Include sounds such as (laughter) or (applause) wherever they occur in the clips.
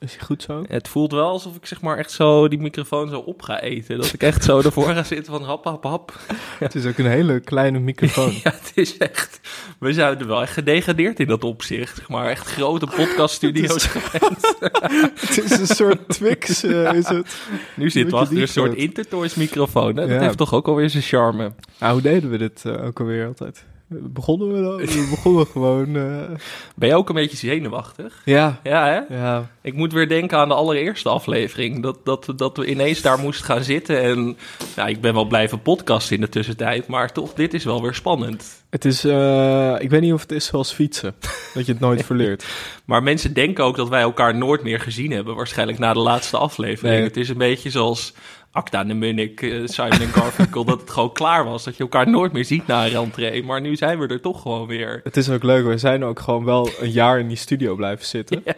Is hij goed zo? Het voelt wel alsof ik zeg maar echt zo die microfoon zo op ga eten. Dat ik echt zo (laughs) ervoor ga zitten van hap, hap, hap. Het is ook een hele kleine microfoon. (laughs) Ja, het is echt... We zouden wel echt gedegradeerd in dat opzicht. Zeg maar echt grote podcaststudio's (laughs) het is een soort Twix, eh, is het. Nu zit we achter een soort? Intertoys microfoon. Hè? Dat Ja. heeft toch ook alweer zijn charme. Ah, hoe deden we dit eh, ook alweer altijd? Begonnen we dan? We begonnen (laughs) gewoon... eh, Ben je ook een beetje zenuwachtig? Ja, Ja, hè? ja. Ik moet weer denken aan de allereerste aflevering. Dat, dat, dat we ineens daar moesten gaan zitten. En nou, ik ben wel blijven podcasten in de tussentijd. Maar toch, dit is wel weer spannend. Het is, eh, ik weet niet of het is zoals fietsen. (laughs) dat je het nooit verleert. Maar mensen denken ook dat wij elkaar nooit meer gezien hebben. Waarschijnlijk na de laatste aflevering. Nee. Het is een beetje zoals Acta de Munnik, eh, Simon en Garfunkel. dat het gewoon klaar was. Dat je elkaar nooit meer ziet na een rentree. Maar nu zijn we er toch gewoon weer. Het is ook leuk, we zijn ook gewoon wel een jaar in die studio blijven zitten. (laughs) Ja,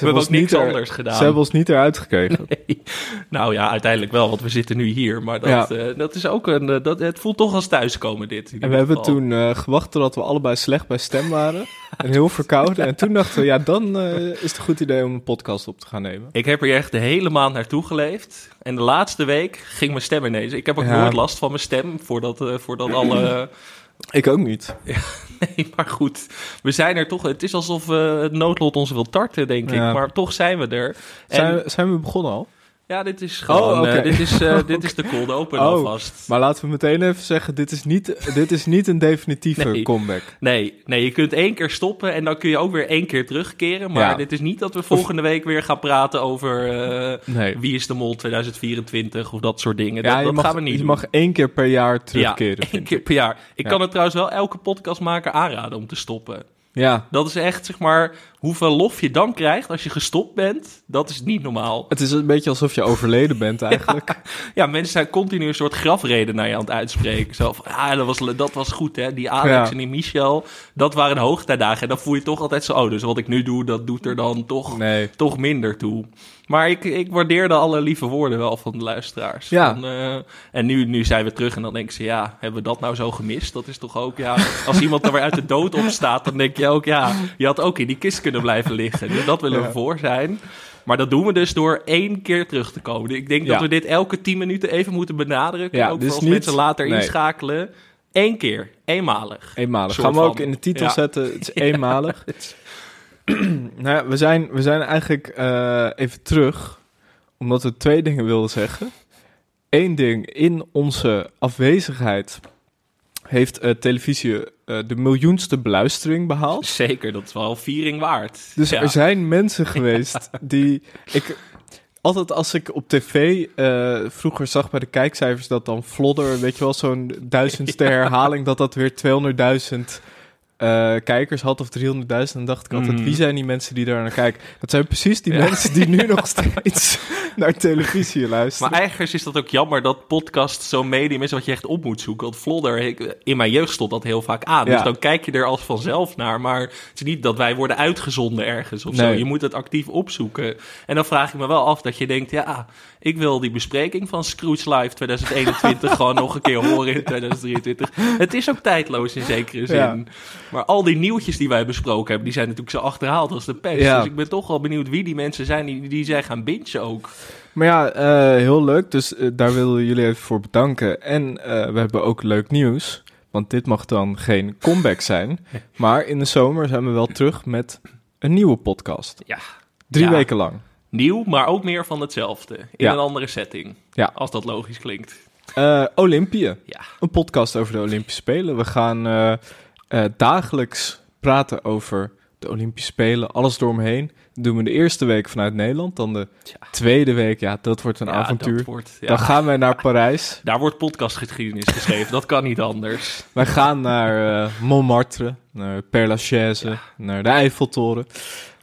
we hebben ook niks niet er- anders gedaan. Ze hebben ons niet eruit gekregen. Nee. Nou ja, uiteindelijk wel, want we zitten nu hier. Maar dat, Ja. eh, dat is ook een. eh, dat, het voelt toch als thuiskomen, dit. En we hebben geval. toen eh, gewacht totdat we allebei slecht bij stem waren. en heel verkouden. (laughs) En toen dachten we, ja, dan is het een goed idee om een podcast op te gaan nemen. Ik heb hier echt de hele maand naartoe geleefd. En de laatste week ging mijn stem ineens. Ik heb ook Ja. nooit last van mijn stem voordat, eh, voordat alle. (clears throat) Ik ook niet. (laughs) nee, maar goed. We zijn er toch. Het is alsof eh, het noodlot ons wil tarten, denk Ja. ik. Maar toch zijn we er. En, Zijn, zijn we begonnen al? Ja, dit is gewoon. Oh, oké. eh, dit, is, eh, (laughs) dit is de cold open Oh. alvast. Maar laten we meteen even zeggen, dit is niet, dit is niet een definitieve Nee. comeback. Nee, nee, je kunt één keer stoppen en dan kun je ook weer één keer terugkeren. Maar Ja. dit is niet dat we volgende week weer gaan praten over eh, Nee. wie is de mol 2024 of dat soort dingen. Ja, dat mag, gaan we niet je doen. mag één keer per jaar terugkeren. Ja, één keer per jaar. Ik kan het trouwens wel elke podcastmaker aanraden om te stoppen. Ja, Dat is echt, zeg maar, hoeveel lof je dan krijgt als je gestopt bent. Dat is niet normaal. het is een beetje alsof je overleden bent (laughs) eigenlijk. Ja, mensen zijn continu een soort grafreden naar je aan het uitspreken. Zo van, ah, dat was, dat was goed, hè. Die Alex Ja. en die Michel, dat waren hoogtijdagen. En dan voel je toch altijd zo, oh, dus wat ik nu doe, dat doet er dan toch, Nee. toch minder toe. Maar ik, ik waardeerde alle lieve woorden wel van de luisteraars. Ja. Van, eh, en nu, nu zijn we terug en dan denken ze, ja, hebben we dat nou zo gemist? Dat is toch ook, ja, als iemand er weer uit de dood opstaat, dan denk je ook, ja, je had ook in die kist kunnen blijven liggen. Dus dat willen we Ja. voor zijn. Maar dat doen we dus door één keer terug te komen. Ik denk dat we dit elke tien minuten even moeten benadrukken. Ja, ook dus voor als niet- mensen later nee. inschakelen. Eén keer, eenmalig. Eenmalig. Gaan we ook in de titel Ja. zetten. Het is (laughs) eenmalig. (clears throat) nou ja, we zijn, we zijn eigenlijk eh, even terug. Omdat we twee dingen wilden zeggen. Eén ding. In onze afwezigheid heeft eh, televisie eh, de miljoenste beluistering behaald. Zeker, dat is wel viering waard. Dus Ja. er zijn mensen geweest (laughs) die... Ik, altijd als ik op tv vroeger zag bij de kijkcijfers dat dan Flodder, weet je wel, zo'n duizendste (laughs) herhaling, dat dat weer 200.000 eh, kijkers had of 300.000. Dan dacht ik altijd, Mhm. wie zijn die mensen die daar naar kijken? Dat zijn precies die Ja. mensen die nu nog steeds (laughs) naar televisie luisteren. Maar eigenlijk is dat ook jammer dat podcast zo'n medium is wat je echt op moet zoeken. Want Vlodder, in mijn jeugd stond dat heel vaak aan. Ja. Dus dan kijk je er als vanzelf naar. Maar het is niet dat wij worden uitgezonden ergens of zo. Je moet het actief opzoeken. En dan vraag ik me wel af dat je denkt, ja, ik wil die bespreking van Scrooge Live 2021 (laughs) gewoon nog een keer horen in 2023. Het is ook tijdloos in zekere zin. Ja. Maar al die nieuwtjes die wij besproken hebben, die zijn natuurlijk zo achterhaald als de pest. Ja. Dus ik ben toch wel benieuwd wie die mensen zijn die, die zijn gaan bingen ook. Maar ja, eh, heel leuk. Dus eh, daar willen jullie even voor bedanken. En eh, we hebben ook leuk nieuws. Want dit mag dan geen comeback zijn. (laughs) Maar in de zomer zijn we wel terug met een nieuwe podcast. Ja, Drie Ja. weken lang. Nieuw, maar ook meer van hetzelfde. In Ja. een andere setting. Ja. Als dat logisch klinkt. Eh Olympië. Ja. Een podcast over de Olympische Spelen. We gaan eh, dagelijks praten over de Olympische Spelen. Alles eromheen. Dat doen we de eerste week vanuit Nederland. Dan de tweede week, ja, dat wordt een Ja, avontuur. dat wordt, ja. Dan gaan wij naar Parijs. (laughs) Daar wordt podcastgeschiedenis geschreven. dat kan niet anders. Wij gaan naar eh, Montmartre, naar Père Lachaise, naar de Eiffeltoren.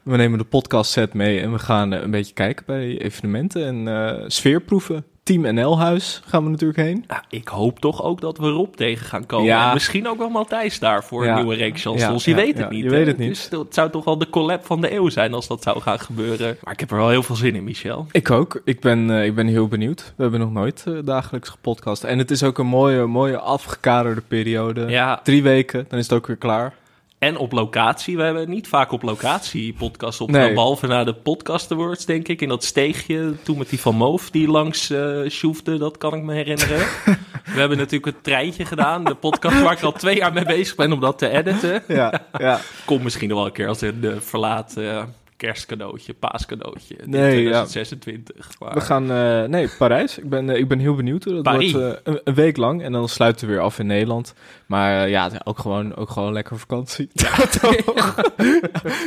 We nemen de podcast set mee en we gaan eh, een beetje kijken bij evenementen en sfeerproeven. Team NL-huis gaan we natuurlijk heen. Ja, ik hoop toch ook dat we Rob tegen gaan komen. Ja. Misschien ook wel Matthijs daar voor een nieuwe reeks chansons. Ja, Je weet het niet. je weet het niet. Dus het zou toch wel de collab van de eeuw zijn als dat zou gaan gebeuren. Maar ik heb er wel heel veel zin in, Michel. Ik ook. Ik ben, eh, ik ben heel benieuwd. We hebben nog nooit eh, dagelijks gepodcast. En het is ook een mooie, mooie afgekaderde periode. Drie weken, dan is het ook weer klaar. En op locatie. We hebben niet vaak op locatie podcast opgenomen. Nee. Behalve na de podcast awards, denk ik. In dat steegje toen met die Van Moof die langs eh sjoefde. Dat kan ik me herinneren. (laughs) We hebben natuurlijk het treintje gedaan. De podcast waar ik al twee jaar mee bezig ben om dat te editen. Ja, ja. Komt misschien nog wel een keer als een uh, verlaat eh, kerstcadeautje, paascadeautje. Nee, ja. 2026. Maar- We gaan, eh, nee, Parijs. Ik ben, eh, ik ben heel benieuwd. Dat Paris. wordt eh, een, een week lang en dan sluiten we weer af in Nederland. Maar ja, ook gewoon, ook gewoon lekker vakantie. Ja, (laughs) toch?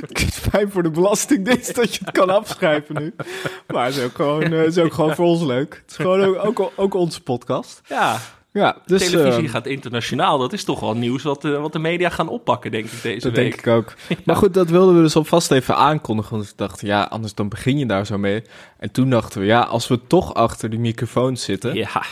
het is fijn voor de belastingdienst dat je het kan afschrijven nu. Maar het is ook gewoon, het is ook gewoon voor ons leuk. Het is gewoon ook, ook, ook onze podcast. Ja, Ja, dus televisie eh, gaat internationaal. Dat is toch wel nieuws wat, de- wat de media gaan oppakken, denk ik, deze dat week. denk ik ook. (laughs) Maar goed, dat wilden we dus alvast even aankondigen. Want ik dacht, ja, anders dan begin je daar zo mee. En toen dachten we, ja, als we toch achter die microfoon zitten... Ja.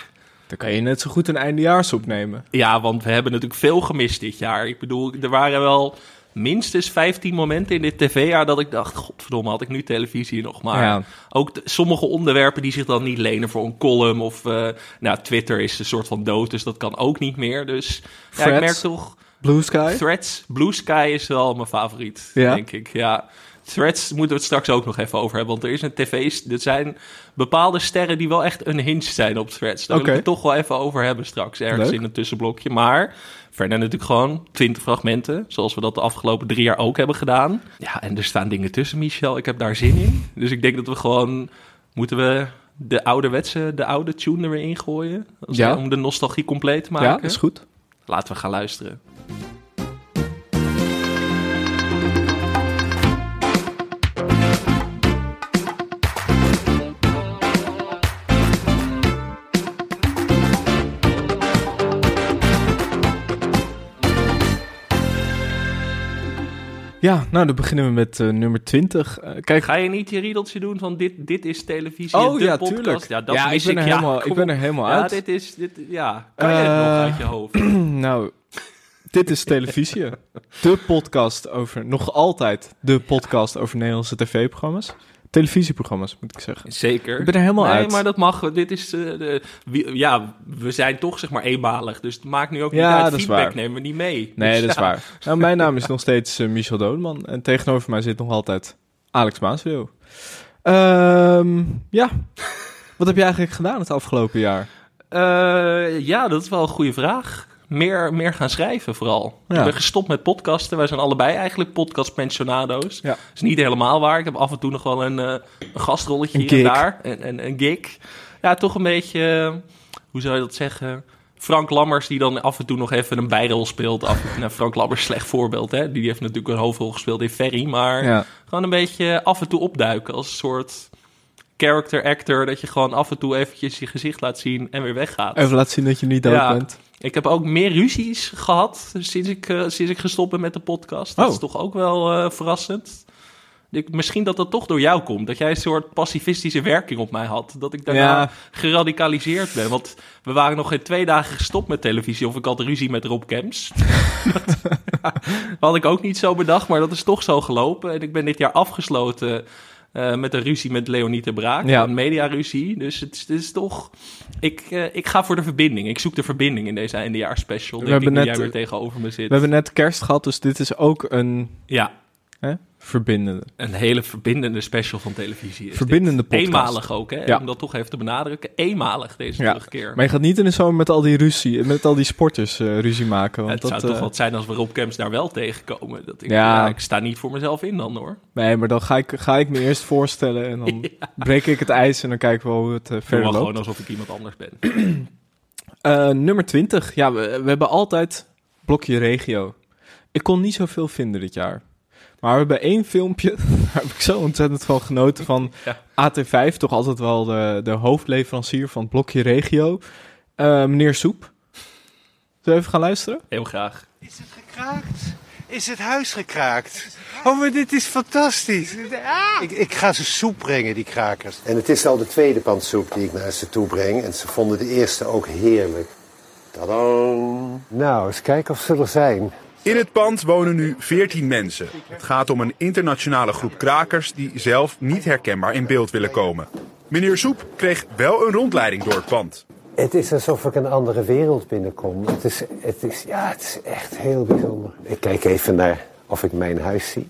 dan kan je net zo goed een eindejaars opnemen. ja, want we hebben natuurlijk veel gemist dit jaar. Ik bedoel, er waren wel minstens 15 momenten in dit tv-jaar dat ik dacht... Godverdomme, had ik nu televisie nog maar. Ja. Ook de- sommige onderwerpen die zich dan niet lenen voor een column. Of eh, nou, Twitter is een soort van dood, dus dat kan ook niet meer. Dus ja, ik Threads? merk toch... Blue Sky? Threads, Blue Sky is wel mijn favoriet, Ja? denk ik. Ja. Threads moeten we het straks ook nog even over hebben. Want er is een tv... Er zijn bepaalde sterren die wel echt unhinged zijn op Threads. Daar Oké. ik het toch wel even over hebben straks. Ergens Leuk. in een tussenblokje. Maar verder natuurlijk gewoon 20 fragmenten. Zoals we dat de afgelopen drie jaar ook hebben gedaan. Ja, en er staan dingen tussen, Michel. Ik heb daar zin in. Dus ik denk dat we gewoon... Moeten we de ouderwetse, de oude tune er weer ingooien? Ja. Om de nostalgie compleet te maken. Ja, is goed. Laten we gaan luisteren. Ja, nou dan beginnen we met eh, nummer 20. Eh, kijk, Ga je niet je riedeltje doen van dit, dit is televisie, Oh, de ja, podcast? tuurlijk. Ja, dat Ja, ik ben er ja, helemaal- ik ben er helemaal ja, uit. dit is, dit, ja, kan je het nog Eh, uit je hoofd? (clears throat) nou, dit is televisie. (laughs) De podcast over, nog altijd de podcast over Nederlandse tv-programma's. Televisieprogramma's, moet ik zeggen. Zeker. Ik ben er helemaal nee, uit. maar dat mag. Dit is, eh, de, wie- ja, we zijn toch zeg maar eenmalig, dus het maakt nu ook Ja, niet uit. dat is Feedback waar. nemen we niet mee. Nee, Dus dat is waar. Nou, mijn naam is (laughs) nog steeds eh, Michel Dodeman. En tegenover mij zit nog altijd Alex Maasweel. Ehm ja, wat heb je eigenlijk gedaan het afgelopen jaar? Eh, ja, dat is wel een goede vraag. Meer, meer gaan schrijven vooral. Ja. Ik ben gestopt met podcasten. Wij zijn allebei eigenlijk podcastpensionado's. Ja. Dat is niet helemaal waar. Ik heb af en toe nog wel een, eh, een gastrolletje Een hier en daar. En, en, een gig. Ja, toch een beetje... eh, hoe zou je dat zeggen? Frank Lammers die dan af en toe nog even een bijrol speelt. Af, (laughs) nou, Frank Lammers, slecht voorbeeld. Hè? Die heeft natuurlijk een hoofdrol gespeeld in Ferry. Maar Ja, gewoon een beetje af en toe opduiken als een soort character actor. Dat je gewoon af en toe eventjes je gezicht laat zien en weer weggaat. even laten zien dat je niet dood Ja. bent. Ik heb ook meer ruzies gehad sinds ik, eh, sinds ik gestopt ben met de podcast. Dat Oh. is toch ook wel eh, verrassend. Ik, misschien dat dat toch door jou komt. Dat jij een soort pacifistische werking op mij had. Dat ik daarna Ja. geradicaliseerd ben. Want we waren nog geen twee dagen gestopt met televisie. Of ik had ruzie met Rob Kemps. (laughs) dat had ik ook niet zo bedacht. Maar dat is toch zo gelopen. En ik ben dit jaar afgesloten eh, met een ruzie met Leonie de Braak. Ja. Een mediaruzie. Dus het is, het is toch... Ik, eh, ik ga voor de verbinding. Ik zoek de verbinding in deze eindejaarspecial. We Denk ik, hebben net, jij weer tegenover me zit. We hebben net kerst gehad, dus dit is ook een Ja, hè, verbindende. een hele verbindende special van televisie. Is Verbindende dit. podcast. Eenmalig ook, hè? Ja. Om dat toch even te benadrukken. Eenmalig deze Ja, terugkeer. Maar je gaat niet in de zomer met al die ruzie, met al die sporters eh, ruzie maken. Want het dat, zou toch eh, wat zijn als we Rob Kemps daar wel tegenkomen. Dat ik, Ja. ik sta niet voor mezelf in dan hoor. Nee, maar dan ga ik, ga ik me eerst voorstellen en dan (laughs) breek ik het ijs en dan kijken we hoe het Doe verder loopt. gewoon alsof ik iemand anders ben. (clears throat) Nummer 20. Ja, we, we hebben altijd blokje regio. Ik kon niet zoveel vinden dit jaar. Maar we hebben één filmpje, (laughs) daar heb ik zo ontzettend van genoten van (laughs) Ja. AT5. Toch altijd wel de, de hoofdleverancier van het blokje regio. Eh, meneer Soep. Zullen we even gaan luisteren? Heel graag. Is het gekraakt? Is het huis gekraakt? Oh, maar dit is fantastisch. Ah! Ik, ik ga ze soep brengen, die krakers. En het is al de tweede pan soep die ik naar ze toe breng. En ze vonden de eerste ook heerlijk. Tadam. Nou, eens kijken of ze er zijn. In het pand wonen nu 14 mensen. Het gaat om een internationale groep krakers die zelf niet herkenbaar in beeld willen komen. Meneer Soep kreeg wel een rondleiding door het pand. Het is alsof ik een andere wereld binnenkom. Het is, het is, ja, het is echt heel bijzonder. Ik kijk even naar of ik mijn huis zie.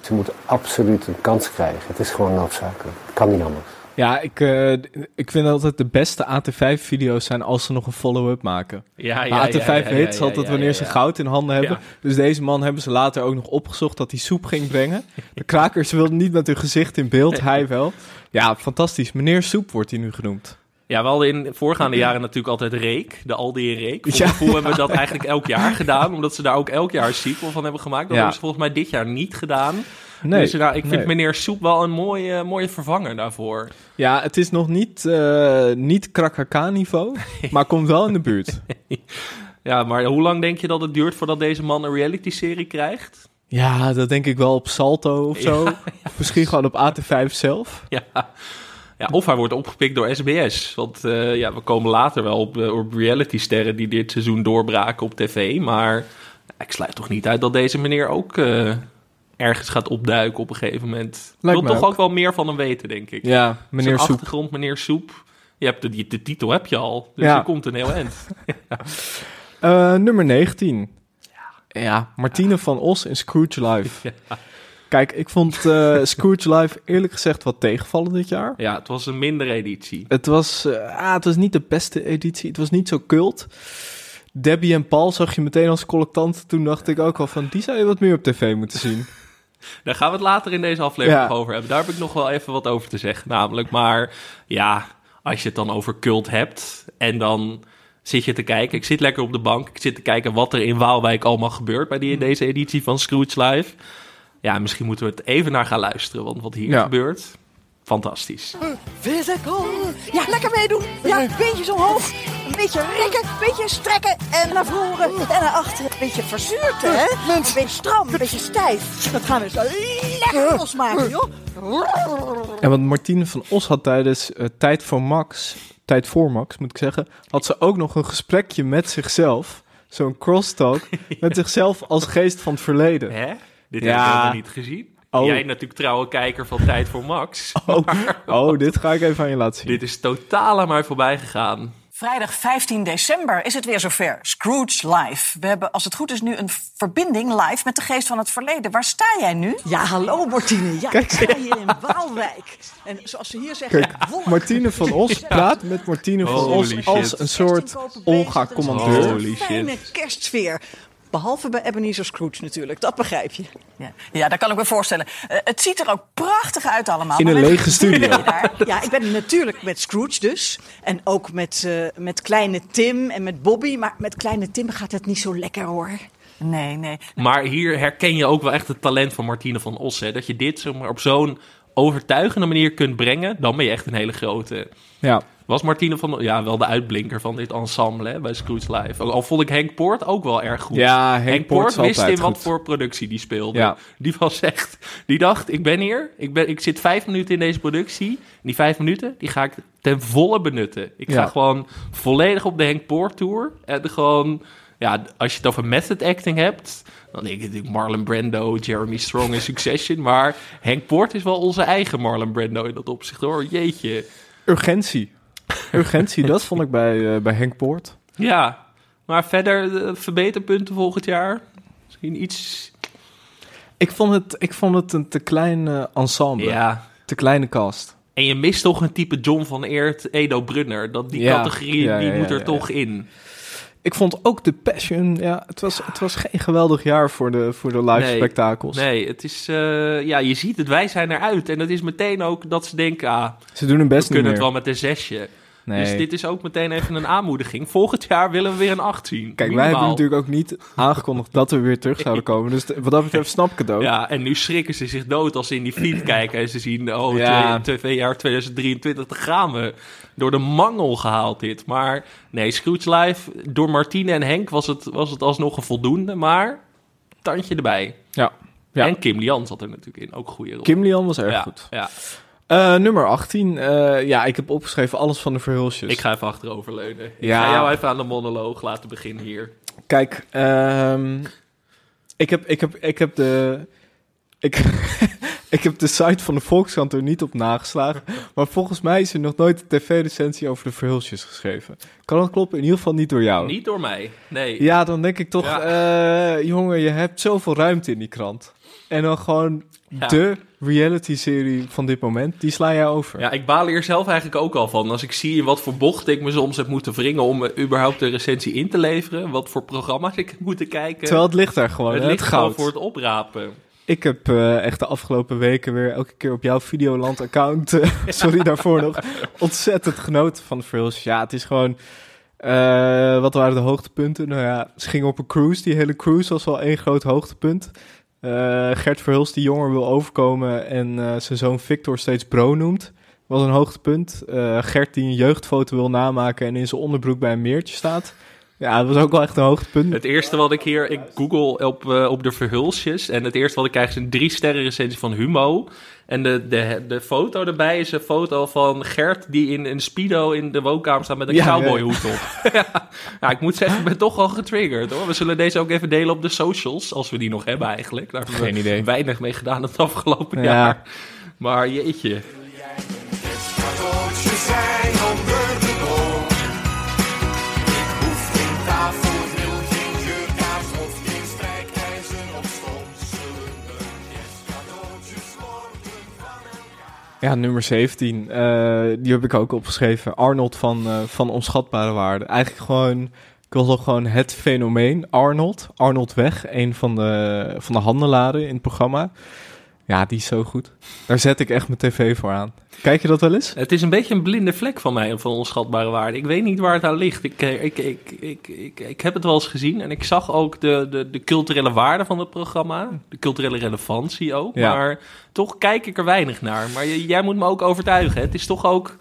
Ze moeten absoluut een kans krijgen. Het is gewoon noodzakelijk. Het kan niet anders. Ja, ik, eh, ik vind altijd de beste AT5-video's zijn als ze nog een follow-up maken. Ja, Maar AT5 weet ze altijd wanneer ze goud in handen hebben. Ja. Dus deze man hebben ze later ook nog opgezocht dat hij soep ging brengen. (laughs) De krakers wilden niet met hun gezicht in beeld, hij wel. Ja, fantastisch. Meneer Soep wordt hij nu genoemd. Ja, we hadden in voorgaande jaren natuurlijk altijd Reek, de Aldi Reek. Voor Ja. hebben we dat (laughs) eigenlijk elk jaar gedaan, omdat ze daar ook elk jaar een sequel van hebben gemaakt. Dat Ja. hebben ze volgens mij dit jaar niet gedaan. Nee, dus nou, ik vind nee. meneer Soep wel een mooie, mooie vervanger daarvoor. Ja, het is nog niet, eh niet krakaka-niveau, (laughs) maar komt wel in de buurt. (laughs) Ja, maar hoe lang denk je dat het duurt voordat deze man een reality-serie krijgt? Ja, dat denk ik wel op Salto of zo. (laughs) Of misschien gewoon op AT5 zelf. Ja. ja, of hij wordt opgepikt door SBS. Want eh, ja, we komen later wel op, op reality-sterren die dit seizoen doorbraken op tv. Maar ik sluit toch niet uit dat deze meneer ook ergens gaat opduiken op een gegeven moment. Ik wil toch ook. wel meer van hem weten, denk ik. Ja, meneer Soep. achtergrond, meneer Soep. Je hebt de, die- de titel heb je al, dus Ja. je komt een heel eind. (laughs) Eh, nummer 19. Ja, Martine van Os in Scrooge Live. (laughs) Kijk, ik vond eh, Scrooge Live eerlijk gezegd wat tegenvallen dit jaar. Ja, het was een mindere editie. Het was, eh, ah, het was niet de beste editie. Het was niet zo cult. Debbie en Paul zag je meteen als collectant. Toen dacht ik ook al van, die zou je wat meer op tv moeten zien. (laughs) Daar gaan we het later in deze aflevering Ja. nog over hebben. Daar heb ik nog wel even wat over te zeggen. Namelijk, maar ja, als je het dan over cult hebt en dan zit je te kijken. Ik zit lekker op de bank. Ik zit te kijken wat er in Waalwijk allemaal gebeurt bij die, deze editie van Scrooge Live. Ja, misschien moeten we het even naar gaan luisteren, want wat hier Ja. gebeurt, fantastisch. Physical. Ja, lekker meedoen. Ja, beentjes omhoog. Een beetje rekken, een beetje strekken. En naar voren en naar achteren. Een beetje verzuurd, hè? Een beetje stram, een beetje stijf. Dat gaan we zo lekker losmaken, joh. En want Martine van Os had tijdens eh, Tijd voor Max, Tijd voor Max moet ik zeggen, had ze ook nog een gesprekje met zichzelf. Zo'n crosstalk (laughs) met zichzelf als geest van het verleden. Hè? Dit Ja. heb ik helemaal niet gezien. Oh. Jij natuurlijk trouwe kijker van Tijd voor Max. Oh, (laughs) oh, dit ga ik even aan je laten zien. Dit is totaal aan mij voorbij gegaan. Vrijdag 15 december is het weer zover. Scrooge Live. We hebben, als het goed is, nu een verbinding live met de geest van het verleden. Waar sta jij nu? Ja, hallo Martine. Ja, ik sta hier in Waalwijk. En zoals ze hier zeggen, Kijk. Martine van Os praat met Martine van Holy Os shit. als een soort Olga-commandeur. Holy shit. Fijne kerstsfeer. Behalve bij Ebenezer Scrooge natuurlijk, dat begrijp je. Ja, ja dat kan ik me voorstellen. Eh, het ziet er ook prachtig uit allemaal. In een lege studio. Ja, ik ben natuurlijk met Scrooge dus. En ook met, eh, met kleine Tim en met Bobby. Maar met kleine Tim gaat het niet zo lekker hoor. Nee, nee. Maar hier herken je ook wel echt het talent van Martine van Os. Hè? Dat je dit zeg maar, op zo'n overtuigende manier kunt brengen, dan ben je echt een hele grote. Ja, Was Martine van ja, wel de uitblinker van dit ensemble hè, bij Scrooge Live. Al vond ik Henk Poort ook wel erg goed. ja Henk, Poort is wist in wat voor productie die speelde. Ja. Die was echt, die dacht, ik ben hier, ik, ben, ik zit vijf minuten in deze productie. En die vijf minuten, die ga ik ten volle benutten. Ik ga Ja. gewoon volledig op de Henk Poort tour. En gewoon, ja, als je het over method acting hebt, dan denk ik natuurlijk Marlon Brando, Jeremy Strong in Succession. Maar Henk Poort is wel onze eigen Marlon Brando in dat opzicht hoor. Jeetje. Urgentie. (laughs) Urgentie, dat vond ik bij, eh, bij Henk Poort. Ja, maar verder eh, verbeterpunten volgend jaar. Misschien iets. Ik vond het, ik vond het een te klein eh, ensemble. Ja. Te kleine cast. En je mist toch een type John van Eert, Edo Brunner. Dat, die Ja. categorie Ja, die moet er toch ja. in. Ik vond ook de Passion, ja, het was, het was geen geweldig jaar voor de, voor de live Nee. spektakels. Nee, het is. ja, je ziet het, wij zijn eruit. En dat is meteen ook dat ze denken. Ah, Ze doen hun best we kunnen het wel met een zesje. Nee. Dus dit is ook meteen even een aanmoediging. Volgend jaar willen we weer een acht zien. Kijk, wij hebben natuurlijk ook niet aangekondigd dat we weer terug zouden komen. Dus wat dat betreft snap ik het ook. Ja, en nu schrikken ze zich dood als ze in die feed (clears throat) kijken en ze zien, oh, Ja. twee, jaar 2023, daar gaan we. Door de mangel gehaald dit. Maar nee, Scrooge Live, door Martine en Henk was het, was het alsnog een voldoende, maar tandje erbij. Ja. Ja. En Kim Lian zat er natuurlijk in, ook goede rol. Kim Lian was erg ja, goed. Ja, Eh, nummer 18. eh, ja, ik heb opgeschreven alles van de verhulsjes. ik ga even achteroverleunen. Ik Ja. ga jou even aan de monoloog laten beginnen hier. Kijk, ehm, ik, heb, ik, heb, ik heb de... Ik, (laughs) Ik heb de site van de Volkskrant er niet op nageslagen. (laughs) Maar volgens mij is er nog nooit een tv-recensie over de verhulsjes geschreven. Kan dat kloppen? In ieder geval niet door jou. Niet door mij, nee. Ja, dan denk ik toch, Ja. eh, jongen, je hebt zoveel ruimte in die krant. En dan gewoon Ja. de reality-serie van dit moment, die sla jij over. Ja, ik baal hier zelf eigenlijk ook al van. Als ik zie in wat voor bocht ik me soms heb moeten wringen om eh, überhaupt de recensie in te leveren. Wat voor programma's ik heb moeten kijken. Terwijl het ligt daar gewoon, het hè, ligt het gewoon goud. voor het oprapen. Ik heb eh, echt de afgelopen weken weer elke keer op jouw Videoland-account, eh, (laughs) sorry daarvoor nog, (laughs) ontzettend genoten van de Verhulst. Ja, het is gewoon, wat waren de hoogtepunten? Nou ja, ze gingen op een cruise, die hele cruise was wel één groot hoogtepunt. Eh, Gert Verhulst die jonger wil overkomen en eh, zijn zoon Victor steeds bro noemt, was een hoogtepunt. Eh, Gert die een jeugdfoto wil namaken en in zijn onderbroek bij een meertje staat. Ja, dat was ook wel echt een hoogtepunt. Het eerste wat ik hier, ik google op, op de verhulsjes. En het eerste wat ik krijg is een drie sterren recensie van Humo. En de, de, de foto erbij is een foto van Gert die in een speedo in de woonkamer staat met een Ja, cowboyhoed op. (laughs) ja. ja, ik moet zeggen, ik ben toch wel getriggerd hoor. We zullen deze ook even delen op de socials, als we die nog hebben eigenlijk. Daar hebben Geen we idee. weinig mee gedaan het afgelopen Ja. jaar. Maar jeetje. Ja, nummer 17. eh, die heb ik ook opgeschreven. Arnold van, eh, van Onschatbare Waarde. Eigenlijk gewoon, ik wil toch gewoon het fenomeen. Arnold. Arnold Weg, een van de, van de handelaren in het programma. Ja, die is zo goed. Daar zet ik echt mijn tv voor aan. Kijk je dat wel eens? Het is een beetje een blinde vlek van mij, van onschatbare waarde. Ik weet niet waar het aan ligt. Ik, eh, ik, ik, ik, ik, ik heb het wel eens gezien en ik zag ook de, de, de culturele waarde van het programma. De culturele relevantie ook. Ja. Maar toch kijk ik er weinig naar. Maar jij moet me ook overtuigen. Het is toch ook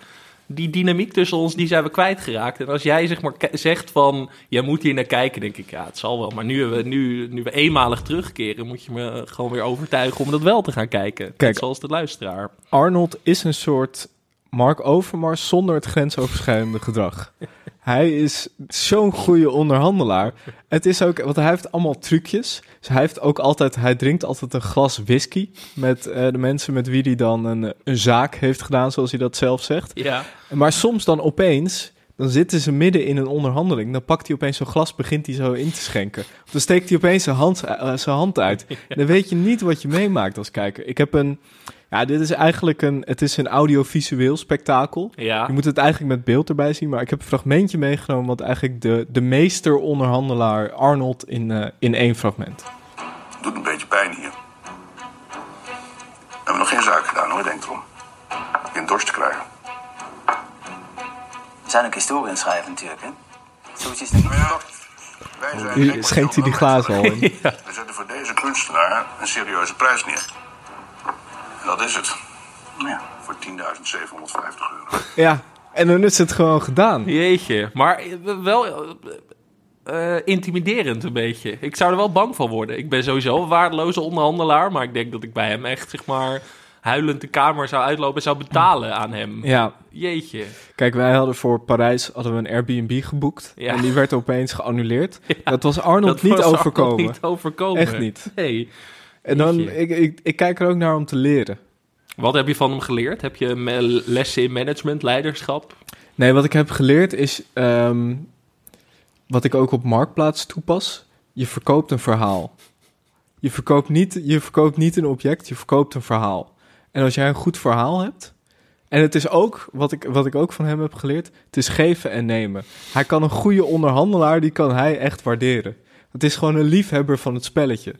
die dynamiek tussen ons, die zijn we kwijtgeraakt. En als jij zeg maar zegt van, jij moet hier naar kijken, denk ik, ja, het zal wel. Maar nu we, nu, nu we eenmalig terugkeren, moet je me gewoon weer overtuigen om dat wel te gaan kijken. Kijk. Net zoals de luisteraar. Arnold is een soort Mark Overmars zonder het grensoverschrijdende gedrag. Hij is zo'n goede onderhandelaar. Het is ook, want hij heeft allemaal trucjes. Dus hij heeft ook altijd, hij drinkt altijd een glas whisky met eh, de mensen met wie hij dan een, een zaak heeft gedaan, zoals hij dat zelf zegt. Ja. Maar soms dan opeens, dan zitten ze midden in een onderhandeling. Dan pakt hij opeens zo'n glas, begint hij zo in te schenken. Of dan steekt hij opeens zijn hand, eh, zijn hand uit. (laughs) Dan weet je niet wat je meemaakt als kijker. Ik heb een, ja, dit is eigenlijk een, het is een audiovisueel spektakel. Ja. Je moet het eigenlijk met beeld erbij zien, maar ik heb een fragmentje meegenomen wat eigenlijk de, de meester onderhandelaar Arnold in, eh, in één fragment. Doet een beetje pijn hier. We hebben nog geen zaak gedaan hoor, denk erom. In dorst te krijgen. We zijn ook historie aan het schrijven natuurlijk, hè? Zoiets is het niet. Ja, wij zijn Hier geen schenkt hij die glazen al in. (laughs) We zetten voor deze kunstenaar een serieuze prijs neer. En dat is het. Ja. Voor 10.750 euro. Ja, en dan is het gewoon gedaan. Jeetje, maar eh, wel eh, eh, intimiderend een beetje. Ik zou er wel bang van worden. Ik ben sowieso een waardeloze onderhandelaar, maar ik denk dat ik bij hem echt, zeg maar, huilend de kamer zou uitlopen en zou betalen aan hem. Ja, Jeetje. Kijk, wij hadden voor Parijs hadden we een Airbnb geboekt. Ja. En die werd opeens geannuleerd. (laughs) Dat was Arnold Dat niet was Arnold overkomen. niet overkomen. Echt niet. Nee. En dan, ik, ik, ik kijk er ook naar om te leren. Wat heb je van hem geleerd? Heb je lessen in management, leiderschap? Nee, wat ik heb geleerd is, ehm, wat ik ook op Marktplaats toepas. Je verkoopt een verhaal. Je verkoopt, niet, je verkoopt niet een object, je verkoopt een verhaal. En als jij een goed verhaal hebt... En het is ook, wat ik, wat ik ook van hem heb geleerd, het is geven en nemen. Hij kan een goede onderhandelaar, die kan hij echt waarderen. Het is gewoon een liefhebber van het spelletje.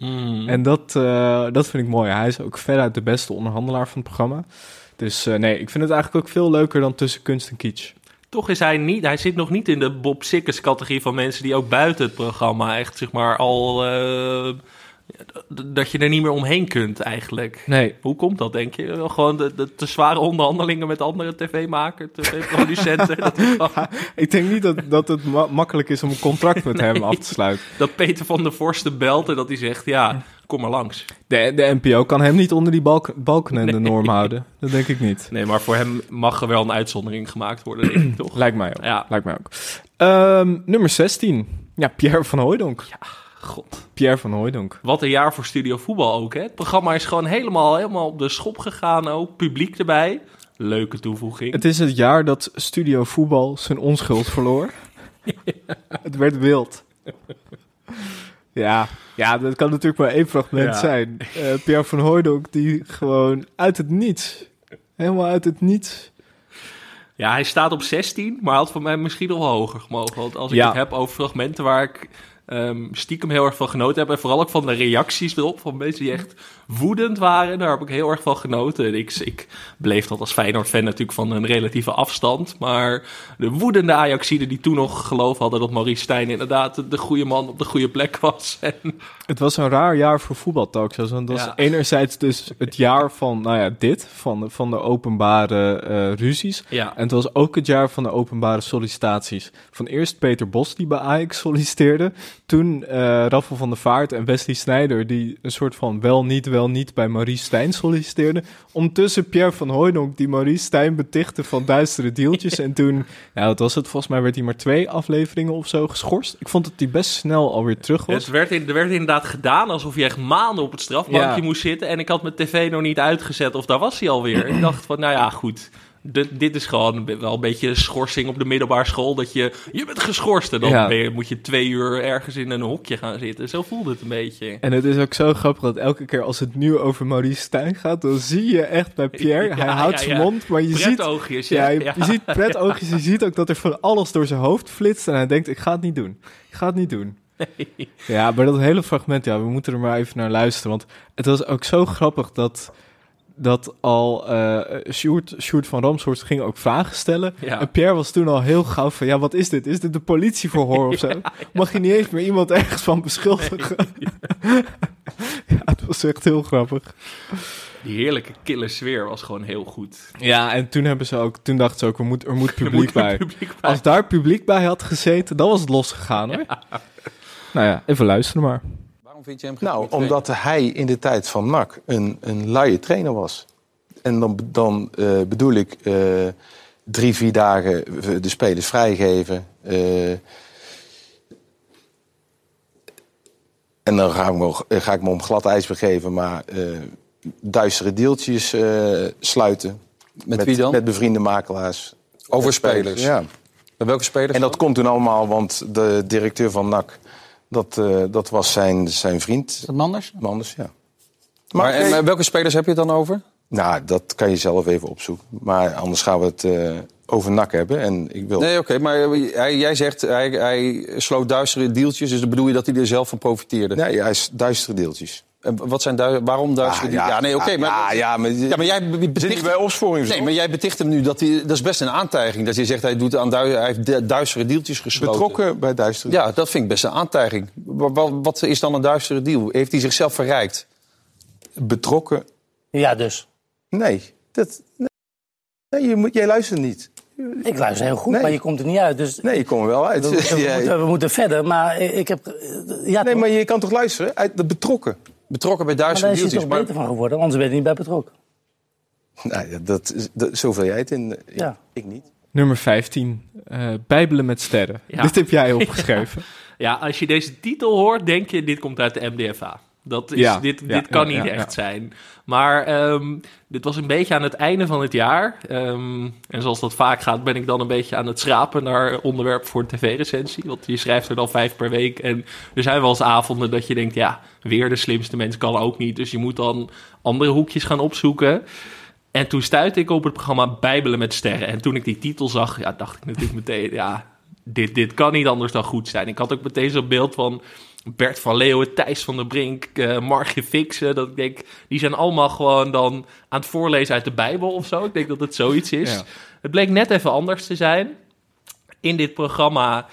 En dat, eh, dat vind ik mooi. Hij is ook veruit de beste onderhandelaar van het programma. Dus eh, nee, ik vind het eigenlijk ook veel leuker dan tussen kunst en kitsch. Toch is hij niet, hij zit nog niet in de Bob Sikkers categorie van mensen die ook buiten het programma echt, zeg maar, al, eh, dat je er niet meer omheen kunt eigenlijk. Nee. Hoe komt dat, denk je? Gewoon de, de te zware onderhandelingen met andere tv-makers, tv-producenten. (laughs) Ik denk niet dat, dat het ma- makkelijk is om een contract met hem af te sluiten. dat Peter van der Vorsten belt en dat hij zegt, ja, kom maar langs. De, de NPO kan hem niet onder die balk, balken en de norm houden. Dat denk ik niet. Nee, maar voor hem mag er wel een uitzondering gemaakt worden, denk ik toch? Lijkt mij ook. Ja. Lijkt mij ook. Ehm, nummer 16. Ja, Pierre van Hooijdonk. God. Pierre van Hooijdonk. Wat een jaar voor Studio Voetbal ook, hè? Het programma is gewoon helemaal, helemaal op de schop gegaan ook. Publiek erbij. Leuke toevoeging. Het is het jaar dat Studio Voetbal zijn onschuld verloor. (laughs) Het werd wild. Ja, ja, dat kan natuurlijk maar één fragment Ja. zijn. Eh, Pierre van Hooijdonk die gewoon uit het niets, helemaal uit het niets... Ja, hij staat op 16, maar had van mij misschien nog hoger gemogen. Want als ik Ja. het heb over fragmenten waar ik ehm, stiekem heel erg van genoten heb... en vooral ook van de reacties erop van mensen die echt woedend waren... daar heb ik heel erg van genoten. En Ik, ik bleef dat als Feyenoord-fan natuurlijk van een relatieve afstand... maar de woedende Ajaxiden die toen nog geloof hadden... dat Maurice Stijn inderdaad de goede man op de goede plek was. (laughs) En Het was een raar jaar voor voetbaltalkshows. Want het was Ja. enerzijds dus het jaar van, nou ja, dit, van de, van de openbare eh, ruzies. Ja. En het was ook het jaar van de openbare sollicitaties. Van eerst Peter Bos, die bij Ajax solliciteerde. Toen eh Raffel van der Vaart en Wesley Sneijder, die een soort van wel niet, wel niet bij Maurice Stijn solliciteerden. Ondertussen Pierre van Hooijdonk, die Maurice Stijn betichtte van duistere deeltjes. (laughs) En toen, ja, wat was het? Volgens mij werd hij maar twee afleveringen of zo geschorst. Ik vond dat hij best snel alweer terug was. Het werd, in, er werd inderdaad gedaan alsof je echt maanden op het strafbankje Ja. moest zitten. En ik had mijn tv nog niet uitgezet of daar was hij alweer. ik dacht van, nou ja, goed. Dit, dit is gewoon wel een beetje schorsing op de middelbare school. Dat je, je bent geschorst en dan Ja. ben je- moet je twee uur ergens in een hokje gaan zitten. Zo voelde het een beetje. En het is ook zo grappig dat elke keer als het nu over Maurice Stijn gaat, dan zie je echt bij Pierre, (laughs) Ja, hij houdt ja, zijn mond, maar je ziet, Pretoogjes, ja. ja, je, je ziet (laughs) pretoogjes, je ziet ook dat er van alles door zijn hoofd flitst en hij denkt, ik ga het niet doen. Ik ga het niet doen. Ja, maar dat hele fragment, ja, we moeten er maar even naar luisteren, want het was ook zo grappig dat dat al eh Sjoerd, Sjoerd van Ramshorst ging ook vragen stellen. Ja. En Pierre was toen al heel gauw van, ja, wat is dit? Is dit een politieverhoor of zo? (laughs) Mag je niet eens meer iemand ergens van beschuldigen? (laughs) ja, het was echt heel grappig. Die heerlijke kille sfeer was gewoon heel goed. Ja, en toen hebben ze ook, toen dachten ze ook, er moet, er moet (laughs) publiek moet bij. publiek bij. Als daar publiek bij had gezeten, dan was het losgegaan hoor. Nou ja, even luisteren maar. Waarom vind je hem Nou, omdat hij in de tijd van NAC een, een luie trainer was. En dan, dan eh, bedoel ik eh, drie, vier dagen de spelers vrijgeven. eh, en dan ga ik, me, ga ik me om glad ijs begeven, maar duistere deeltjes sluiten. Met wie dan? Met bevriende makelaars. Over spelers? Ja. En welke spelers? En dat komt toen allemaal, want de directeur van NAC, dat, eh, dat was zijn, zijn vriend. Is dat Manders? Manders, ja. Maar, en, welke spelers heb je het dan over? Nou, dat kan je zelf even opzoeken. Maar anders gaan we het eh, over NAC hebben. En ik wil... Nee, oké, maar hij, jij zegt hij, hij sloot duistere deeltjes, dus dan bedoel je dat hij er zelf van profiteerde? Nee, hij is duistere deeltjes. En wat zijn du waarom duistere Ah? Ja, nee, oké, ja, maar, ja, ja, maar, ja, maar jij Zit beticht... bij opsporing? Nee, maar jij beticht hem nu dat hij... Dat is best een aantijging. Dat je zegt hij, doet aan hij heeft du- duistere deeltjes gesloten. Betrokken bij duistere Ja, dat vind ik best een aantijging. Wa- wa- Wat is dan een duistere deal? Heeft hij zichzelf verrijkt? Betrokken? Ja, dus. Nee. Dat, nee, je moet, jij luistert niet. Ik luister heel goed, Nee. maar je komt er niet uit. Dus Nee, je komt er wel uit. we, moeten, we moeten verder, maar ik heb... Ja, nee, toch? maar je kan toch luisteren? Uit de betrokken. Betrokken bij maar daar is hij toch beter van geworden, anders ben je niet bij betrokken. Nou, ja, dat, is- dat, zoveel jij het in. Ik, Ja. ik niet. Nummer 15, eh, Bijbelen met sterren. Ja. Dit heb jij (laughs) opgeschreven. Ja, als je deze titel hoort, denk je, dit komt uit de MDFA. Dat is, Ja, dit, ja, dit kan ja, niet echt zijn. Maar ehm, dit was een beetje aan het einde van het jaar. Ehm, en zoals dat vaak gaat, ben ik dan een beetje aan het schrapen naar onderwerp voor een tv-recensie. Want je schrijft er dan vijf per week. En er zijn wel eens avonden dat je denkt, ja, weer de slimste mens kan ook niet. Dus je moet dan andere hoekjes gaan opzoeken. En toen stuitte ik op het programma Bijbelen met Sterren. En toen ik die titel zag, ja, dacht ik natuurlijk meteen, ja, dit, dit kan niet anders dan goed zijn. Ik had ook meteen zo'n beeld van Bert van Leeuwen, Thijs van der Brink, eh Margje Fixen. Dat ik denk, die zijn allemaal gewoon dan aan het voorlezen uit de Bijbel of zo. Ik denk dat het zoiets is. Ja. Het bleek net even anders te zijn. In dit programma,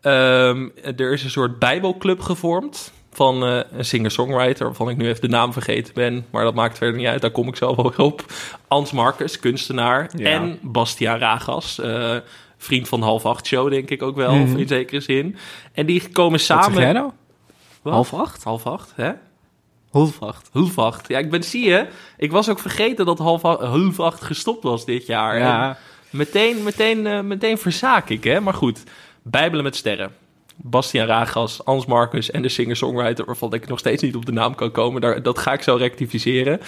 ehm, er is een soort Bijbelclub gevormd van eh, een singer-songwriter, waarvan ik nu even de naam vergeten ben. Maar dat maakt verder niet uit, daar kom ik zo wel weer op. Ans Marcus, kunstenaar. Ja. En Bastiaan Ragas, eh, vriend van de half acht show, denk ik ook wel, Mhm. in zekere zin. En die komen Wat samen... zeg jij nou? Wat? Half acht? Half acht, hè? Half acht. Half acht. Ja, ik ben, zie je, ik was ook vergeten dat half acht, half acht gestopt was dit jaar. Ja. En meteen, meteen, eh, meteen verzaak ik, hè? Maar goed, Bijbelen met sterren. Bastiaan Ragas, Hans Marcus en de singer-songwriter... waarvan ik nog steeds niet op de naam kan komen. Daar, dat ga ik zo rectificeren.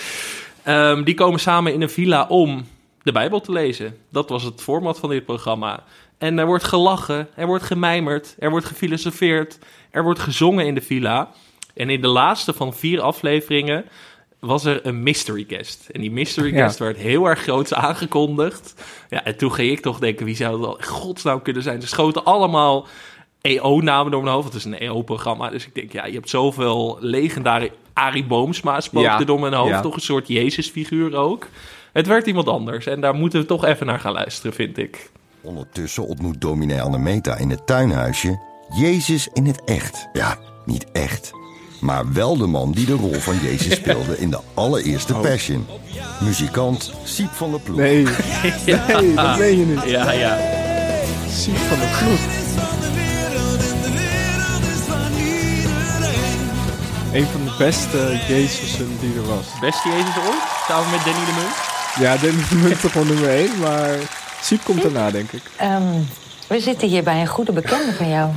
Ehm, die komen samen in een villa om de Bijbel te lezen. Dat was het format van dit programma. En er wordt gelachen, er wordt gemijmerd, er wordt gefilosofeerd... er wordt gezongen in de villa. En in de laatste van vier afleveringen was er een mystery guest. En die mystery Ja. guest werd heel erg groots aangekondigd. Ja, en toen ging ik toch denken, wie zou het wel godsnaam kunnen zijn? Ze schoten allemaal EO-namen door mijn hoofd. Het is een EO-programma, dus ik denk, ja, je hebt zoveel legendare... Arie Boomsma spookte Ja. door mijn hoofd, Ja. toch een soort Jezus-figuur ook. Het werd iemand anders en daar moeten we toch even naar gaan luisteren, vind ik. Ondertussen ontmoet dominee Annemeta in het tuinhuisje Jezus in het echt. Ja, niet echt. Maar wel de man die de rol van Jezus speelde in de allereerste Passion. Muzikant Siep van der Ploeg. Nee, (laughs) nee, dat meen je niet. Ja, ja. Siep van de Ploeg. Een van de beste Jezusen die er was. Beste Jezus ooit? Samen met Danny de Munt? Ja, Dennis de Munt toch wel nummer 1, maar Siep komt daarna, denk ik. Ehm, we zitten hier bij een goede bekende van jou.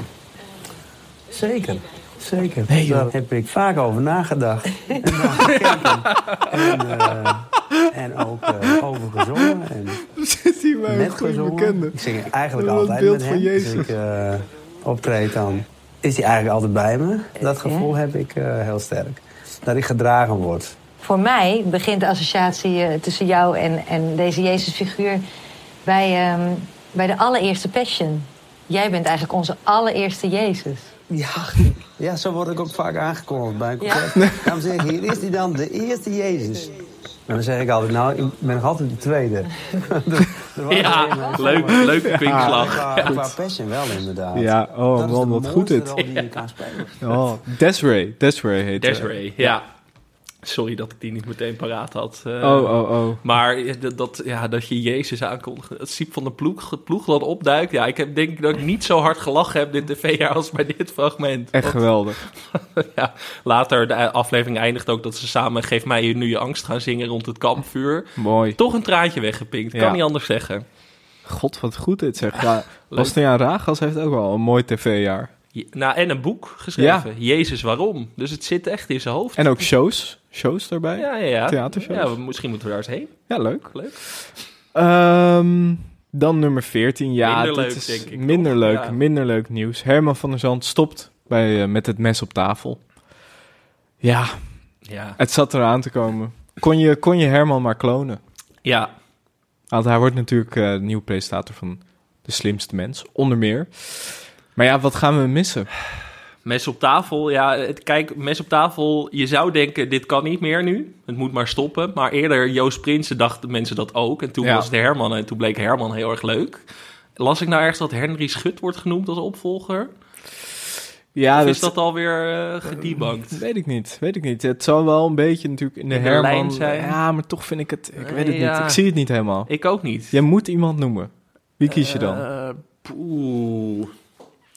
Zeker, zeker. Daar heb ik vaak over nagedacht. (laughs) En, dan gekeken. en, eh, en ook eh, over gezongen. En Zit hier bij een net goede gezongen. bekende. Ik zing eigenlijk altijd beeld met van hem. Jezus. Als ik eh, optreed dan is hij eigenlijk altijd bij me. Dat gevoel heb ik eh, heel sterk. Dat ik gedragen word. Voor mij begint de associatie eh, tussen jou en, en deze Jezusfiguur bij, ehm, bij de allereerste Passion. Jij bent eigenlijk onze allereerste Jezus. Ja, ja zo word ik ook vaak aangekondigd bij een concert. Dames en heren, hier is hij dan, de eerste Jezus. En dan zeg ik altijd, nou, ik ben nog altijd de tweede. (laughs) Was Ja, maar- leuk- leuke Ja, kwinkslag. Qua, Ja. qua passion wel, inderdaad. Ja, oh Dat man, wat goed dit. rol die je kan spelen. Oh, Desiree. Desiree heet Desiree, ja. Sorry dat ik die niet meteen paraat had. eh. Oh, oh, oh. Maar dat, dat, ja, dat je Jezus aankondigt. Het Siep van de ploeg, ploeg dat opduikt. Ja, ik heb denk ik dat ik niet zo hard gelachen heb dit tv-jaar als bij dit fragment. Echt Want- geweldig. (laughs) ja, later, de aflevering eindigt ook dat ze samen Geef mij nu je angst gaan zingen rond het kampvuur. Mooi. Toch een traantje weggepinkt, kan Ja. niet anders zeggen. God, wat goed dit zeg. Ja, Bastiaan Ragas heeft ook wel een mooi tv-jaar. Nou, en een boek geschreven. Jezus, waarom? Dus het zit echt in zijn hoofd. En ook shows. Shows daarbij. Ja, ja, ja. Theatershows. Ja, misschien moeten we daar eens heen. Ja, leuk. Leuk. Ehm, dan nummer 14. Ja, Minder leuk, is denk ik, Minder toch? leuk, Ja. minder leuk nieuws. Herman van der Zand stopt bij, eh, met het mes op tafel. Ja, Ja. het zat eraan te komen. Kon je, kon je Herman maar klonen? Ja. Want hij wordt natuurlijk eh, de nieuwe presentator van De Slimste Mens, onder meer. Maar ja, wat gaan we missen? Mes op tafel, ja, het, kijk, mes op tafel, je zou denken, dit kan niet meer nu. Het moet maar stoppen. Maar eerder, Joost Prinsen, dachten mensen dat ook. En toen Ja. was het Herman en toen bleek Herman heel erg leuk. Las ik nou ergens dat Henry Schut wordt genoemd als opvolger? Ja, of is dat alweer eh gedebunked? Weet ik niet, weet ik niet. Het zal wel een beetje natuurlijk in de, In de Herman... zijn. Ja, maar toch vind ik het... Ik weet het Ja. niet. Ik zie het niet helemaal. Ik ook niet. Je moet iemand noemen. Wie kies je dan? Eh, poeh.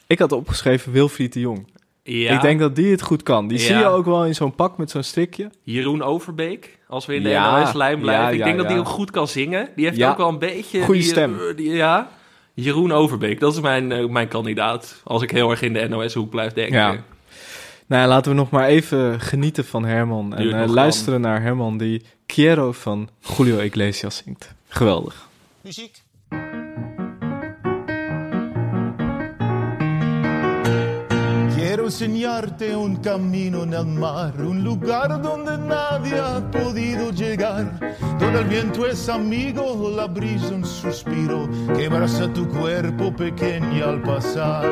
Ik had opgeschreven Wilfried de Jong. Ja. Ik denk dat die het goed kan. Die Ja. zie je ook wel in zo'n pak met zo'n strikje. Jeroen Overbeek, als we in de Ja, NOS-lijn blijven. ja, ik ja, denk dat ja. hij ook goed kan zingen. Die heeft Ja. ook wel een beetje... Goeie die, stem. eh, die- ja. Jeroen Overbeek, dat is mijn, eh, mijn kandidaat. Als ik heel erg in de NOS-hoek blijf denken. Ja. Nou, ja, laten we nog maar even genieten van Herman. En eh, luisteren naar Herman die Quiero van Julio Iglesias zingt. Geweldig. Muziek. Enseñarte un camino en el mar, un lugar donde nadie ha podido llegar, donde el viento es amigo, la brisa un suspiro que abraza tu cuerpo pequeño al pasar.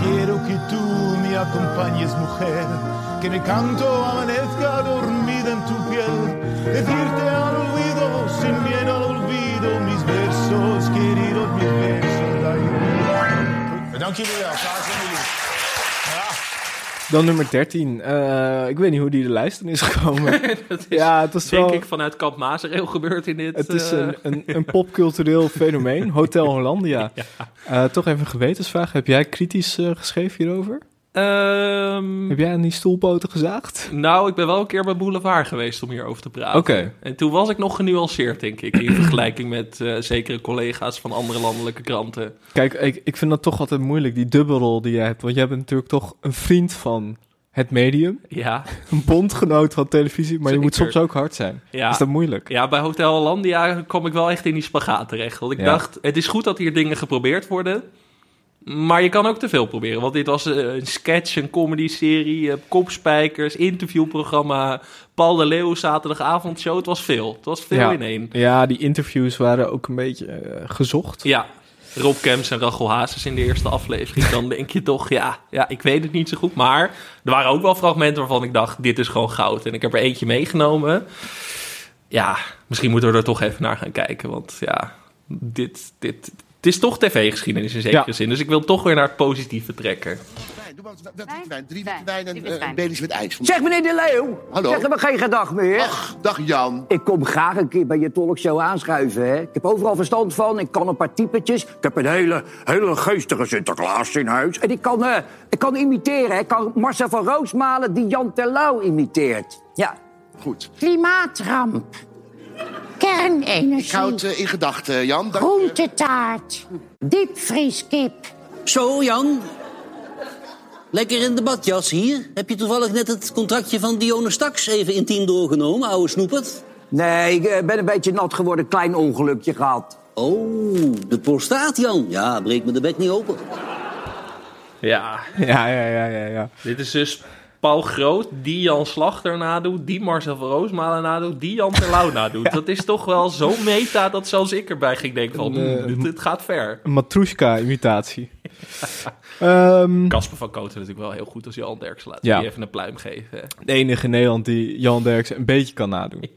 Quiero que tú me acompañes, mujer, que mi canto amanezca dormida en tu piel, decirte al oído, sin miedo al olvido, mis versos, queridos, mis versos. Dank jullie wel, graag aan jullie. Dan nummer 13. Eh, ik weet niet hoe die de lijst in is gekomen. (laughs) Dat is, (laughs) ja, het is denk wel... ik vanuit Kamp Mazereel gebeurd in dit... Het is eh, een, een, (laughs) een popcultureel fenomeen. Hotel Hollandia. Eh, toch even een gewetensvraag. Heb jij kritisch eh, geschreven hierover? Ehm, Heb jij aan die stoelpoten gezaagd? Nou, ik ben wel een keer bij Boulevard geweest om hierover te praten. Oké. En toen was ik nog genuanceerd, denk ik, in (clears throat) vergelijking met eh, zekere collega's van andere landelijke kranten. Kijk, ik, ik vind dat toch altijd moeilijk, die dubbelrol die jij hebt. Want jij bent natuurlijk toch een vriend van het medium. Ja. (laughs) Een bondgenoot van televisie, maar je moet soms ook hard zijn. Ja. Is dat moeilijk? Ja, bij Hotel Hollandia kwam ik wel echt in die spagaat terecht. Want ik Ja. dacht, het is goed dat hier dingen geprobeerd worden. Maar je kan ook te veel proberen. Want dit was eh, een sketch, een comedy-serie, eh, kopspijkers, interviewprogramma, Paul de Leeuw, zaterdagavondshow. Het was veel. Het was veel ja. in één. Ja, die interviews waren ook een beetje eh, gezocht. Ja, Rob Kemps en Rachel Hazes in de eerste aflevering. Dan denk je toch, ja, ja, ik weet het niet zo goed. Maar er waren ook wel fragmenten waarvan ik dacht, dit is gewoon goud. En ik heb er eentje meegenomen. Ja, misschien moeten we er toch even naar gaan kijken. Want ja, dit, dit, het is toch tv-geschiedenis in zekere Ja. zin. Dus ik wil toch weer naar het positieve trekken. Wijn, drie witte wijn en eh, een Baileys met ijs. Zeg meneer De Leeuw, Hallo. zeg maar geen gedag meer. Ach, dag Jan. Ik kom graag een keer bij je talkshow aanschuiven. Hè. Ik heb overal verstand van, ik kan een paar typetjes. Ik heb een hele, hele geestige Sinterklaas in huis. En ik kan, eh, ik kan imiteren, hè. ik kan Marcel van Roosmalen die Jan Terlouw imiteert. Ja. Goed. Klimaatramp. Kernenergie. Ik houd eh, in gedachten, Jan. Dank. Groentetaart. Diepvrieskip. Zo, Jan. Lekker in de badjas hier. Heb je toevallig net het contractje van Dionne Staks even intiem doorgenomen, ouwe snoepert? Nee, ik eh, ben een beetje nat geworden, klein ongelukje gehad. Oh, de prostaat, Jan. Ja, breek me de bek niet open. Ja. Ja, ja, ja, ja, ja. Dit is dus Paul Groot, die Jan Slachter nadoet, die Marcel van Roosmalen nadoet, die Jan Terlouw nadoet. (laughs) Dat is toch wel zo meta dat zelfs ik erbij ging denken van, Een, eh, hmm, dit, dit gaat ver. Een Matrushka-imitatie. (laughs) Ehm, Casper van Kooten natuurlijk wel heel goed als Jan Derksen laat Ja. die even een pluim geven. de enige in Nederland die Jan Derksen een beetje kan nadoen. (laughs)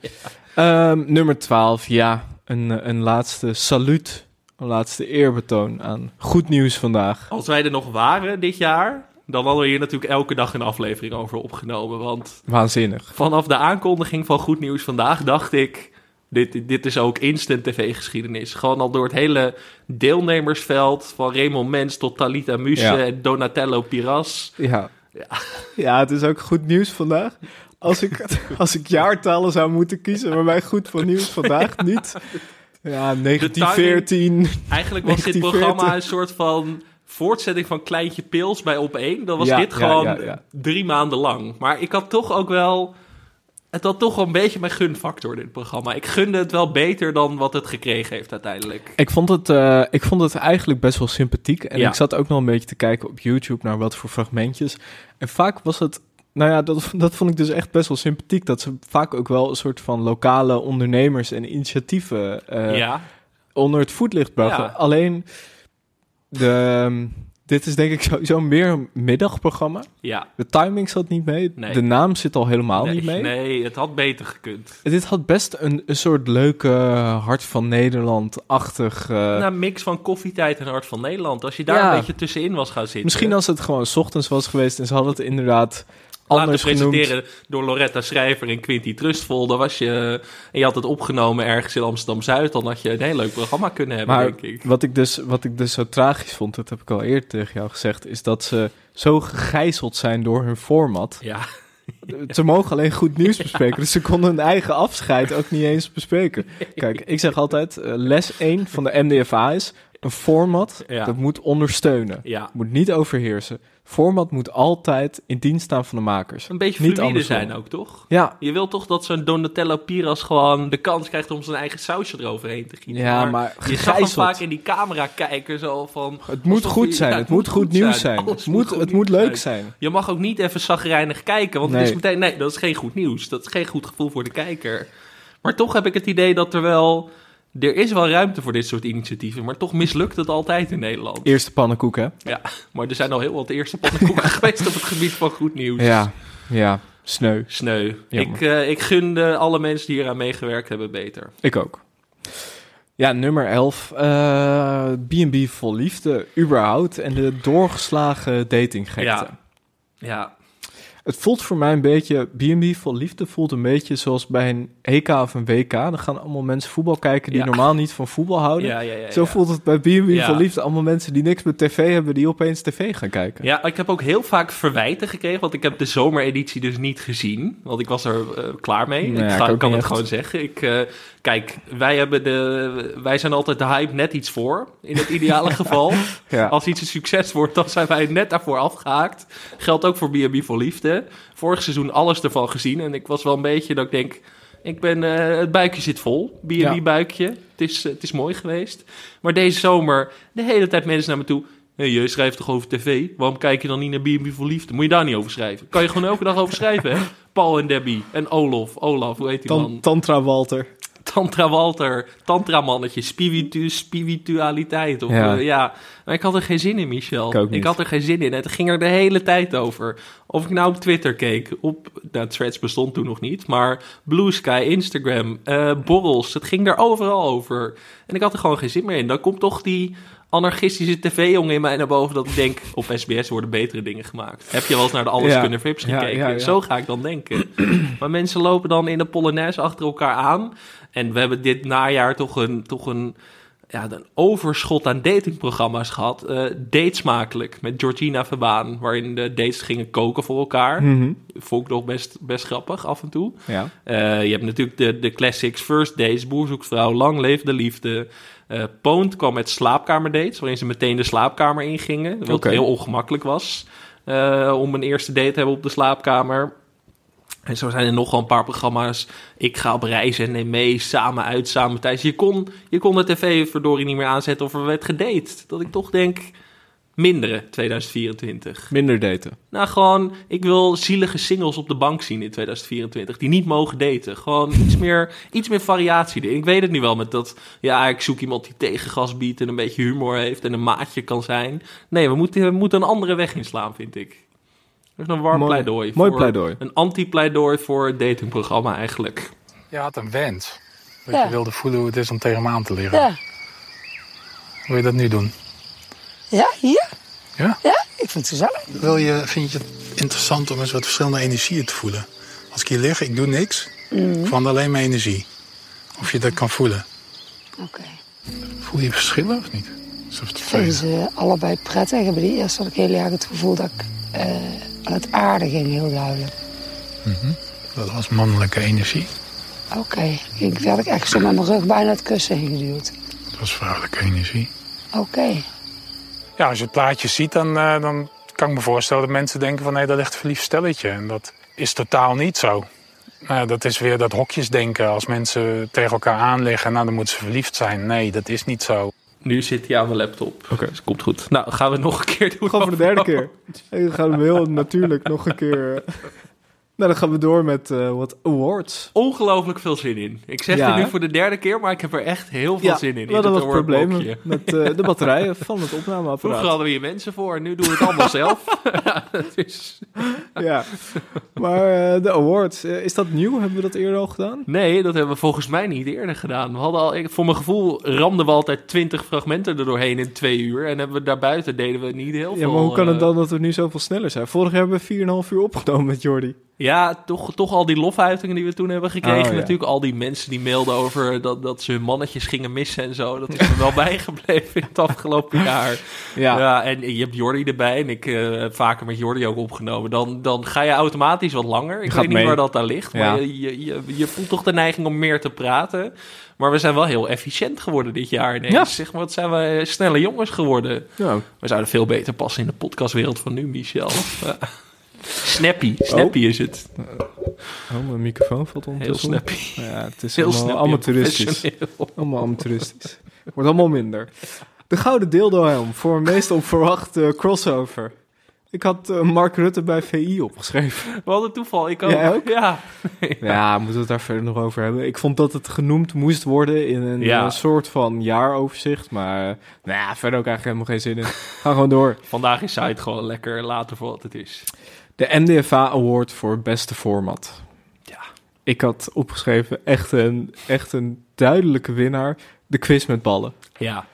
Ehm, nummer 12, ja. Een, eh, een laatste saluut. Een laatste eerbetoon aan goed nieuws vandaag. Als wij er nog waren dit jaar, dan hadden we hier natuurlijk elke dag een aflevering over opgenomen. Want Waanzinnig. vanaf de aankondiging van Goed Nieuws Vandaag dacht ik... Dit, dit is ook instant tv-geschiedenis. Gewoon al door het hele deelnemersveld... van Raymond Mens tot Talita Muse Ja. en Donatello Piras. Ja. ja, het is ook goed nieuws vandaag. Als ik, (laughs) als ik jaartallen zou moeten kiezen, waarbij goed nieuws vandaag niet. Ja, 1914. Eigenlijk was dit 1940. programma een soort van voortzetting van Kleintje Pils bij Op 1. Dan was Ja, dit gewoon ja, ja. drie maanden lang. Maar ik had toch ook wel... Het had toch wel een beetje mijn gunfactor, dit programma. Ik gunde het wel beter dan wat het gekregen heeft uiteindelijk. Ik vond, het, eh, ik vond het eigenlijk best wel sympathiek. En ik zat ook nog een beetje te kijken op YouTube naar wat voor fragmentjes. En vaak was het. Nou ja, dat, (laughs) dat vond ik dus echt best wel sympathiek. Dat ze vaak ook wel een soort van lokale ondernemers en initiatieven eh, Ja. onder het voetlicht brachten. Ja. Alleen, de, ehm, dit is denk ik sowieso meer een middagprogramma. Ja. De timing zat niet mee. Nee. De naam zit al helemaal nee, niet mee. Nee, het had beter gekund. Dit had best een, een soort leuke Hart van Nederland-achtig... eh, mix van koffietijd en Hart van Nederland. Als je daar Ja. een beetje tussenin was gaan zitten. Misschien als het gewoon 's ochtends was geweest en ze hadden het inderdaad Laten genoemd. presenteren door Loretta Schrijver en Quinty Trustvol. Dan was je, en je had het opgenomen ergens in Amsterdam-Zuid. Dan had je een heel leuk programma kunnen hebben, Maar denk ik. wat ik, dus, wat ik dus zo tragisch vond, dat heb ik al eerder tegen jou gezegd, is dat ze zo gegijzeld zijn door hun format. Ja. (laughs) Ze mogen alleen goed nieuws bespreken, dus ze konden hun eigen afscheid ook niet eens bespreken. (laughs) Kijk, ik zeg altijd, eh, les 1 van de MDFA is, een format, Ja. dat moet ondersteunen. Ja. Moet niet overheersen. Format moet altijd in dienst staan van de makers. Een beetje niet andersom. zijn ook, toch? Ja. Je wilt toch dat zo'n Donatello Piras gewoon de kans krijgt om zijn eigen sausje eroverheen te gieten. Ja, maar je zag hem vaak in die camera kijken zo van... Het moet goed zijn, ja, het moet goed nieuws zijn. Het moet- goed het moet leuk zijn. Je mag ook niet even zagrijnig kijken, want het is Nee. meteen... Nee, dat is geen goed nieuws. Dat is geen goed gevoel voor de kijker. Maar toch heb ik het idee dat er wel... Er is wel ruimte voor dit soort initiatieven, maar toch mislukt het altijd in Nederland. Eerste pannenkoek, hè? Ja, maar er zijn al heel wat eerste pannenkoeken (laughs) (laughs) geweest op het gebied van goed nieuws. Ja, ja, sneu. Sneu. Jammer. Ik, eh, ik gunde alle mensen die hier aan meegewerkt hebben beter. Ik ook. Ja, nummer 11. eh, B&B vol liefde, überhaupt. En de doorgeslagen datinggekte. Ja. Ja. Het voelt voor mij een beetje, B&B vol liefde voelt een beetje zoals bij een EK of een WK. Dan gaan allemaal mensen voetbal kijken die Ja. normaal niet van voetbal houden. Ja, ja, ja, Zo voelt het bij B&B vol liefde. Allemaal mensen die niks met tv hebben, die opeens tv gaan kijken. Ja, ik heb ook heel vaak verwijten gekregen, want ik heb de zomereditie dus niet gezien. Want ik was er eh, klaar mee. Nou ik ga, kan het echt. gewoon zeggen. Ik, eh, kijk, wij, hebben de, wij zijn altijd de hype net iets voor, in het ideale (laughs) geval. Als iets een succes wordt, dan zijn wij net daarvoor afgehaakt. Geldt ook voor B&B voor Liefde. Vorig seizoen alles ervan gezien. En ik was wel een beetje dat ik denk... Ik ben, eh, het buikje zit vol, B&B Ja. buikje. Het is, het is mooi geweest. Maar deze zomer, de hele tijd mensen naar me toe... Je schrijft toch over tv? Waarom kijk je dan niet naar B&B voor Liefde? Moet je daar niet over schrijven? Kan je gewoon elke dag over schrijven, hè? (laughs) Paul en Debbie en Olof. Olaf, hoe heet die Tan- man? Tantra Walter. Tantra Walter, Tantra mannetje, spiritu, spiritualiteit. Of, Ja. ja. ja, maar ik had er geen zin in, Michel. Ik had er geen zin in. Het ging er de hele tijd over. Of ik nou op Twitter keek, op, nou, Threads bestond toen nog niet, maar Blue Sky, Instagram, eh, borrels, het ging er overal over. En ik had er gewoon geen zin meer in. Dan komt toch die anarchistische tv-jongen in mij naar boven dat ik denk, op SBS worden betere dingen gemaakt. Heb je wel eens naar de Alles Ja. Kunnen Vips gekeken? ja, ja. Zo ga ik dan denken. (clears throat) maar mensen lopen dan in de Polonaise achter elkaar aan. En we hebben dit najaar toch een, toch een, ja, een overschot aan datingprogramma's gehad. Eh Datesmakelijk met Georgina Verbaan, waarin de dates gingen koken voor elkaar. Mhm. Vond ik nog best, best grappig af en toe. Ja. Eh, je hebt natuurlijk de, de classics First Dates, Boer zoekt vrouw, Lang leef de liefde. Eh Poont kwam met slaapkamerdates, waarin ze meteen de slaapkamer ingingen. Wat heel ongemakkelijk was om een eerste date te hebben op de slaapkamer. En zo zijn er nog wel een paar programma's. Ik ga op reis en neem mee, samen uit, samen thuis. Je kon, je kon de tv verdorie niet meer aanzetten of er werd gedate. Dat ik toch denk, minderen 2024. Minder daten. Nou, gewoon, ik wil zielige singles op de bank zien in 2024. Die niet mogen daten. Gewoon iets (laughs) meer, iets meer variatie erin. Ik weet het nu wel met dat, ja, ik zoek iemand die tegengas biedt en een beetje humor heeft en een maatje kan zijn. Nee, we moeten, we moeten een andere weg inslaan, vind ik. Dat is een warm Mooi- pleidooi. mooi voor- pleidooi. Een anti-pleidooi voor het datingprogramma eigenlijk. Je had een wens. Dat Ja. je wilde voelen hoe het is om tegen me aan te liggen. Ja. Wil je dat nu doen? Ja, hier? Ja? Ja, ik vind het gezellig. Wil je, vind je het interessant om eens wat verschillende energieën te voelen? Als ik hier lig, ik doe niks. Mhm. Ik vond alleen mijn energie. Of je dat kan voelen. Oké. Voel je verschillen of niet? Ik vind ze allebei prettig. Bij die eerste had ik heel erg het gevoel dat ik eh, aan het aarde ging, heel duidelijk. Mhm. Dat was mannelijke energie. Oké, ik werd ik echt zo met mijn rug bijna het kussen ingeduwd. Dat was vrouwelijke energie. Oké. Ja, als je het plaatje ziet, dan, eh, dan kan ik me voorstellen dat mensen denken van... nee, dat ligt een verliefd stelletje. En dat is totaal niet zo. Nou, dat is weer dat hokjesdenken. Als mensen tegen elkaar aanliggen, nou, dan moeten ze verliefd zijn. Nee, dat is niet zo. Nu zit hij aan mijn laptop. Oké. Dus komt goed. Nou, gaan we het nog een keer doen. Gewoon voor de derde keer. (laughs) En dan gaan we heel natuurlijk nog een keer... Nou, dan gaan we door met eh, wat awards. Ongelooflijk veel zin in. Ik zeg Ja, het nu voor de derde keer, maar ik heb er echt heel veel Ja, zin in. we hadden wat problemen met eh, de batterijen van het opnameapparaat. Vroeger hadden we hier mensen voor, nu doen we het allemaal zelf. (laughs) Ja, Ja, maar eh, de awards, is dat nieuw? Hebben we dat eerder al gedaan? Nee, dat hebben we volgens mij niet eerder gedaan. We hadden al, ik- voor mijn gevoel ramden we altijd twintig fragmenten er doorheen in twee uur. En hebben we daarbuiten deden we niet heel Ja, veel. maar hoe kan het dan dat we nu zoveel sneller zijn? Vorig jaar hebben we 4,5 uur opgenomen met Jordi. Ja, toch, toch al die lofuitingen die we toen hebben gekregen. Oh, ja. Natuurlijk al die mensen die mailden over dat, dat ze hun mannetjes gingen missen en zo. Dat is me wel (laughs) bijgebleven in het afgelopen (laughs) jaar. Ja. en je hebt Jordi erbij en ik eh, heb vaker met Jordi ook opgenomen. Dan, dan ga je automatisch wat langer. Ik Gaat weet niet waar dat aan ligt, maar Ja. je, je, je, je voelt toch de neiging om meer te praten. Maar we zijn wel heel efficiënt geworden dit jaar ineens. Ja. Zeg maar, wat zijn we snelle jongens geworden. Ja. We zouden veel beter passen in de podcastwereld van nu, Michel. (laughs) Snappy, snappy is het. Oh, mijn microfoon valt ondertussen. Heel snappy. Ja, het is Heel allemaal snappy, amateuristisch. Allemaal amateuristisch. Wordt allemaal minder. De Gouden Dildo-helm voor een meest onverwachte crossover. Ik had eh, Mark Rutte bij VI opgeschreven. We hadden toeval, ik ook. Jij ook? Ja. (laughs) Ja, moeten we het daar verder nog over hebben. Ik vond dat het genoemd moest worden in een Ja. eh, soort van jaaroverzicht. Maar nou ja, verder ook eigenlijk helemaal geen zin in. Ga gewoon door. Vandaag is site gewoon lekker later voor wat het is. De NDFA Award voor beste format. Ja. Ik had opgeschreven echt een, echt een duidelijke winnaar. De quiz met ballen. Ja.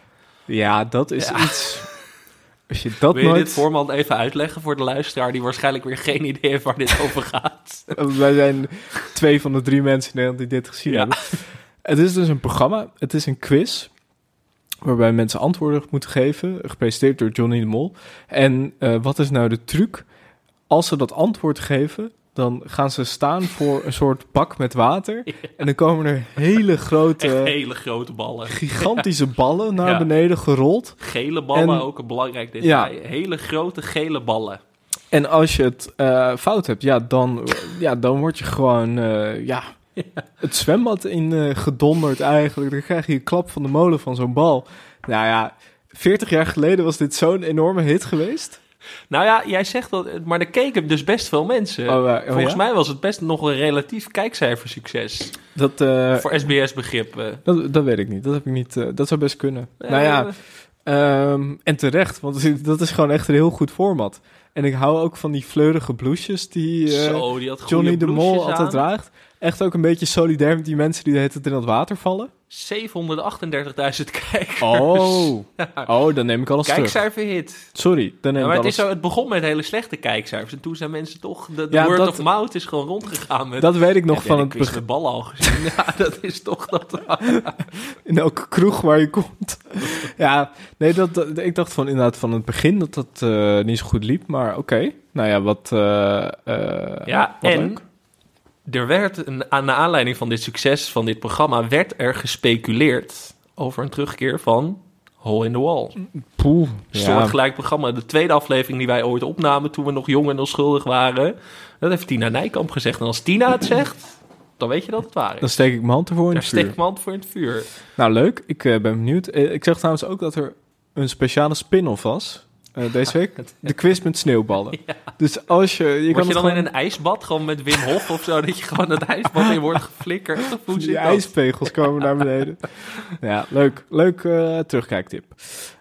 Ja, dat is Ja. iets... Als je dat Wil je nooit... dit format even uitleggen voor de luisteraar... die waarschijnlijk weer geen idee heeft waar dit over gaat? (laughs) Wij zijn twee van de drie mensen in Nederland die dit gezien Ja. hebben. Het is dus een programma, het is een quiz... waarbij mensen antwoorden moeten geven, gepresenteerd door Johnny de Mol. En eh, wat is nou de truc? Als ze dat antwoord geven, dan gaan ze staan voor een soort bak met water. (laughs) En dan komen er hele grote, Echt hele grote ballen. gigantische ballen naar Ja. beneden gerold. Gele ballen, En- ook een belangrijk detail. Ja. Hele grote gele ballen. En als je het eh, fout hebt, ja, dan, ja, dan word je gewoon eh, ja, (laughs) het zwembad in eh, gedonderd eigenlijk. Dan krijg je een klap van de molen van zo'n bal. Nou ja, 40 jaar geleden was dit zo'n enorme hit geweest. Nou ja, jij zegt dat, maar er keken dus best veel mensen. Oh, oh Volgens ja? mij was het best nog een relatief kijkcijfersucces. Dat, eh, Voor SBS-begrippen. dat, dat weet ik niet. Dat heb ik niet. eh, dat zou best kunnen. Eh, nou ja, ehm, en terecht, want (laughs) dat is gewoon echt een heel goed format. En ik hou ook van die fleurige blouses die, Zo, Johnny de Mol altijd aan. draagt. Echt ook een beetje solidair met die mensen die de hele tijd in dat water vallen. 738.000 kijkers. Oh. (laughs) oh, dan neem ik alles terug. Kijkcijferhit. Sorry, dan neem Ja, maar ik het, is zo, het begon met hele slechte kijkcijfers. En toen zijn mensen toch... De, de Ja, word dat- of mouth is gewoon rondgegaan. Met, Dat weet ik nog van het de begin. met ballen al gezien. (laughs) ja, dat is toch dat... (laughs) In elke kroeg waar je komt. ja, nee, dat, dat- ik dacht van inderdaad van het begin dat dat eh, niet zo goed liep. Maar oké, nou ja, wat... eh, eh, Ja, wat en leuk. Er werd, een, aan de aanleiding van dit succes van dit programma, werd er gespeculeerd over een terugkeer van Hole in the Wall. Poeh, Een ja. soortgelijk programma. De tweede aflevering die wij ooit opnamen toen we nog jong en onschuldig waren. Dat heeft Tina Nijkamp gezegd. En als Tina het zegt, dan weet je dat het waar is. Dan steek ik mijn hand ervoor in Daar het steek vuur. ik mijn hand voor in het vuur. Nou, leuk. Ik eh, ben benieuwd. Eh, ik zeg trouwens ook dat er een speciale spin-off was. Eh, deze week. (laughs) De quiz met sneeuwballen. (laughs) Dus als je... je Word kan je dan gewoon... in een ijsbad, gewoon met Wim Hof of zo, (laughs) dat je gewoon het ijsbad in wordt geflikkerd? Hoe zit Die ijspegels komen naar beneden. ja, leuk. Leuk eh, terugkijktip.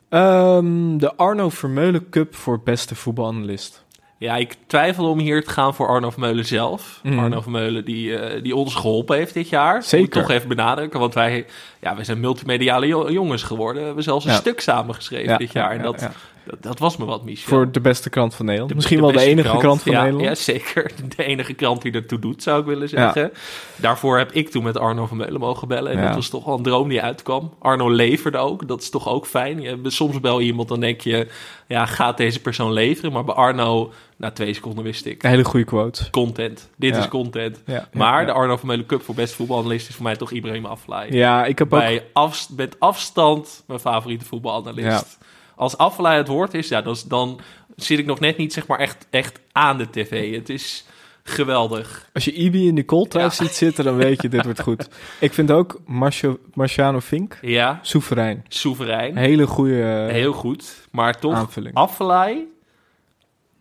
Ehm, de Arno Vermeulen Cup voor beste voetbalanalist. Ja, ik twijfel om hier te gaan voor Arno Vermeulen zelf. Mhm. Arno Vermeulen die, eh, die ons geholpen heeft dit jaar. Zeker. Moet ik toch even benadrukken, want wij, ja, wij zijn multimediale jo- jongens geworden. We hebben zelfs een Ja. stuk samengeschreven Ja, dit jaar. ja, en dat, ja. Dat, dat was me wat, Michel. Voor de beste krant van Nederland. De- Misschien de wel de enige krant, van ja, Nederland. Ja, zeker. (laughs) De enige krant die ertoe doet, zou ik willen Ja. zeggen. Daarvoor heb ik toen met Arno van Meulen mogen bellen. En Ja. dat was toch wel een droom die uitkwam. Arno leverde ook. Dat is toch ook fijn. Je, soms bel je iemand, dan denk je... Ja, gaat deze persoon leveren? Maar bij Arno, na twee seconden wist ik... Een hele goede quote. Content. Dit Ja. is content. Ja, ja, maar ja. de Arno van Meulen Cup voor beste voetbalanalist... is voor mij toch Ibrahim Afellay. Ja, ik heb ook- Bij afst- met afstand mijn favoriete voetbalanalist. Als het woord is, ja, dan, dan zit ik nog net niet zeg maar echt, echt aan de tv. Het is geweldig. Als je Ibi in die kooltrui ziet zitten, dan weet je, dit wordt goed. Ik vind ook Marcio, Marciano Fink Ja. soeverein. Soeverein. Hele goede Heel goed. Maar toch, aanvulling. Afellay...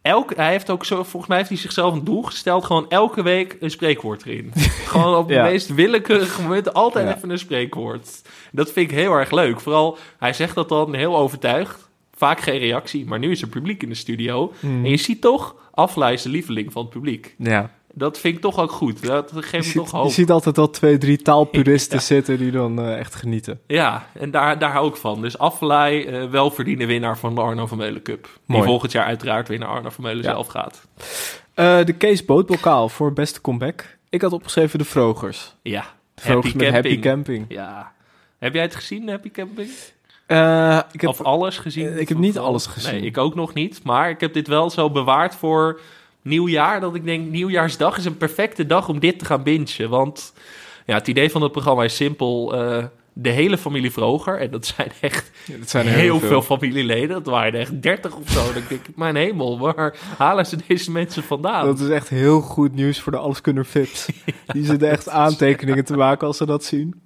Elk, hij heeft ook zo, volgens mij heeft hij zichzelf een doel gesteld. Gewoon elke week een spreekwoord erin. (laughs) gewoon op de Ja. meest willekeurige momenten altijd Ja. even een spreekwoord. Dat vind ik heel erg leuk. Vooral, hij zegt dat dan heel overtuigd. Vaak geen reactie, maar nu is er publiek in de studio. Mhm. En je ziet toch, is de lieveling van het publiek. Ja. Dat vind ik toch ook goed. Dat geeft Je me ziet, toch je hoop. ziet altijd wel twee, drie taalpuristen zitten die dan eh, echt genieten. Ja, en daar, daar hou ik van. Dus Affelay, eh welverdiende winnaar van de Arno van Meulen Cup. Die volgend jaar uiteraard weer naar Arno van Meulen Ja. zelf gaat. Eh, de Kees Bootbokaal voor beste comeback. Ik had opgeschreven de Vrogers. Ja, Vrogers met Happy Camping. Ja. Heb jij het gezien, Happy Camping? Eh, ik heb, of alles gezien? ik heb niet alles gezien. Nee, ik ook nog niet. Maar ik heb dit wel zo bewaard voor nieuwjaar. Dat ik denk, nieuwjaarsdag is een perfecte dag om dit te gaan bingen. Want ja, het idee van het programma is simpel. eh, de hele familie Vroger. En dat zijn echt dat zijn heel, heel veel. veel. familieleden. Dat waren er echt 30 of zo. Dan denk ik, mijn hemel, waar halen ze deze mensen vandaan? Dat is echt heel goed nieuws voor de Alleskunner Vips. (laughs) Die zitten echt aantekeningen te maken als ze dat zien.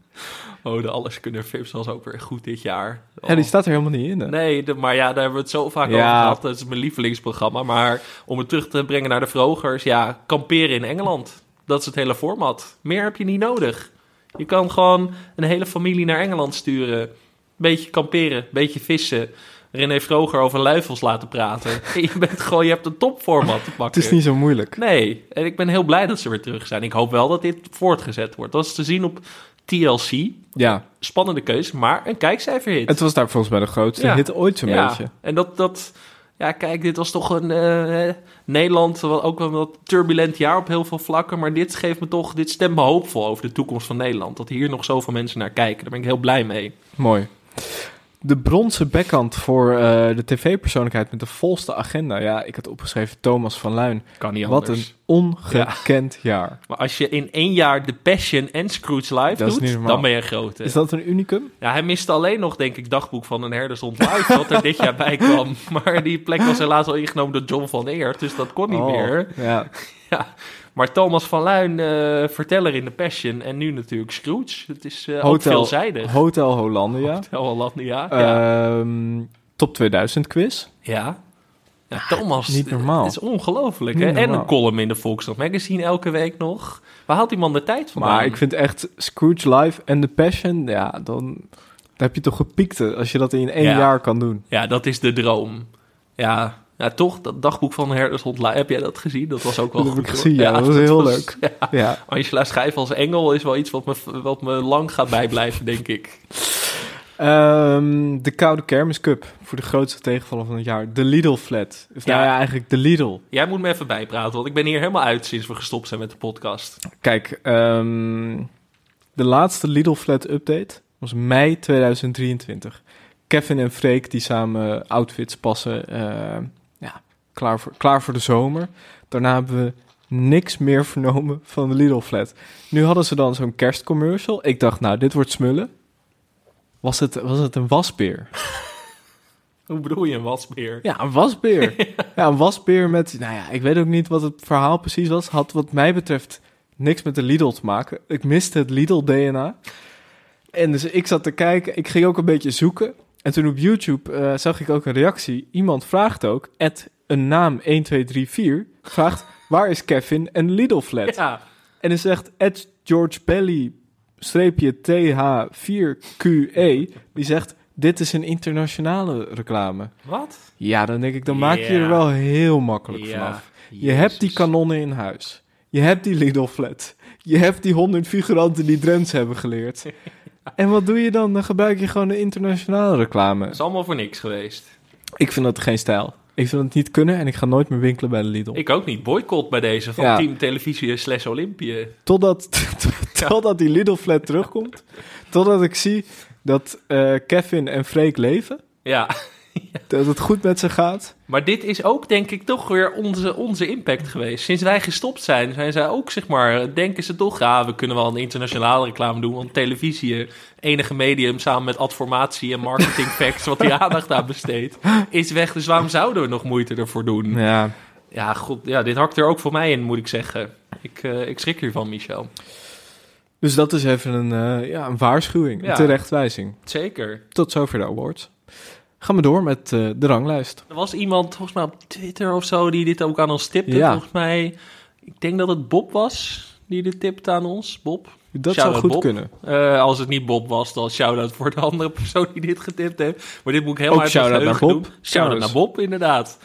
Oh, de Alleskunner Vips was ook weer goed dit jaar. Ja, die staat er helemaal niet in. hè? Nee, de- maar ja, daar hebben we het zo vaak Ja. over gehad. Dat is mijn lievelingsprogramma. Maar om het terug te brengen naar de Vrogers... ja, kamperen in Engeland. Dat is het hele format. Meer heb je niet nodig. Je kan gewoon een hele familie naar Engeland sturen. Beetje kamperen, beetje vissen. René Vroger over luifels laten praten. (laughs) je, bent gewoon, je hebt een topformat te pakken. Het is niet zo moeilijk. Nee, en ik ben heel blij dat ze weer terug zijn. Ik hoop wel dat dit voortgezet wordt. Dat is te zien op TLC. Ja. Spannende keuze, maar een kijkcijferhit. Het was daar volgens mij de grootste Ja. hit ooit zo'n Ja. beetje. En dat, dat, ja, kijk, dit was toch een eh, Nederland, wel ook wel een wat turbulent jaar op heel veel vlakken. Maar dit geeft me toch, dit stemt me hoopvol over de toekomst van Nederland. Dat hier nog zoveel mensen naar kijken. Daar ben ik heel blij mee. Mooi. De bronzen backhand voor eh, de tv-persoonlijkheid met de volste agenda. Ja, ik had opgeschreven Thomas van Luin. Kan niet Wat een ongekend jaar. Maar als je in één jaar The Passion en Scrooge Live Dat doet, dan ben je grote. Is dat een unicum? Ja, hij miste alleen nog, denk ik, dagboek van een herdershond live, wat er dit jaar bij kwam. (laughs) Maar die plek was helaas al ingenomen door John van Eert, dus dat kon niet Oh, meer. ja. ja. Maar Thomas van Luin, eh, verteller in The Passion en nu natuurlijk Scrooge. Het is ook Hotel, veelzijdig. Hotel Hollandia. (laughs) Hotel Hollandia, ja. Ehm, top 2000 quiz. Ja. Ja, Thomas, niet normaal. Het is ongelooflijk, hè? En een column in de Volkskrant Magazine elke week nog. Waar haalt die man de tijd vandaan? Maar ik vind echt Scrooge Live en The Passion, ja, dan, dan heb je toch gepiekt hè, als je dat in één Ja. jaar kan doen. Ja, dat is de droom. Ja, ja toch, dat dagboek van Herdershond heb jij dat gezien? Dat was ook wel Dat heb ik gezien, ja, dat was heel leuk. Ja. Ja. Angela Schijf als engel is wel iets wat me, wat me lang gaat bijblijven, denk ik. Ehm, de Koude Kermis Cup voor de grootste tegenvaller van het jaar. De Lidl Flat. Of nou Ja. ja, eigenlijk de Lidl. Jij moet me even bijpraten, want ik ben hier helemaal uit sinds we gestopt zijn met de podcast. Kijk, ehm, de laatste Lidl Flat update was mei 2023. Kevin en Freek die samen outfits passen. eh, ja, klaar voor, klaar voor de zomer. Daarna hebben we niks meer vernomen van de Lidl Flat. Nu hadden ze dan zo'n kerstcommercial. Ik dacht, nou, dit wordt smullen. Was het, was het een wasbeer? (laughs) Hoe bedoel je een wasbeer? Ja, een wasbeer. (laughs) ja, een wasbeer met... Nou ja, ik weet ook niet wat het verhaal precies was. Had wat mij betreft niks met de Lidl te maken. Ik miste het Lidl-DNA. En dus ik zat te kijken. Ik ging ook een beetje zoeken. En toen op YouTube eh, zag ik ook een reactie. Iemand vraagt ook, at een naam 1234, vraagt... waar is Kevin en Lidl Flat? Ja. En dan zegt at George Belly streepje TH4QE, die zegt, dit is een internationale reclame. Wat? Ja, dan denk ik, dan maak je er wel heel makkelijk Ja, vanaf. Je hebt die kanonnen in huis. Je hebt die Lidl flat. Je hebt die honderd figuranten die Drents hebben geleerd. (laughs) En wat doe je dan? Dan gebruik je gewoon een internationale reclame. Dat is allemaal voor niks geweest. Ik vind dat geen stijl. Ik vind het niet kunnen en ik ga nooit meer winkelen bij de Lidl. Ik ook niet. Boycott bij deze van Ja. Team Televisie slash Olympië. Totdat, (laughs) totdat die Lidl flat terugkomt. Totdat ik zie dat eh, Kevin en Freek leven. Ja. (laughs) Dat het goed met ze gaat. Maar dit is ook, denk ik, toch weer onze, onze impact geweest. Sinds wij gestopt zijn, zijn zij ook, zeg maar, denken ze toch... ja, we kunnen wel een internationale reclame doen... want televisie, enige medium samen met adformatie en marketing (laughs) facts... wat die aandacht aan besteedt, is weg. Dus waarom zouden we nog moeite ervoor doen? Ja. Ja, god, ja, dit hakt er ook voor mij in, moet ik zeggen. Ik, eh, ik schrik hiervan, Michel. Dus dat is even een, eh, ja, een waarschuwing, Ja. een terechtwijzing. Zeker. Tot zover de awards. Gaan we door met eh, de ranglijst. Er was iemand, volgens mij op Twitter of zo, die dit ook aan ons tipte. Ja. Volgens mij, ik denk dat het Bob was die dit tipte aan ons. Bob. Dat zou goed Bob. kunnen. Eh, als het niet Bob was, dan shout-out voor de andere persoon die dit getipt heeft. Maar dit moet ik helemaal uit shout-out naar Bob. Shout-out naar. Bob, inderdaad.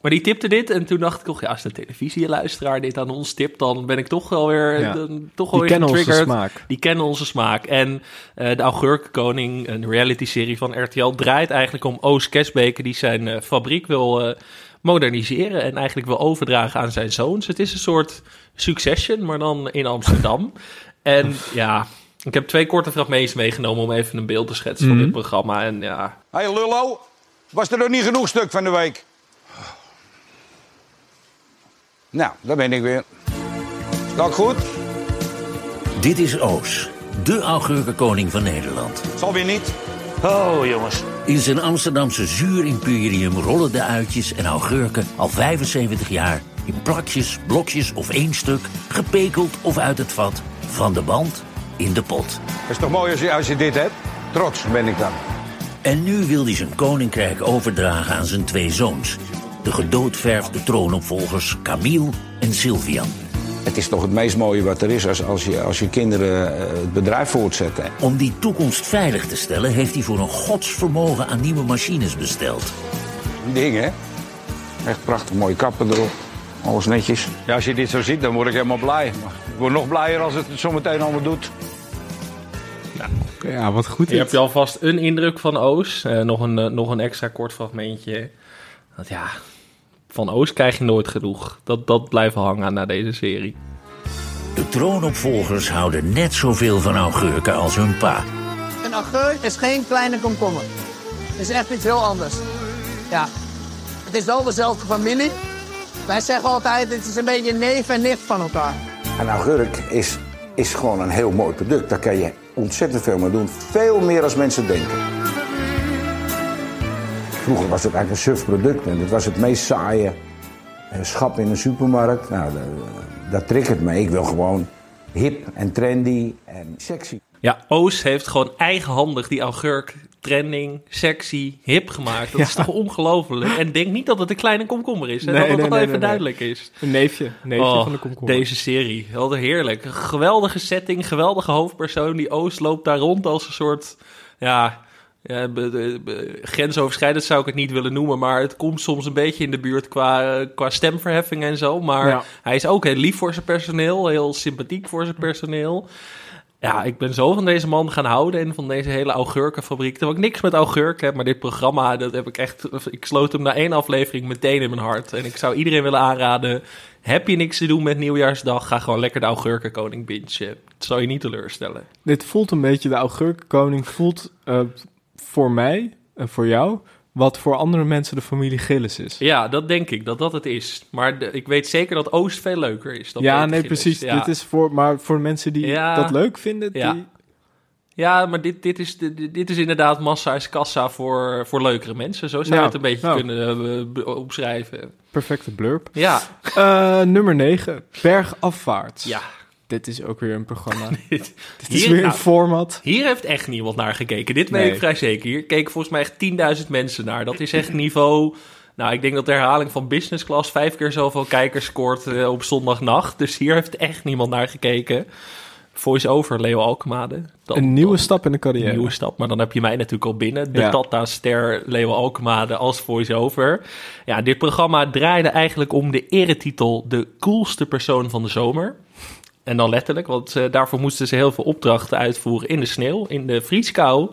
Maar die tipte dit en toen dacht ik toch, ja, als de televisieluisteraar dit aan ons tipt, dan ben ik toch wel weer, Ja. dan, toch Die kennen onze smaak. Die kennen onze smaak. En eh, de Augurkenkoning, een reality-serie van RTL, draait eigenlijk om Oos Kesbeke, die zijn eh, fabriek wil eh, moderniseren en eigenlijk wil overdragen aan zijn zoons. Het is een soort succession, maar dan in Amsterdam. (laughs) en ja, ik heb twee korte fragmenten meegenomen om even een beeld te schetsen van Mhm. dit programma. En ja, Hé hey, Lullo, was er nog niet genoeg stuk van de week? Nou, daar ben ik weer. Dat goed? Dit is Oos, de augurkenkoning van Nederland. Zal weer niet. Oh, jongens. In zijn Amsterdamse zuurimperium rollen de uitjes en augurken al 75 jaar... in plakjes, blokjes of één stuk, gepekeld of uit het vat... van de band in de pot. Het is toch mooi als je, als je dit hebt? Trots ben ik dan. En nu wil hij zijn koninkrijk overdragen aan zijn twee zoons... de gedoodverfde troonopvolgers Camille en Sylvian. Het is toch het meest mooie wat er is als, als, je, als je kinderen eh, het bedrijf voortzetten. Om die toekomst veilig te stellen heeft hij voor een godsvermogen aan nieuwe machines besteld. Ding, hè? Echt prachtig, mooie kappen erop. Alles netjes. Ja, als je dit zo ziet, dan word ik helemaal blij. Maar ik word nog blijer als het het zometeen allemaal doet. Ja, wat goed Hier dit. heb je alvast een indruk van Oos. Eh, nog, een, eh, nog een extra kort fragmentje. Dat ja, van Oos krijg je nooit genoeg. Dat, dat blijft hangen na deze serie. De troonopvolgers houden net zoveel van augurken als hun pa. Een augurk is geen kleine komkommer. Het is echt iets heel anders. Ja. Het is wel dezelfde familie. Wij zeggen altijd, het is een beetje neef en nicht van elkaar. Een augurk is, is gewoon een heel mooi product. Daar kan je ontzettend veel mee doen. Veel meer dan mensen denken. Vroeger was het eigenlijk een suf product. En het was het meest saaie eh, schap in een supermarkt. Nou, dat, dat triggert me. Ik wil gewoon hip en trendy en sexy. Ja, Oos heeft gewoon eigenhandig die augurk trending, sexy, hip gemaakt. Dat Ja. is toch ongelooflijk? En denk niet dat het een kleine komkommer is. Hè? Nee, dat het nee, even nee, nee. duidelijk is. Een neefje, een neefje Oh, van de komkommer. Deze serie, wel heerlijk. Geweldige setting, geweldige hoofdpersoon. Die Oost loopt daar rond als een soort, ja, ja be- be- be- grensoverschrijdend zou ik het niet willen noemen, maar het komt soms een beetje in de buurt qua, qua stemverheffing en zo. Maar Ja. hij is ook heel lief voor zijn personeel, heel sympathiek voor zijn personeel. Ja, ik ben zo van deze man gaan houden en van deze hele augurkenfabriek. Terwijl ik niks met augurken heb, maar dit programma, dat heb ik echt... Ik sloot hem na één aflevering meteen in mijn hart. En ik zou iedereen willen aanraden, heb je niks te doen met Nieuwjaarsdag, ga gewoon lekker de augurkenkoning bingen. Het zal je niet teleurstellen. Dit voelt een beetje, de augurkenkoning voelt eh, voor mij en voor jou wat voor andere mensen de familie Gillis is. Ja, dat denk ik, dat dat het is. Maar de- ik weet zeker dat Oost veel leuker is. dan ja, nee, Gillis. precies. Ja. Dit is voor, maar voor mensen die Ja. dat leuk vinden, Ja. die, Ja, maar dit, dit, is, dit, dit is inderdaad massa is kassa voor, voor leukere mensen. Zo zou je Ja, het een beetje nou. kunnen be- opschrijven. perfecte blurb. Ja. Eh, nummer 9, Bergafwaarts. Ja. Dit is ook weer een programma. (laughs) dit is Hier- weer een nou, format. Hier heeft echt niemand naar gekeken. Dit weet Nee. ik vrij zeker. Hier keken volgens mij echt 10.000 mensen naar. Dat is echt niveau... Nou, ik denk dat de herhaling van Business Class vijf keer zoveel kijkers scoort eh, op zondagnacht. Dus hier heeft echt niemand naar gekeken. Voice-over, Leo Alkemade. Een nieuwe stap in de carrière. Een nieuwe stap, maar dan heb je mij natuurlijk al binnen. De Ja. Tata-ster Leo Alkemade als voice-over. Ja, dit programma draaide eigenlijk om de eretitel... de coolste persoon van de zomer. En dan letterlijk, want eh, daarvoor moesten ze heel veel opdrachten uitvoeren... in de sneeuw, in de vrieskou.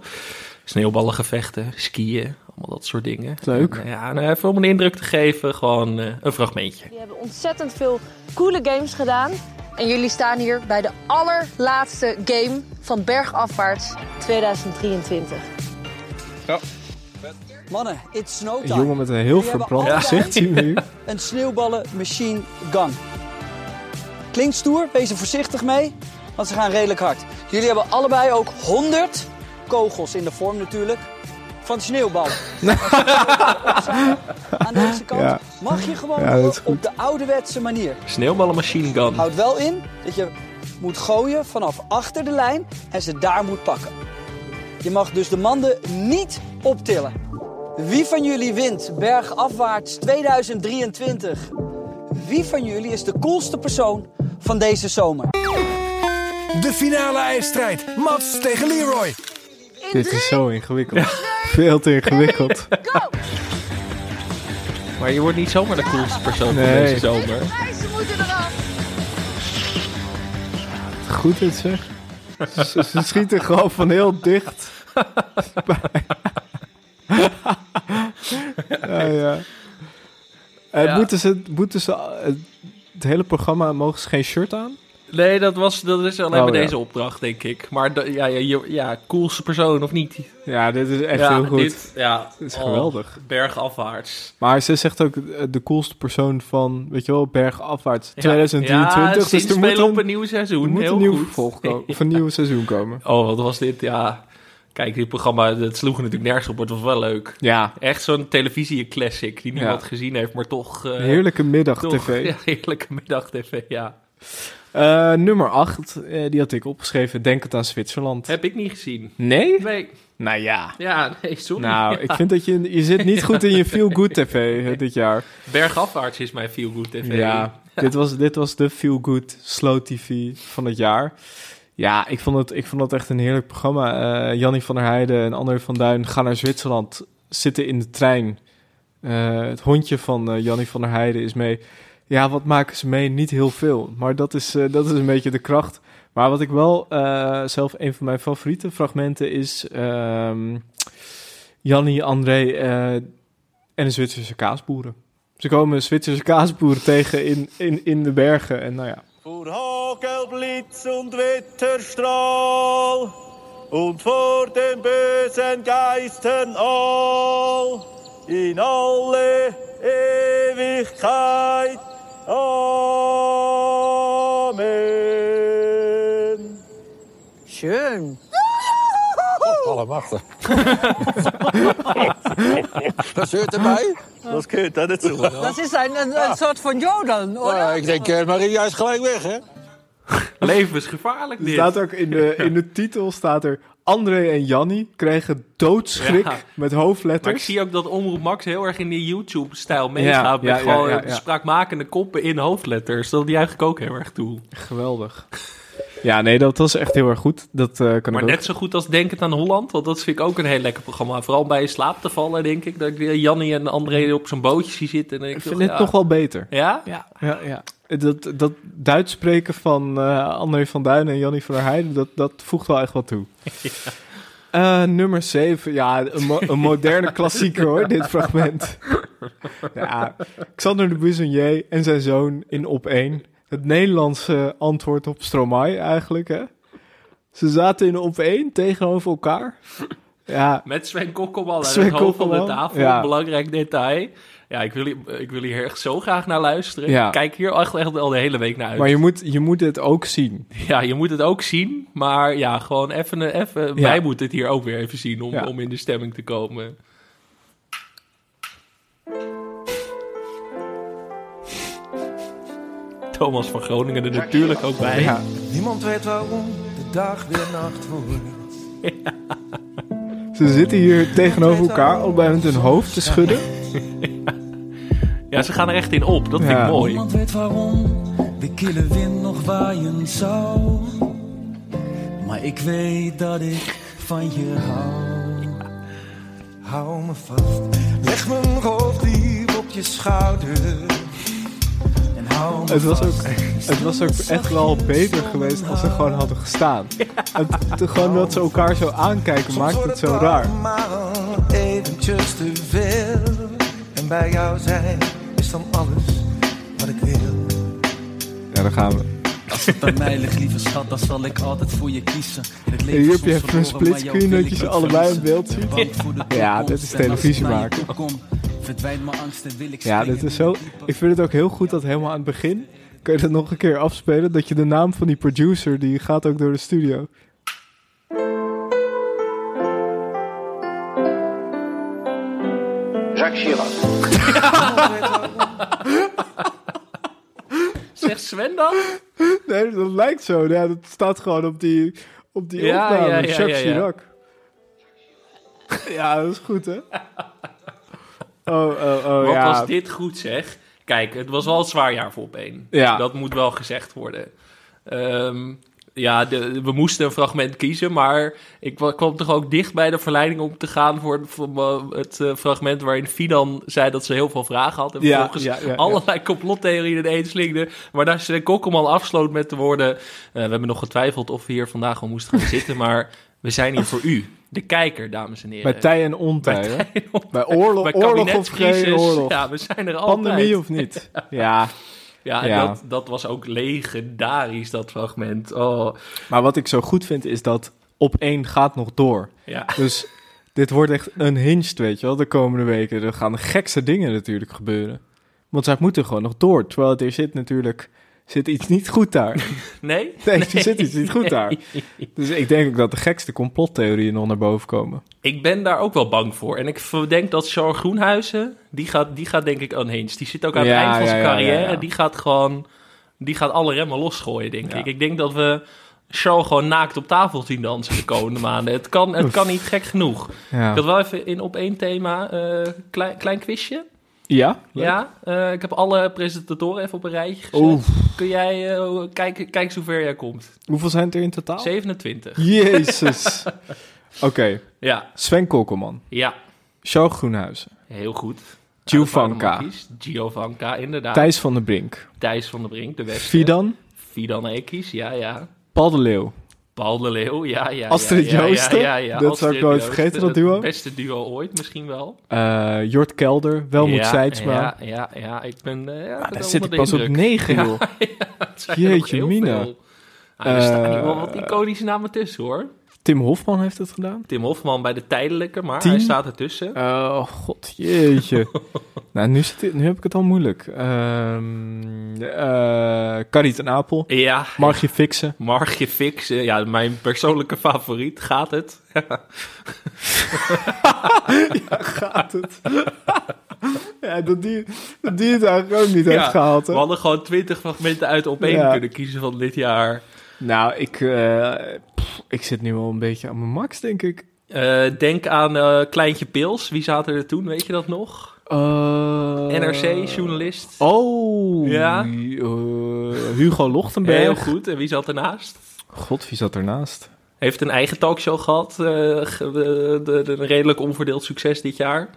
Sneeuwballengevechten, skiën, allemaal dat soort dingen. Leuk. En, eh, ja, en even om een indruk te geven, gewoon eh, een fragmentje. Die hebben ontzettend veel coole games gedaan. En jullie staan hier bij de allerlaatste game van Bergafwaarts 2023. Ja. Mannen, it's snow Een time. jongen met een heel verbrand gezicht zien we hier. Een sneeuwballen machine gun. Klinkt stoer, wees er voorzichtig mee, want ze gaan redelijk hard. Jullie hebben allebei ook 100 kogels in de vorm natuurlijk van sneeuwballen. (laughs) Aan deze kant Ja. mag je gewoon Ja, op de ouderwetse manier. Sneeuwballen machine gun. Houd wel in dat je moet gooien vanaf achter de lijn en ze daar moet pakken. Je mag dus de manden niet optillen. Wie van jullie wint bergafwaarts 2023? Wie van jullie is de coolste persoon van deze zomer? De finale ijsstrijd. Mats tegen Leroy. Dit is zo ingewikkeld. (laughs) Veel te ingewikkeld. Maar je wordt niet zomaar de coolste persoon van deze zomer. Ze moeten eraf. Goed dit zeg. Ze, ze schieten gewoon van heel dicht. (laughs) ja, ja. Ja. Moeten ze, moeten ze het hele programma mogen ze geen shirt aan? Nee, dat, was, dat is alleen Oh, bij ja. deze opdracht, denk ik. Maar ja, ja, ja, coolste persoon of niet? Ja, dit is echt Ja, heel goed. dit- ja, Dit is oh, geweldig. bergafwaarts. Maar ze zegt ook eh, de coolste persoon van, weet je wel, bergafwaarts Ja. 2023. Ja, dus er moet op een, een nieuw seizoen. er moet Heel een nieuw goed. vervolg komen. (laughs) Of een nieuw seizoen komen. Oh, wat was dit? Ja, kijk, dit programma, dat sloeg er natuurlijk nergens op, maar het was wel leuk. Ja. Echt zo'n televisie-classic die niemand Ja. gezien heeft, maar toch... eh, Heerlijke middag toch- TV. (laughs) Ja, heerlijke middag tv, ja. Eh, nummer 8, die had ik opgeschreven. Denk het aan Zwitserland. Heb ik niet gezien. Nee? Nee. Nou ja. Ja, nee, sorry. Nou, Ja. ik vind dat je... Je zit niet goed in je Feel Good TV (laughs) eh, dit jaar. Bergafwaarts is mijn feel good tv. Ja, Dit, was, dit was de Feel Good Slow TV van het jaar. Ja, ik vond het, ik vond het echt een heerlijk programma. Eh Jannie van der Heijden en André van Duin gaan naar Zwitserland, zitten in de trein. Eh, het hondje van eh Jannie van der Heijden is mee. Ja, wat maken ze mee? Niet heel veel. Maar dat is, dat is een beetje de kracht. Maar wat ik wel zelf een van mijn favoriete fragmenten is... ehm Jannie, André en de Zwitserse kaasboeren. Ze komen Zwitserse kaasboeren tegen in, in, in de bergen. En nou ja, Vor Hagel, Blitz und Wetterstrahl und vor den bösen Geistern all in alle Ewigkeit. Amen. Schön. Allemachtig. (laughs) Was hoort erbij? Das gehört da dazu. Dat is een, een, een soort van jodeln, oder? Ja, ik denk, eh, Maria is gelijk weg, hè? Levensgevaarlijk er dit. staat ook in de, in de titel staat er... André en Jannie kregen doodschrik Ja. met Maar ik hoofdletters. zie ook dat Omroep Max heel erg in die YouTube-stijl meegaat. Ja, met ja, gewoon ja, ja. spraakmakende koppen in hoofdletters. Dat die eigenlijk ook heel erg toe. Geweldig. Ja, nee, dat was echt heel erg goed. Dat eh, kan Maar ik ook. net zo goed als Denkend aan Holland. Want dat vind ik ook een heel lekker programma. Vooral bij in slaap te vallen, denk ik. Dat ik weer Jannie en André op zo'n bootje zie zitten. En Ik ik vind toch, dit ja. nog wel beter. Ja? Ja, ja, ja. Dat, dat Duits spreken van eh, André van Duin en Jannie van der Heijden, dat, dat voegt wel echt wat toe. (laughs) Eh, nummer 7, ja, een, mo- een moderne (laughs) klassieker hoor, dit fragment. (laughs) Ja, Xander de Buissonnier en zijn zoon in Op 1. Het Nederlandse antwoord op Stromae eigenlijk, hè. Ze zaten in Op 1 tegenover elkaar. Ja, Met Sven Kokkelman aan Sven het hoofd van de tafel. ja. Belangrijk detail. Ja, ik wil, hier, ik wil hier echt zo graag naar luisteren. Ja. Ik kijk hier echt, echt al de hele week naar uit. maar je moet, je moet het ook zien. (laughs) Ja, je moet het ook zien. Maar ja, gewoon even... even Ja. Wij moeten het hier ook weer even zien om, om in de stemming te komen. Thomas van Groningen er natuurlijk ook bij. Ja. Niemand weet waarom de dag weer nacht wordt. Ze zitten hier tegenover elkaar, allebei met hun hoofd te schudden. Ja, ze gaan er echt in op. Dat vind Ja. ik mooi. Niemand weet waarom de kille wind nog waaien zou. Maar ik weet dat ik van je hou. Hou me vast. Leg mijn hoofd lief op je schouder. En Het was, ook, het was ook echt wel beter geweest als ze gewoon hadden gestaan. Het, te- gewoon dat ze elkaar zo aankijken maakt het zo raar. eventjes te veel. En bij jou zijn is dan alles wat ik wil. Ja, daar gaan we. Als het bij mij ligt, lieve schat, dan zal ik altijd voor je kiezen. Het En leven hier heb je even een splitscreen dat je ze allebei in beeld ziet. Bang voor de Ja, dit is En televisie maken. Verdwijnt mijn angsten, wil ik Ja, dit is zo. Ik vind het ook heel goed dat helemaal aan het begin. Kun je dat nog een keer afspelen? Dat je de naam van die producer, die gaat ook door de studio. Jacques Chirac. (laughs) Zegt Sven dat? Nee, dat lijkt zo. Ja, dat staat gewoon op die, op die Ja, opname. ja, ja, Jacques ja, ja. Chirac. Ja, dat is goed, hè? (laughs) Oh, oh, oh, Wat ja. was dit goed, zeg. Kijk, het was wel een zwaar jaar voor op één. Ja. Dat moet wel gezegd worden. Ehm, ja, de, we moesten een fragment kiezen, maar ik wa- kwam toch ook dicht bij de verleiding om te gaan voor, voor me- het eh, fragment waarin Fidan zei dat ze heel veel vragen had. En Ja, vervolgens ja, ja, ja. allerlei complottheorieën in één slingde. Maar daar Sven Kokkelman afsloot met de woorden... eh, we hebben nog getwijfeld of we hier vandaag al moesten gaan (laughs) zitten, maar we zijn hier voor u. De kijker, dames en heren. Bij tij en ontij, Bij tij en ontij. Bij oorlog, Bij oorlog of geen oorlog. Ja, we zijn er altijd. Pandemie of niet. (laughs) Ja. Ja, en Ja. Dat, dat was ook legendarisch, dat fragment. Oh. Maar wat ik zo goed vind, is dat op één gaat nog door. Ja. Dus dit wordt echt een hinged, weet je wel, de komende weken. Er gaan de gekste dingen natuurlijk gebeuren. Want zij moeten gewoon nog door. Terwijl er zit natuurlijk zit iets niet goed daar. (laughs) (laughs) Nee? Nee, er zit iets niet goed daar. Nee. (laughs) Dus ik denk ook dat de gekste complottheorieën nog naar boven komen. Ik ben daar ook wel bang voor. En ik denk dat Charles Groenhuizen, die gaat, die gaat denk ik unhinged. Die zit ook aan het Ja, eind van ja, zijn ja, carrière. Die gaat gewoon, die gaat alle remmen losgooien, denk ik. Ik denk dat we Charles gewoon naakt op tafel zien dansen de komende maanden. Het kan, het kan niet gek genoeg. Ik had wel even in op één thema, eh, klein, klein quizje. Ja? Ja, eh, ik heb alle presentatoren even op een rijtje gezet. Kun jij eh, kijken, kijk hoe ver jij komt. Hoeveel zijn het er in totaal? 27. Jezus. (laughs) Oké. Ja. Sven Kokkelman. Ja, Charles Groenhuizen. heel goed. Giovanka. Giovanka, inderdaad. Thijs van der Brink. Thijs van der Brink, de Westen. Fidan. Fidan Ekis, ja, ja. Paul de Leeuw. Paul de Leeuw, ja, ja. Astrid ja, Joosten, Ja, ja, ja. dat Astrid zou ik nooit Joosten, vergeten, dat het duo. beste duo ooit misschien wel. Eh, Jort Kelder, Welmoed Seidsma. Ja, ja, ja, ik ben... eh, ja, Maar ben daar zit ik pas op negen, (laughs) joh. (laughs) Jeetje mina. Ah, er staan hier wel Eh, wat iconische namen tussen, hoor. Tim Hofman heeft het gedaan. Tim Hofman bij de tijdelijke, maar hij staat ertussen. Oh, god, jeetje. (laughs) nou, nu, zit, nu heb ik het al moeilijk. Carrie ten Apel. Ja. Margie Fixen. Margje fixen, ja, mijn persoonlijke favoriet. Gaat het? (laughs) ja, gaat het? ja, dat die, dat die het eigenlijk ook niet heeft Ja, gehaald. Hè? We hadden gewoon twintig fragmenten uit op één Ja. kunnen kiezen van dit jaar. Nou, ik, eh, pff, ik zit nu wel een beetje aan mijn max, denk ik. Eh, denk aan eh, Kleintje Pils. Wie zaten er toen? Weet je dat nog? NRC, journalist. Oh, Ja. Hugo Lochtenberg. Heel goed. En wie zat ernaast? God, wie zat ernaast? Heeft een eigen talkshow gehad. eh, een redelijk onverdeeld succes dit jaar.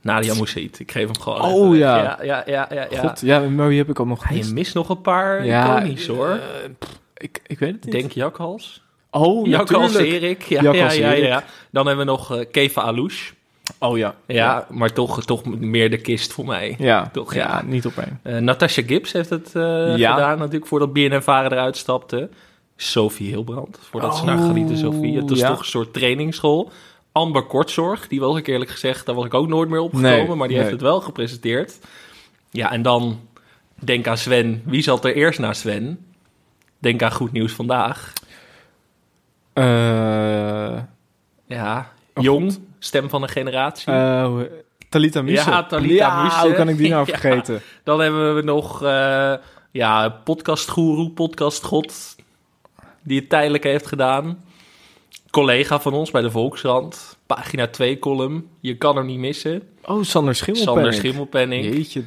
Nadia Moussaïd. Ik geef hem gewoon. Oh, even. ja. Ja, ja, ja, ja, ja. God, ja, maar wie heb ik Ja, gemist? je mist nog een paar Ja, iconisch hoor. pff, ik, ik weet het niet. Denk Jakhals. Oh, Jakhals natuurlijk. Erik. Ja, ja, ja. Dan hebben we nog eh, Keva Alouche. Oh ja. Ja, maar toch, toch meer de kist voor mij. Ja, toch, ja, ja. niet op één. Eh, Natasha Gibbs heeft het Ja. gedaan natuurlijk voordat BNN-varen eruit stapte. Sophie Hilbrand, voordat ze naar Oh, Gelieten Sophie. Het is ja. toch een soort trainingsschool. Amber Kortzorg, die was ik eerlijk gezegd, daar was ik ook nooit meer opgekomen. Nee, maar die nee. heeft het wel gepresenteerd. Ja, en dan denk aan Sven. Wie zat er eerst na Sven? Denk aan Goed Nieuws Vandaag. Eh, Ja, Oh, jong, God. stem van een generatie. hoe- Talita Musse. Ja, Talita ja, hoe kan ik die nou (laughs) Ja. vergeten? Dan hebben we nog uh, ja, podcastgoeroe, podcastgod, die het tijdelijk heeft gedaan. Collega van ons bij de Volkskrant, pagina 2 column. Je kan hem niet missen. Oh, Sander Schimmelpenning. Sander Schimmelpenning. Jeetje.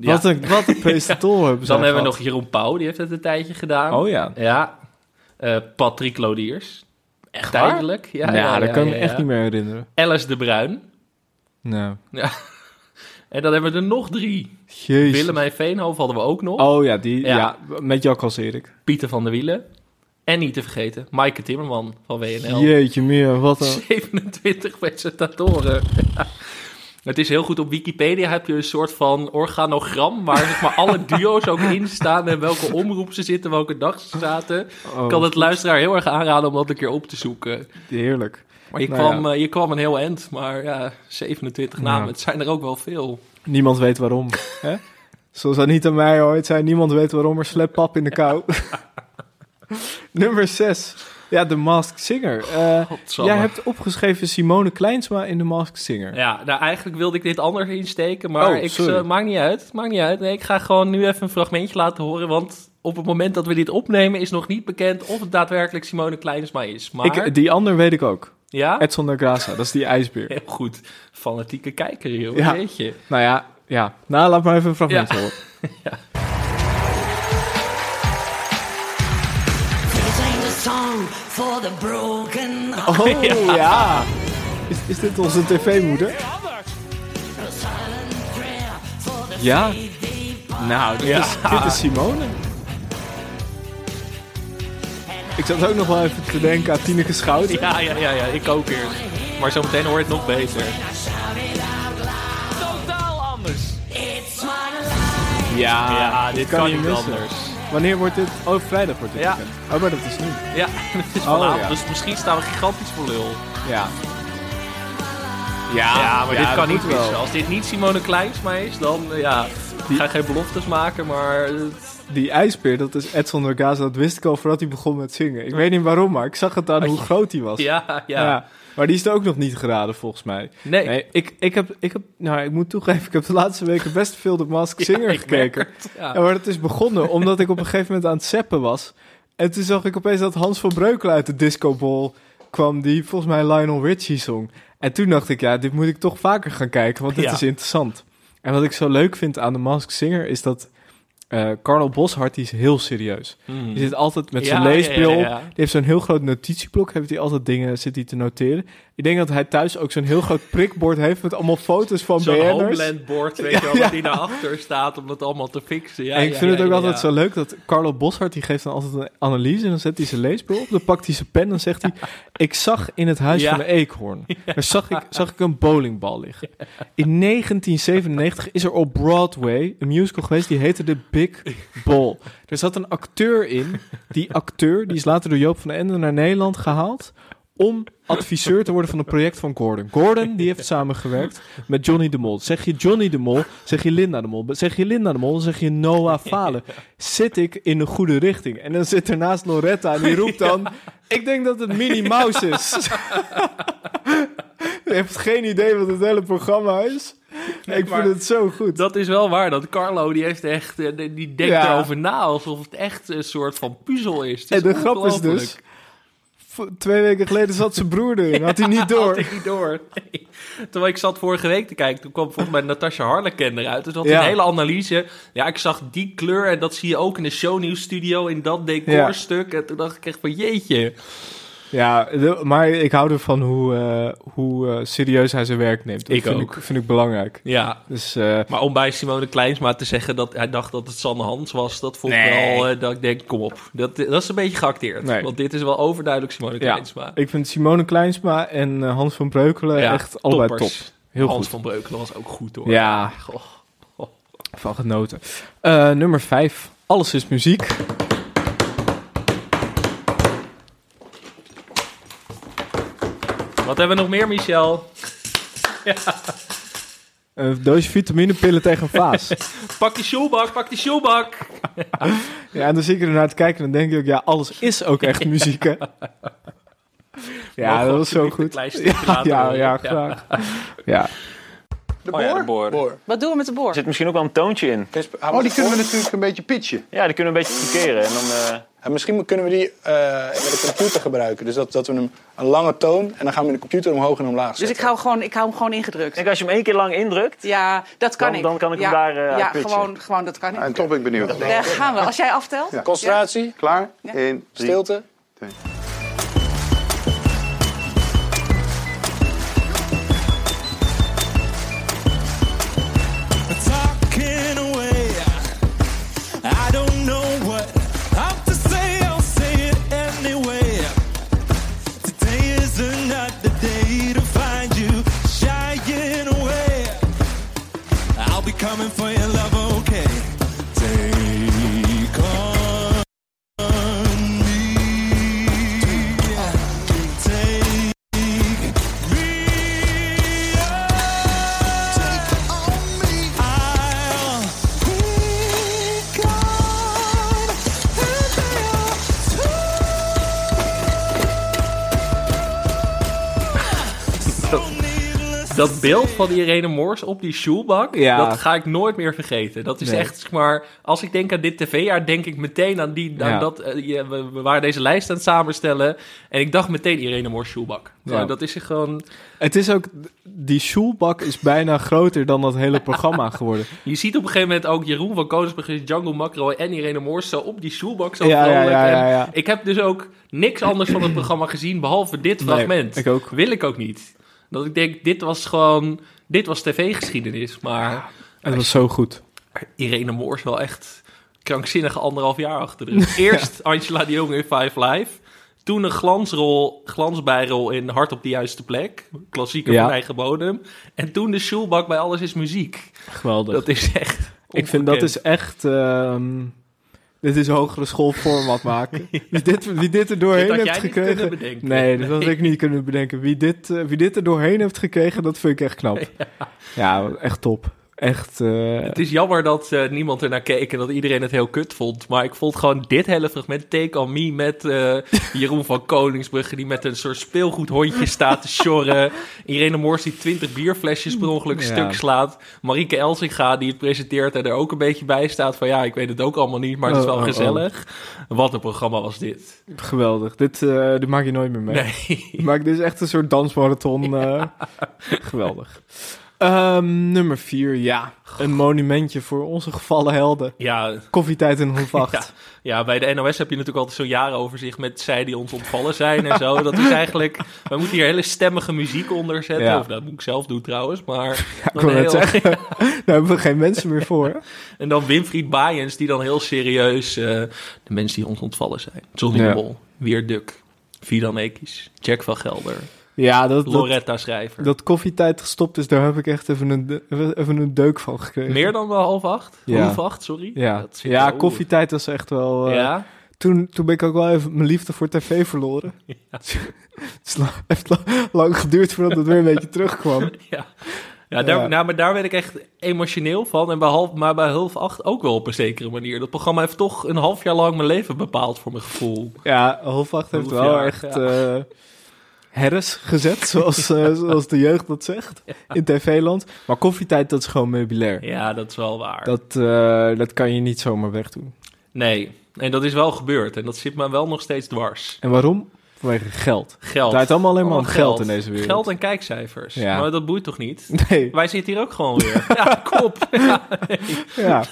Ja. Wat een, wat een (laughs) presentatoren hebben ze Dan hebben we nog Jeroen Pauw, die heeft het een tijdje gedaan. Oh ja. Ja. Eh, Patrick Lodiers. Echt waar? Tijdelijk. Ja, Nou, ja, dat ja, kan ik ja, me echt niet meer herinneren. Alice de Bruin. Nou, Ja. (laughs) En dan hebben we er nog drie. jezus. Willemijn Veenhoven hadden we ook nog. Oh ja, die, ja. Ja. met Jack als Erik. Pieter van der Wielen. En niet te vergeten, Maaike Timmerman van WNL. Jeetje meer, wat een... (laughs) 27 presentatoren. Het is heel goed, op Wikipedia heb je een soort van organogram... waar zeg maar, alle duo's ook in staan... en welke omroep ze zitten, welke dag ze zaten. Oh, Ik kan het luisteraar heel erg aanraden om dat een keer op te zoeken. Heerlijk. Maar je, Nou kwam, ja. eh, je kwam een heel eind, maar ja, 27 Ja. namen, het zijn er ook wel veel. Niemand weet waarom. (laughs) hè? Zoals Anita Meijer ooit zei, niemand weet waarom er slep pap in de kou. (laughs) Nummer 6. Ja, de Masked Singer. Eh, jij hebt opgeschreven Simone Kleinsma in de Masked Singer. Ja, nou eigenlijk wilde ik dit anders insteken, maar Oh, ik, eh, maakt niet uit. Maakt niet uit. Nee, ik ga gewoon nu even een fragmentje laten horen, want op het moment dat we dit opnemen is nog niet bekend of het daadwerkelijk Simone Kleinsma is. Maar Ik, die ander weet ik ook. ja, Edson de Graça, dat is die ijsbeer. heel goed. Fanatieke kijker, joh. Ja. Weet je. Nou ja, ja. Nou, laat maar even een fragmentje Ja. horen. (laughs) This song for the broken Oh (laughs) ja. Is, is dit onze tv-moeder? Ja. Nou, dit, Ja. is, dit is Simone. Ik zat ook nog wel even te denken aan Tineke Schouten. Ja, ja, ja, ja, ik ook eerst. Maar zometeen hoor je het nog beter. Ja, Ja, dit kan niet missen. anders. Wanneer wordt dit? Oh, vrijdag wordt dit Ja. Oh, maar dat is nu. Ja, (laughs) het is Oh, vanavond, ja. dus misschien staan we gigantisch voor lul. Ja. Ja, maar dit kan dat niet wel. missen. Als dit niet Simone Kleinsma is, dan eh, ja, ik ga geen beloftes maken, maar... het- Die ijsbeer, dat is Edson de Graça. Dat wist ik al voordat hij begon met zingen. Ik weet niet waarom, maar ik zag het aan hoe groot hij was. (laughs) Ja, ja. Maar die is er ook nog niet geraden, volgens mij. Nee. ik, ik, heb, ik heb, nou, ik moet toegeven, ik heb de laatste weken best veel de Mask (laughs) Singer gekeken. het, ja. Maar het is begonnen omdat ik op een gegeven moment aan het zappen was. En toen zag ik opeens dat Hans van Breukelen uit de Disco Ball kwam, die volgens mij Lionel Richie zong. En toen dacht ik, ja, dit moet ik toch vaker gaan kijken, want dit Ja. is interessant. En wat ik zo leuk vind aan de Mask Singer is dat eh Carlo Boshart, die is heel serieus. Mm. Die zit altijd met zijn ja, leesbril ja, op. ja. Die heeft zo'n heel groot notitieblok, heeft hij altijd dingen, zit hij te noteren. Ik denk dat hij thuis ook zo'n heel groot prikbord heeft met allemaal foto's van Zo'n BN'ers. Homeland-bord, weet je wel, die daarachter staat om dat allemaal te fixen. Ja, en ik vind het ook altijd zo leuk dat Carlo Boshart, die geeft dan altijd een analyse en dan zet hij zijn leesbril op, dan pakt hij zijn pen en zegt hij, ik zag in het huis van de eekhoorn, (laughs) daar zag ik, zag ik een bowlingbal liggen. In 1997 is er op Broadway een musical geweest, die heette The Big Ball. Er zat een acteur in, die acteur, die is later door Joop van den Ende naar Nederland gehaald, om adviseur te worden van een project van Gordon. Gordon, die heeft (laughs) samengewerkt met Johnny de Mol. Zeg je Johnny de Mol, zeg je Linda de Mol. Zeg je Linda de Mol, dan zeg je Noah (laughs) Falen. Zit ik in de goede richting? En dan zit ernaast Loretta en die (laughs) roept dan... Ik denk dat het Minnie Mouse is. Je hebt geen idee wat het hele programma is. ik maar vind het zo goed. Dat is wel waar. Dat Carlo, die heeft echt, eh, die denkt Ja. erover na alsof het echt een soort van puzzel is. Het En is de grap is dus... Twee weken geleden zat zijn broer erin. Had hij niet (laughs) door. Had ik niet door. Nee. Terwijl ik zat vorige week te kijken, toen kwam volgens mij Natasha Harleken eruit. Dus had Ja. een hele analyse. Ja, ik zag die kleur en dat zie je ook in de shownieuwsstudio in dat decorstuk. En toen dacht ik echt van jeetje. Ja, maar ik hou ervan hoe, eh, hoe eh, serieus hij zijn werk neemt. Dat Ik vind ook. Ik, vind ik belangrijk. Ja. Dus, eh, Maar om bij Simone Kleinsma te zeggen dat hij dacht dat het Sanne Hans was, dat vond ik wel, dat ik denk, kom op. Dat, dat is een beetje geacteerd. Nee. Want dit is wel overduidelijk Simone ja, Kleinsma. ik vind Simone Kleinsma en Hans van Breukelen Ja, echt allebei toppers. top. Heel Hans goed. van Breukelen was ook goed hoor. Ja. Goh. Van genoten. Nummer 5. Alles is muziek. Wat hebben we nog meer, Michel? ja. Een doosje vitaminepillen tegen een vaas. (laughs) Pak die shoebak, pak die shoebak. ja, en dan zit ik er naar te kijken en dan denk ik ook, ja, alles is ook echt muziek, hè? Ja, dat was zo goed. Ja, ja, graag. Ja. De boor? de boor. Wat doen we met de boor? Er zit misschien ook wel een toontje in. Oh, die kunnen we natuurlijk een beetje pitchen. Ja, die kunnen we een beetje fouilleren. En dan, eh, En misschien kunnen we die eh, met de computer gebruiken. Dus dat, dat we hem een lange toon en dan gaan we in de computer omhoog en omlaag Dus zetten. ik hou, hem gewoon, ik hou hem gewoon ingedrukt. denk als je hem één keer lang indrukt, Ja, dat kan Dan- ik. dan kan ik ja, hem daar, eh, Ja, gewoon, gewoon, dat kan ik. En toch ben ik benieuwd. Daar gaan we. Als jij aftelt. Ja. Concentratie, klaar. Ja. In stilte. Talking be coming for your love, okay? Dat beeld van Irene Moors op die shoebak, Ja. dat ga ik nooit meer vergeten. Dat is Nee. echt, zeg maar, als ik denk aan dit tv-jaar, denk ik meteen aan die, aan Ja. dat, eh, we, we waren deze lijst aan het samenstellen en ik dacht meteen Irene Moors Ja. Dat is gewoon, Het is ook, die shoelbak is bijna groter dan dat hele programma (laughs) geworden. je ziet op een gegeven moment ook Jeroen van Koningsbrug, Django Makro en Irene Moors zo op die shoebak zo Ja. Ik heb dus ook niks anders van het programma gezien, behalve dit Nee, fragment. ik ook. Wil ik ook niet. Dat ik denk, dit was gewoon, dit was tv-geschiedenis, maar... Het was zo goed. Irene Moors wel echt krankzinnige anderhalf jaar achter de rug. (laughs) Eerst Angela de Jong in Five Live. Toen een glansrol, glansbijrol in Hart op de juiste plek. Klassieker Ja. van eigen bodem. En toen de Schulbak bij Alles is Muziek. Geweldig. Dat is echt Ik vind dat is echt... ehm, dit is hogere schoolformat maken. (laughs) Wie dit, wie dit er doorheen Dit heeft jij niet gekregen... kunnen bedenken. Nee, dat had Nee. ik niet kunnen bedenken. Wie dit, eh, wie dit er doorheen heeft gekregen, dat vind ik echt knap. (laughs) Ja, echt top. Echt... eh, Het is jammer dat eh, niemand er naar keek en dat iedereen het heel kut vond. Maar ik vond gewoon dit hele fragment, Take On Me, met eh, (laughs) Jeroen van Koningsbrugge... die met een soort speelgoedhondje (laughs) staat te sjorren. Irene Moors die twintig bierflesjes per ongeluk Ja. stuk slaat. Marieke Elsinga die het presenteert en er ook een beetje bij staat van... ja, ik weet het ook allemaal niet, maar het is Oh, wel oh, oh. gezellig. Wat een programma was dit. Geweldig. Dit, dit maak je nooit meer mee. Nee. (laughs) Maar dit is echt een soort dansmarathon. Geweldig. Ehm, nummer vier, ja. Een monumentje voor onze gevallen helden. Ja. Koffietijd in 8. (laughs) Ja, ja, bij de NOS heb je natuurlijk altijd zo'n jarenoverzicht met zij die ons ontvallen zijn en zo. Dat is eigenlijk, we moeten hier hele stemmige muziek onder zetten. Ja. Of dat moet ik zelf doen trouwens, maar... (laughs) ik dan wil net heel- zeggen, (laughs) daar hebben we geen mensen meer voor. En dan Winfried Baaiens, die dan heel serieus eh, de mensen die ons ontvallen zijn. Johnny Ja. Mol, Weer Duk, Vidan Ekis, Jack van Gelder, Ja, dat, dat, Loretta Schrijver. dat koffietijd gestopt is, daar heb ik echt even een, even een deuk van gekregen. Meer dan wel half acht? Ja. Half acht, sorry. Ja, Dat ja koffietijd was echt wel... eh, Ja? Toen, toen ben ik ook wel even mijn liefde voor tv verloren. (laughs) (laughs) Het is la- heeft la- lang geduurd voordat het weer een beetje terugkwam. (laughs) Ja. Ja, daar, Ja. Nou, maar daar werd ik echt emotioneel van. En bij half, maar bij half acht ook wel op een zekere manier. Dat programma heeft toch een half jaar lang mijn leven bepaald voor mijn gevoel. Ja, Hofwacht heeft Half wel jaar, echt ja. eh herres gezet, zoals, eh, (laughs) zoals de jeugd dat zegt, in tv-land. Maar koffietijd, dat is gewoon meubilair. Ja, dat is wel waar. Dat, eh, dat kan je niet zomaar wegdoen. Nee, en dat is wel gebeurd. En dat zit me wel nog steeds dwars. En waarom? Vanwege geld. Geld. Het draait allemaal alleen maar om geld in deze wereld. Geld en kijkcijfers. Ja. Maar dat boeit toch niet? Nee. Wij zitten hier ook gewoon weer. (laughs) ja, kop. Ja, nee. (laughs) Ja.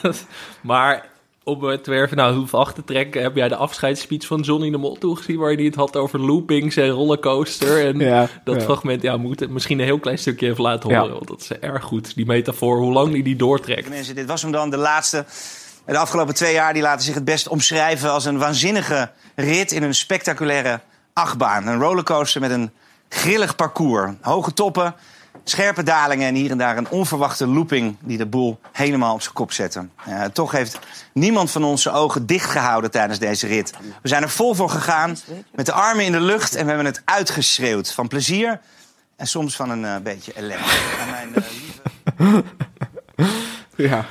maar om het weer even naar hoef achter te trekken... heb jij de afscheidsspeech van Johnny de Mol toegezien... waar hij het had over loopings en rollercoaster. En Ja, dat ja. fragment, ja, moet het misschien een heel klein stukje even laten Ja. horen. Want dat is erg goed, die metafoor, hoe lang die die doortrekt. Mensen, dit was hem dan, de laatste. De afgelopen twee jaar die laten zich het best omschrijven als een waanzinnige rit in een spectaculaire achtbaan. Een rollercoaster met een grillig parcours. Hoge toppen, scherpe dalingen en hier en daar een onverwachte looping die de boel helemaal op zijn kop zette. Ja, toch heeft niemand van ons zijn ogen dicht gehouden tijdens deze rit. We zijn er vol voor gegaan, met de armen in de lucht en we hebben het uitgeschreeuwd. Van plezier en soms van een eh, beetje ellende. Aan mijn, eh, (laughs) Ja.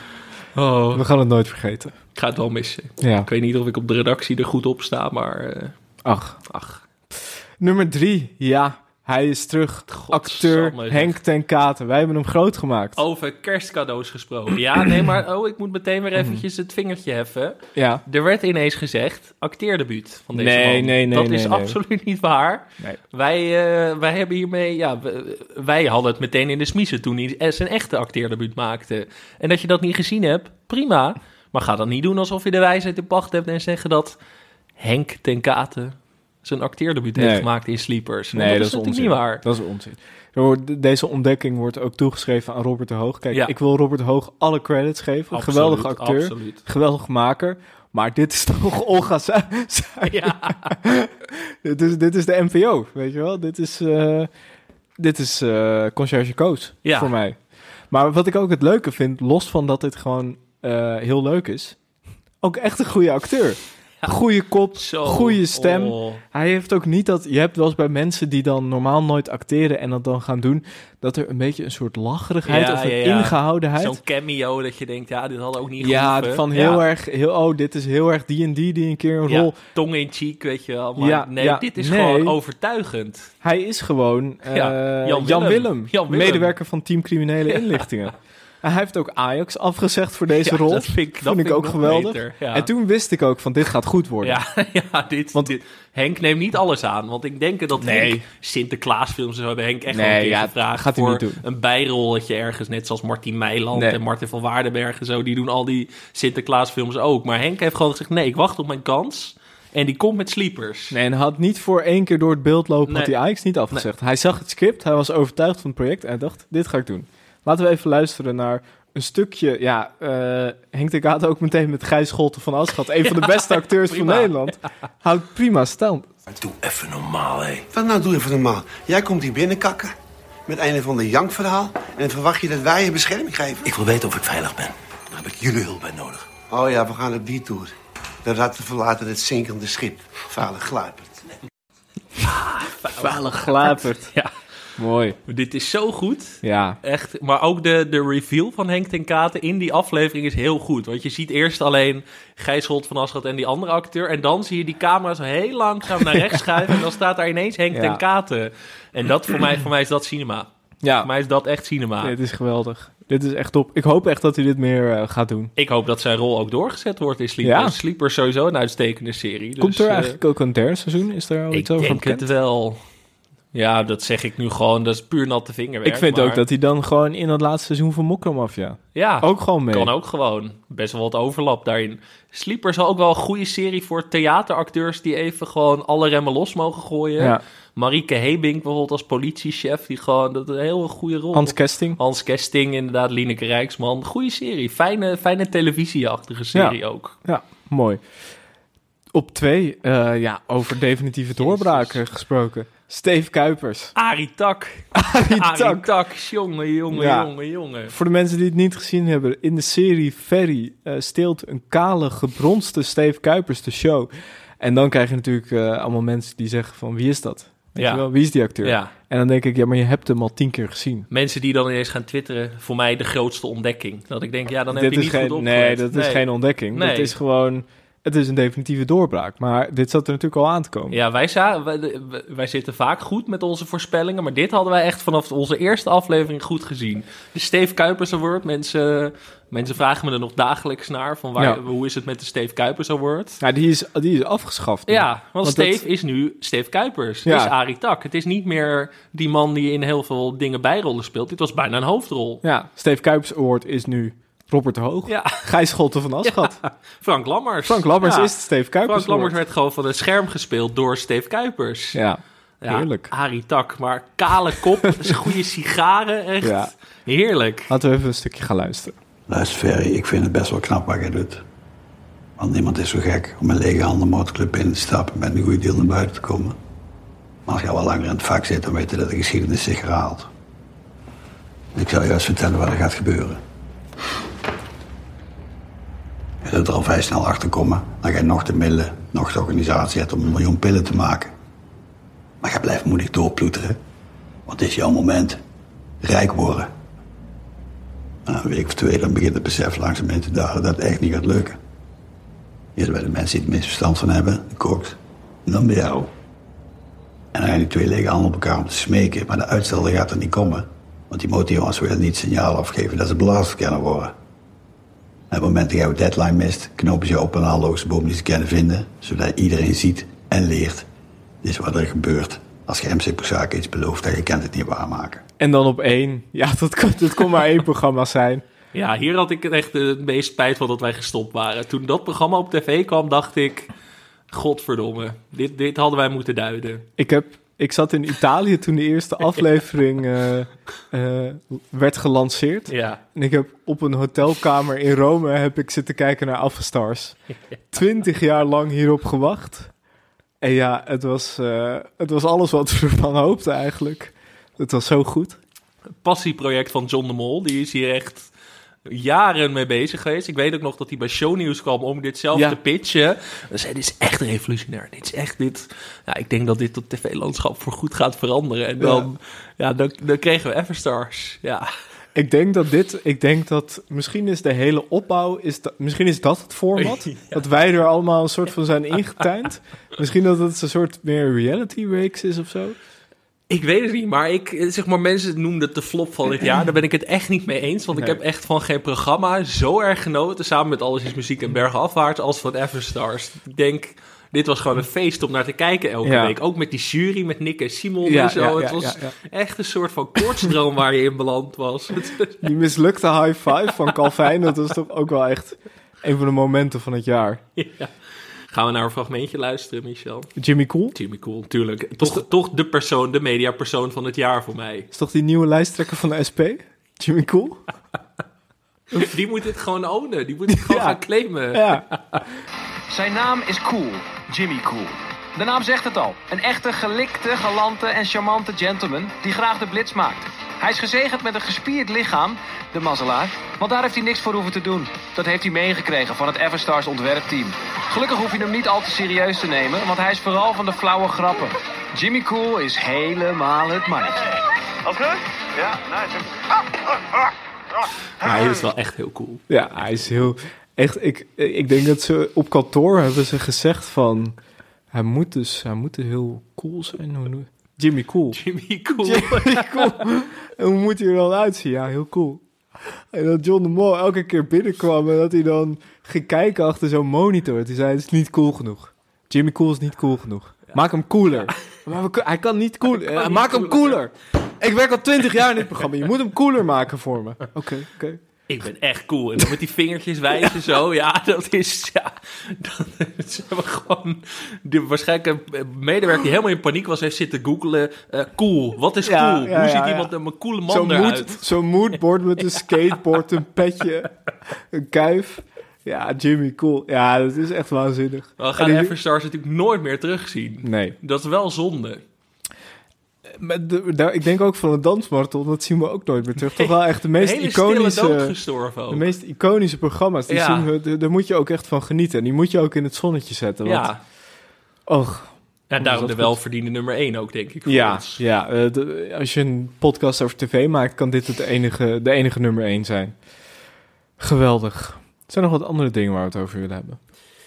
Oh. We gaan het nooit vergeten. Ik ga het wel missen. Ja. Ik weet niet of ik op de redactie er goed op sta, maar... eh, Ach. Ach. Nummer drie, ja. Hij is terug. Acteur Henk ten Katen. Wij hebben hem groot gemaakt. Over kerstcadeaus gesproken. Ja, nee, maar (clears throat) oh, ik moet meteen weer eventjes het vingertje heffen. Ja. Er werd ineens gezegd, acteerdebuut van deze Nee, man. nee, nee, Dat nee, is nee. absoluut niet waar. Wij, eh, wij hebben hiermee, ja, wij hadden het meteen in de smiezen toen hij zijn echte acteerdebuut maakte. En dat je dat niet gezien hebt, prima. Maar ga dan niet doen alsof je de wijsheid in pacht hebt en zeggen dat Henk ten Katen zijn acteerdebuut heeft Nee. gemaakt in Sleepers. Nee, dat, is natuurlijk niet waar. Dat is onzin. Deze ontdekking wordt ook toegeschreven aan Robert de Hoog. Kijk, Ja. ik wil Robert de Hoog alle credits geven. Absoluut, geweldige acteur, absoluut. geweldig maker. Maar dit is (laughs) toch Olga Sa- (laughs) dit, is, dit is de NPO, weet je wel? Dit is, eh dit is eh Concierge Koos Ja. voor mij. Maar wat ik ook het leuke vind, los van dat dit gewoon eh, heel leuk is... ook echt een goede acteur. Goede kop, goede stem. oh. Hij heeft ook niet dat... Je hebt wel eens bij mensen die dan normaal nooit acteren... en dat dan gaan doen... dat er een beetje een soort lacherigheid of een ingehoudenheid... Zo'n cameo dat je denkt, ja, dit had ook niet ja, gehoeven. van heel erg... Heel, oh, dit is heel erg die en die die een keer een rol... tong in cheek, weet je wel. Maar nee, dit is nee. gewoon overtuigend. Hij is gewoon eh, Ja, Jan, Jan Willem. Jan Willem. medewerker van Team Criminele. Inlichtingen. (laughs) Hij heeft ook Ajax afgezegd voor deze Ja, rol. dat vind ik- dat Vond ik vind ik ook geweldig. beter, ja. En toen wist ik ook van dit gaat goed worden. Ja, (laughs) ja dit, dit- Henk neemt niet alles aan. Want ik denk dat Nee. Henk Sinterklaasfilms en zo hebben Henk echt Nee, een keer ja, gevraagd gaat hij voor niet doen. een bijrolletje ergens. Net zoals Martin Meiland Nee. en Martin van Waardenberg en zo. Die doen al die Sinterklaasfilms ook. Maar Henk heeft gewoon gezegd, nee, ik wacht op mijn kans. En die komt met Sleepers. Nee, en hij had niet voor één keer door het beeld lopen... had Nee. hij Ajax niet afgezegd. Hij zag het script, hij was overtuigd van het project... en hij dacht, dit ga ik doen. Laten we even luisteren naar een stukje... Ja, eh Henk de Kaat ook meteen met Gijs Scholten van Aschat... een van de beste acteurs prima. van Nederland. Houdt prima stand. Doe even normaal, hé. Wat nou, doe even normaal. Jij komt hier binnenkakken met een of ander jankverhaal... en dan verwacht je dat wij je bescherming geven? Ik wil weten of ik veilig ben. Daar heb ik jullie hulp bij nodig. Oh ja, we gaan op die tour. De ratten verlaten het zinkende schip. Veilig gluiperd. Veilig glapert. Ja. Mooi. Dit is zo goed. Ja. Echt. Maar ook de, de reveal van Henk ten Katen in die aflevering is heel goed. Want je ziet eerst alleen Gijs Holt van Aschat en die andere acteur. En dan zie je die camera zo heel langzaam naar rechts (laughs) schuiven. En dan staat daar ineens Henk Ja. ten Katen. En dat voor mij, voor mij is dat cinema. Ja. Voor mij is dat echt cinema. Dit is geweldig. Dit is echt top. Ik hoop echt dat hij dit meer eh, gaat doen. Ik hoop dat zijn rol ook doorgezet wordt in. Ja. Sleepers is sowieso een uitstekende serie. Komt dus, er eh, eigenlijk ook een derde seizoen? Is daar al Ik iets over denk bekend? het wel. Ja, dat zeg ik nu gewoon. Dat is puur natte vingerwerk. Ik vind maar- ook dat hij dan gewoon in dat laatste seizoen van Mokromafia... Ja, ook gewoon mee. Kan ook gewoon. Best wel wat overlap daarin. Sleeper is ook wel een goede serie voor theateracteurs die even gewoon alle remmen los mogen gooien. Ja. Marieke Hebink bijvoorbeeld als politiechef, die gewoon dat een heel goede rol. Hans Kesting. Hans Kesting, inderdaad, Lineke Rijksman. Goede serie. Fijne, fijne televisieachtige serie Ja. ook. Ja, mooi. Op twee, eh, ja, over definitieve doorbraken gesproken. Steve Kuipers. Arie Tak. Arie Tak. Tak. Jongen, jongen, Ja. jongen, jongen. Voor de mensen die het niet gezien hebben, in de serie Ferry eh, steelt een kale, gebronste Steve Kuipers de show. En dan krijg je natuurlijk eh, allemaal mensen die zeggen van wie is dat? Weet Ja. je wel, wie is die acteur? Ja. En dan denk ik, ja, maar je hebt hem al tien keer gezien. Mensen die dan ineens gaan twitteren, voor mij de grootste ontdekking. Dat ik denk, ja, dan heb dit je is niet geen, goed Nee, opgelet. dat is Nee. geen ontdekking. Nee. Dat is gewoon, het is een definitieve doorbraak. Maar dit zat er natuurlijk al aan te komen. Ja, wij, wij, wij zitten vaak goed met onze voorspellingen, maar dit hadden wij echt vanaf onze eerste aflevering goed gezien. De Steve Kuipers Award, mensen, mensen vragen me er nog dagelijks naar, van waar, Ja. hoe is het met de Steve Kuipers Award? Ja, die is, die is afgeschaft. nu. Ja, want, dat- Steve is nu Steve Kuipers. Ja. is Arie Tak. Het is niet meer die man die in heel veel dingen bijrollen speelt. Dit was bijna een hoofdrol. Ja, Steve Kuipers Award is nu Robert de Hoog. Ja. Gijs Scholten van Aschat. Frank Lammers. Frank Lammers Ja. is Steve Kuipers Frank Lammers werd gewoon van het scherm gespeeld door Steve Kuipers. Ja, Ja, heerlijk. Arie Tak, maar kale kop, (laughs) goede sigaren, echt Ja. heerlijk. Laten we even een stukje gaan luisteren. Luister Ferry, ik vind het best wel knap wat jij doet. Want niemand is zo gek om een lege handen motorclub binnen te stappen met een goede deal naar buiten te komen. Maar als je al wat langer in het vak zit, dan weet je dat de geschiedenis zich herhaalt. Ik zal je eens vertellen wat er gaat gebeuren. Je zult er al vrij snel achter komen dat jij nog de middelen, nog de organisatie hebt om een miljoen pillen te maken. Maar jij blijft moedig doorploeteren, want het is jouw moment. Rijk worden. Na een week of twee, dan begint het besef langzaam in te dalen dat het echt niet gaat lukken. Eerst bij de mensen die het meest verstand van hebben, de koks. En dan bij jou. En dan gaan die twee lege handen op elkaar om te smeken, maar de uitstel gaat er niet komen. Want die motorjongens willen niet signaal afgeven dat ze belast kunnen worden. En op het moment dat jij een deadline mist, knopen ze je op een haalloze boom die ze kunnen vinden, zodat iedereen ziet en leert. Dit is wat er gebeurt als je MC Persaak iets belooft en je kent het niet waarmaken. En dan op één. Ja, dat kon, dat kon maar één programma zijn. Ja, hier had ik het echt het meest spijt van dat wij gestopt waren. Toen dat programma op tv kwam, dacht ik... Godverdomme, dit, dit hadden wij moeten duiden. Ik, heb, ik zat in Italië toen de eerste (laughs) aflevering eh, eh, werd gelanceerd. Ja. En ik heb op een hotelkamer in Rome heb ik zitten kijken naar Alphastars. Twintig jaar lang hierop gewacht. En ja, het was, eh, het was alles wat we ervan hoopten eigenlijk. Het was zo goed. Passieproject van John de Mol, die is hier echt jaren mee bezig geweest. Ik weet ook nog dat hij bij Shownieuws kwam om dit zelf Ja. te pitchen. Zei, dit is echt revolutionair. Dit is echt dit... Ja, ik denk dat dit het tv-landschap voor goed gaat veranderen. En dan, ja. dan, dan kregen we Everstars. Ja. Ik denk dat dit, ik denk dat misschien is de hele opbouw, is misschien is dat het format. (laughs) Dat wij er allemaal een soort van zijn ingetuind. misschien dat het een soort meer reality reeks is of zo. Ik weet het niet, maar ik, eh, zeg maar, mensen noemden het de flop van dit jaar. (clears throat) Daar ben ik het echt niet mee eens. Want ik heb echt van geen programma zo erg genoten. Samen met Alles is Muziek en Bergafwaarts als van Everstars. Ik denk, dit was gewoon een feest om naar te kijken elke Ja. week. Ook met die jury, met Nick en Simon Ja, en zo. ja, het was echt een soort van koortsdroom waar je in beland was. (laughs) Die mislukte high five van Calvin, dat was toch ook wel echt een van de momenten van het jaar. Ja. Gaan we naar een fragmentje luisteren, Michel? Jimmy Cool? Jimmy Cool, natuurlijk. Toch, toch de persoon, de mediapersoon van het jaar voor mij. Is toch die nieuwe lijsttrekker van de SP? Jimmy Cool? (laughs) Die moet dit gewoon ownen. Die moet het gewoon (laughs) gaan claimen. Ja. Zijn naam is Cool, Jimmy Cool. De naam zegt het al. Een echte gelikte, galante en charmante gentleman die graag de blitz maakt. Hij is gezegend met een gespierd lichaam, de mazzelaar. Want daar heeft hij niks voor hoeven te doen. Dat heeft hij meegekregen van het Everstars ontwerpteam. Gelukkig hoef je hem niet al te serieus te nemen, want hij is vooral van de flauwe grappen. Jimmy Cool is helemaal het mannetje. Oké? Ja, nice. Hij is wel echt heel cool. Ja, hij is heel... Echt, ik, ik denk dat ze op kantoor hebben ze gezegd van... Hij moet dus, hij moet dus heel cool zijn. Hoe (laughs) Jimmy Cool. Jimmy Cool. Jimmy (laughs) Cool. En hoe moet hij er dan uitzien? Ja, heel cool. En dat John de Mol elke keer binnenkwam en dat hij dan ging kijken achter zo'n monitor. Die zei, het is niet cool genoeg. Jimmy Cool is niet cool genoeg. Maak hem cooler. Kun- hij kan niet cool. Eh, maak hem cooler. Ik werk al twintig jaar in dit programma. Je moet hem cooler maken voor me. (laughs) Oké, oké. Ik ben echt cool. En dan met die vingertjes wijzen zo. (laughs) Ja, dat is... Ja, dat, ze hebben gewoon... De, waarschijnlijk een medewerker die helemaal in paniek was... heeft zitten googlen. eh, cool, wat is cool? ja, Hoe ziet ja. iemand een coole man eruit? mood, zo'n moodboard met een skateboard, een petje, een kuif. Ja, Jimmy, cool. Ja, dat is echt waanzinnig. We gaan Everstars natuurlijk nooit meer terugzien. Nee. Dat is wel zonde. Maar de- ik denk ook van een dansmarathon, dat zien we ook nooit meer terug. Toch wel echt de meest (laughs) Hele iconische... De meest iconische programma's, die Ja. zien we, de- daar moet je ook echt van genieten. En die moet je ook in het zonnetje zetten. Want, Ja. Och. Daarom de welverdiende nummer 1 ook, denk ik. Ja, ons. ja eh, de- als je een podcast over tv maakt, kan dit het enige, de enige nummer één zijn. Geweldig. Zijn er nog wat andere dingen waar we het over willen hebben?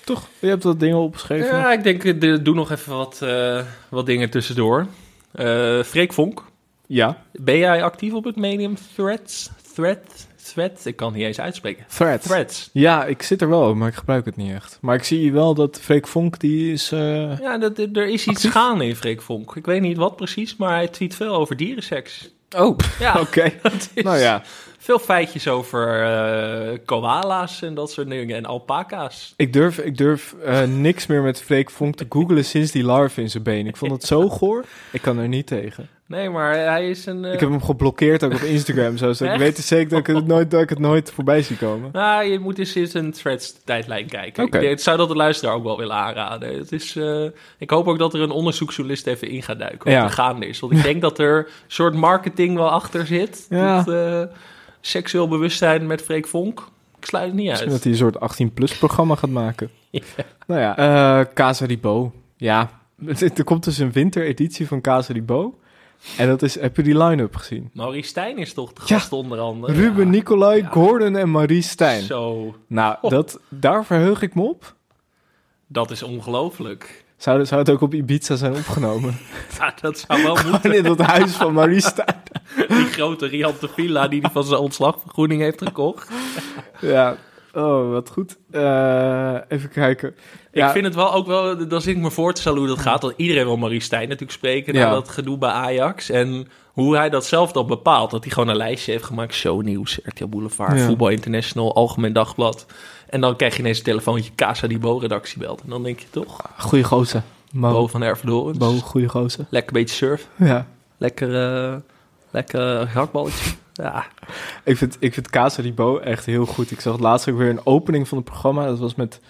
Toch? Je hebt wat dingen opgeschreven? Ja, ik denk, eh, doe nog even wat, eh, wat dingen tussendoor. Eh Freek Vonk. Ja. Ben jij actief op het medium Threads? Thread? Thread? Ik kan het niet eens uitspreken. Threads. Threads. Ja, ik zit er wel op, maar ik gebruik het niet echt. Maar ik zie wel dat Freek Vonk, die is... eh, Ja, dat, er is iets Actief? gaande in Freek Vonk. Ik weet niet wat precies, maar hij tweet veel over dierenseks. Oh, Ja, (laughs) oké. (laughs) Nou ja. Veel feitjes over eh, koala's en dat soort dingen. En alpaca's. Ik durf, ik durf eh, niks meer met Freek Vonk te googlen sinds die larve in zijn been. Ik vond het zo goor. Ik kan er niet tegen. Nee, maar hij is een... eh, Ik heb hem geblokkeerd ook op Instagram. Zo, dus ik weet zeker dat ik het nooit, dat ik het nooit voorbij zie komen. Nou, je moet eens in zijn Threads-tijdlijn kijken. Oké. Ik, zou dat de luisteraar ook wel willen aanraden. Het is, eh, ik hoop ook dat er een onderzoeksjournalist even in gaat duiken wat Ja. er gaande is. Want ik denk dat er een soort marketing wel achter zit. Ja. Dat, eh, seksueel bewustzijn met Freek Vonk. Ik sluit het niet Misschien uit. dat hij een soort 18-plus programma gaat maken. (laughs) Ja. Nou ja, eh Casa. Ja, er komt dus een wintereditie van Casa di Bo. En dat is, heb je die line-up gezien? Maurice Stijn is toch de gast onder andere? Ruben Nicolai, Gordon en Marie Stijn. Zo. Nou, dat, daar verheug ik me op. Dat is ongelooflijk. Zou, zou het ook op Ibiza zijn opgenomen? (laughs) Ja, dat zou wel (laughs) Gewoon moeten. in dat huis van Marie Stijn. (laughs) Die grote Riante Villa die hij van zijn ontslagvergoeding heeft gekocht. Ja, oh, wat goed. Eh, even kijken. Ik vind het wel ook wel, dan zit ik me voor te stellen hoe dat gaat. Dat iedereen wil Marie Stijn natuurlijk spreken na Ja. dat gedoe bij Ajax. En hoe hij dat zelf dan bepaalt. Dat hij gewoon een lijstje heeft gemaakt. Shownieuws, RTL Boulevard, Ja. Voetbal International, Algemeen Dagblad. En dan krijg je ineens een telefoontje, Casa die Bo-redactie belt. En dan denk je toch, Goeie gozer. Mo. Bo van Ervedorens. Bo, goeie gozer. Lekker beetje surf. Ja. Lekker, eh lekker hakballetje. Ja. Ik vind, ik vind Casa di Bo echt heel goed. Ik zag laatst ook weer een opening van het programma. Dat was met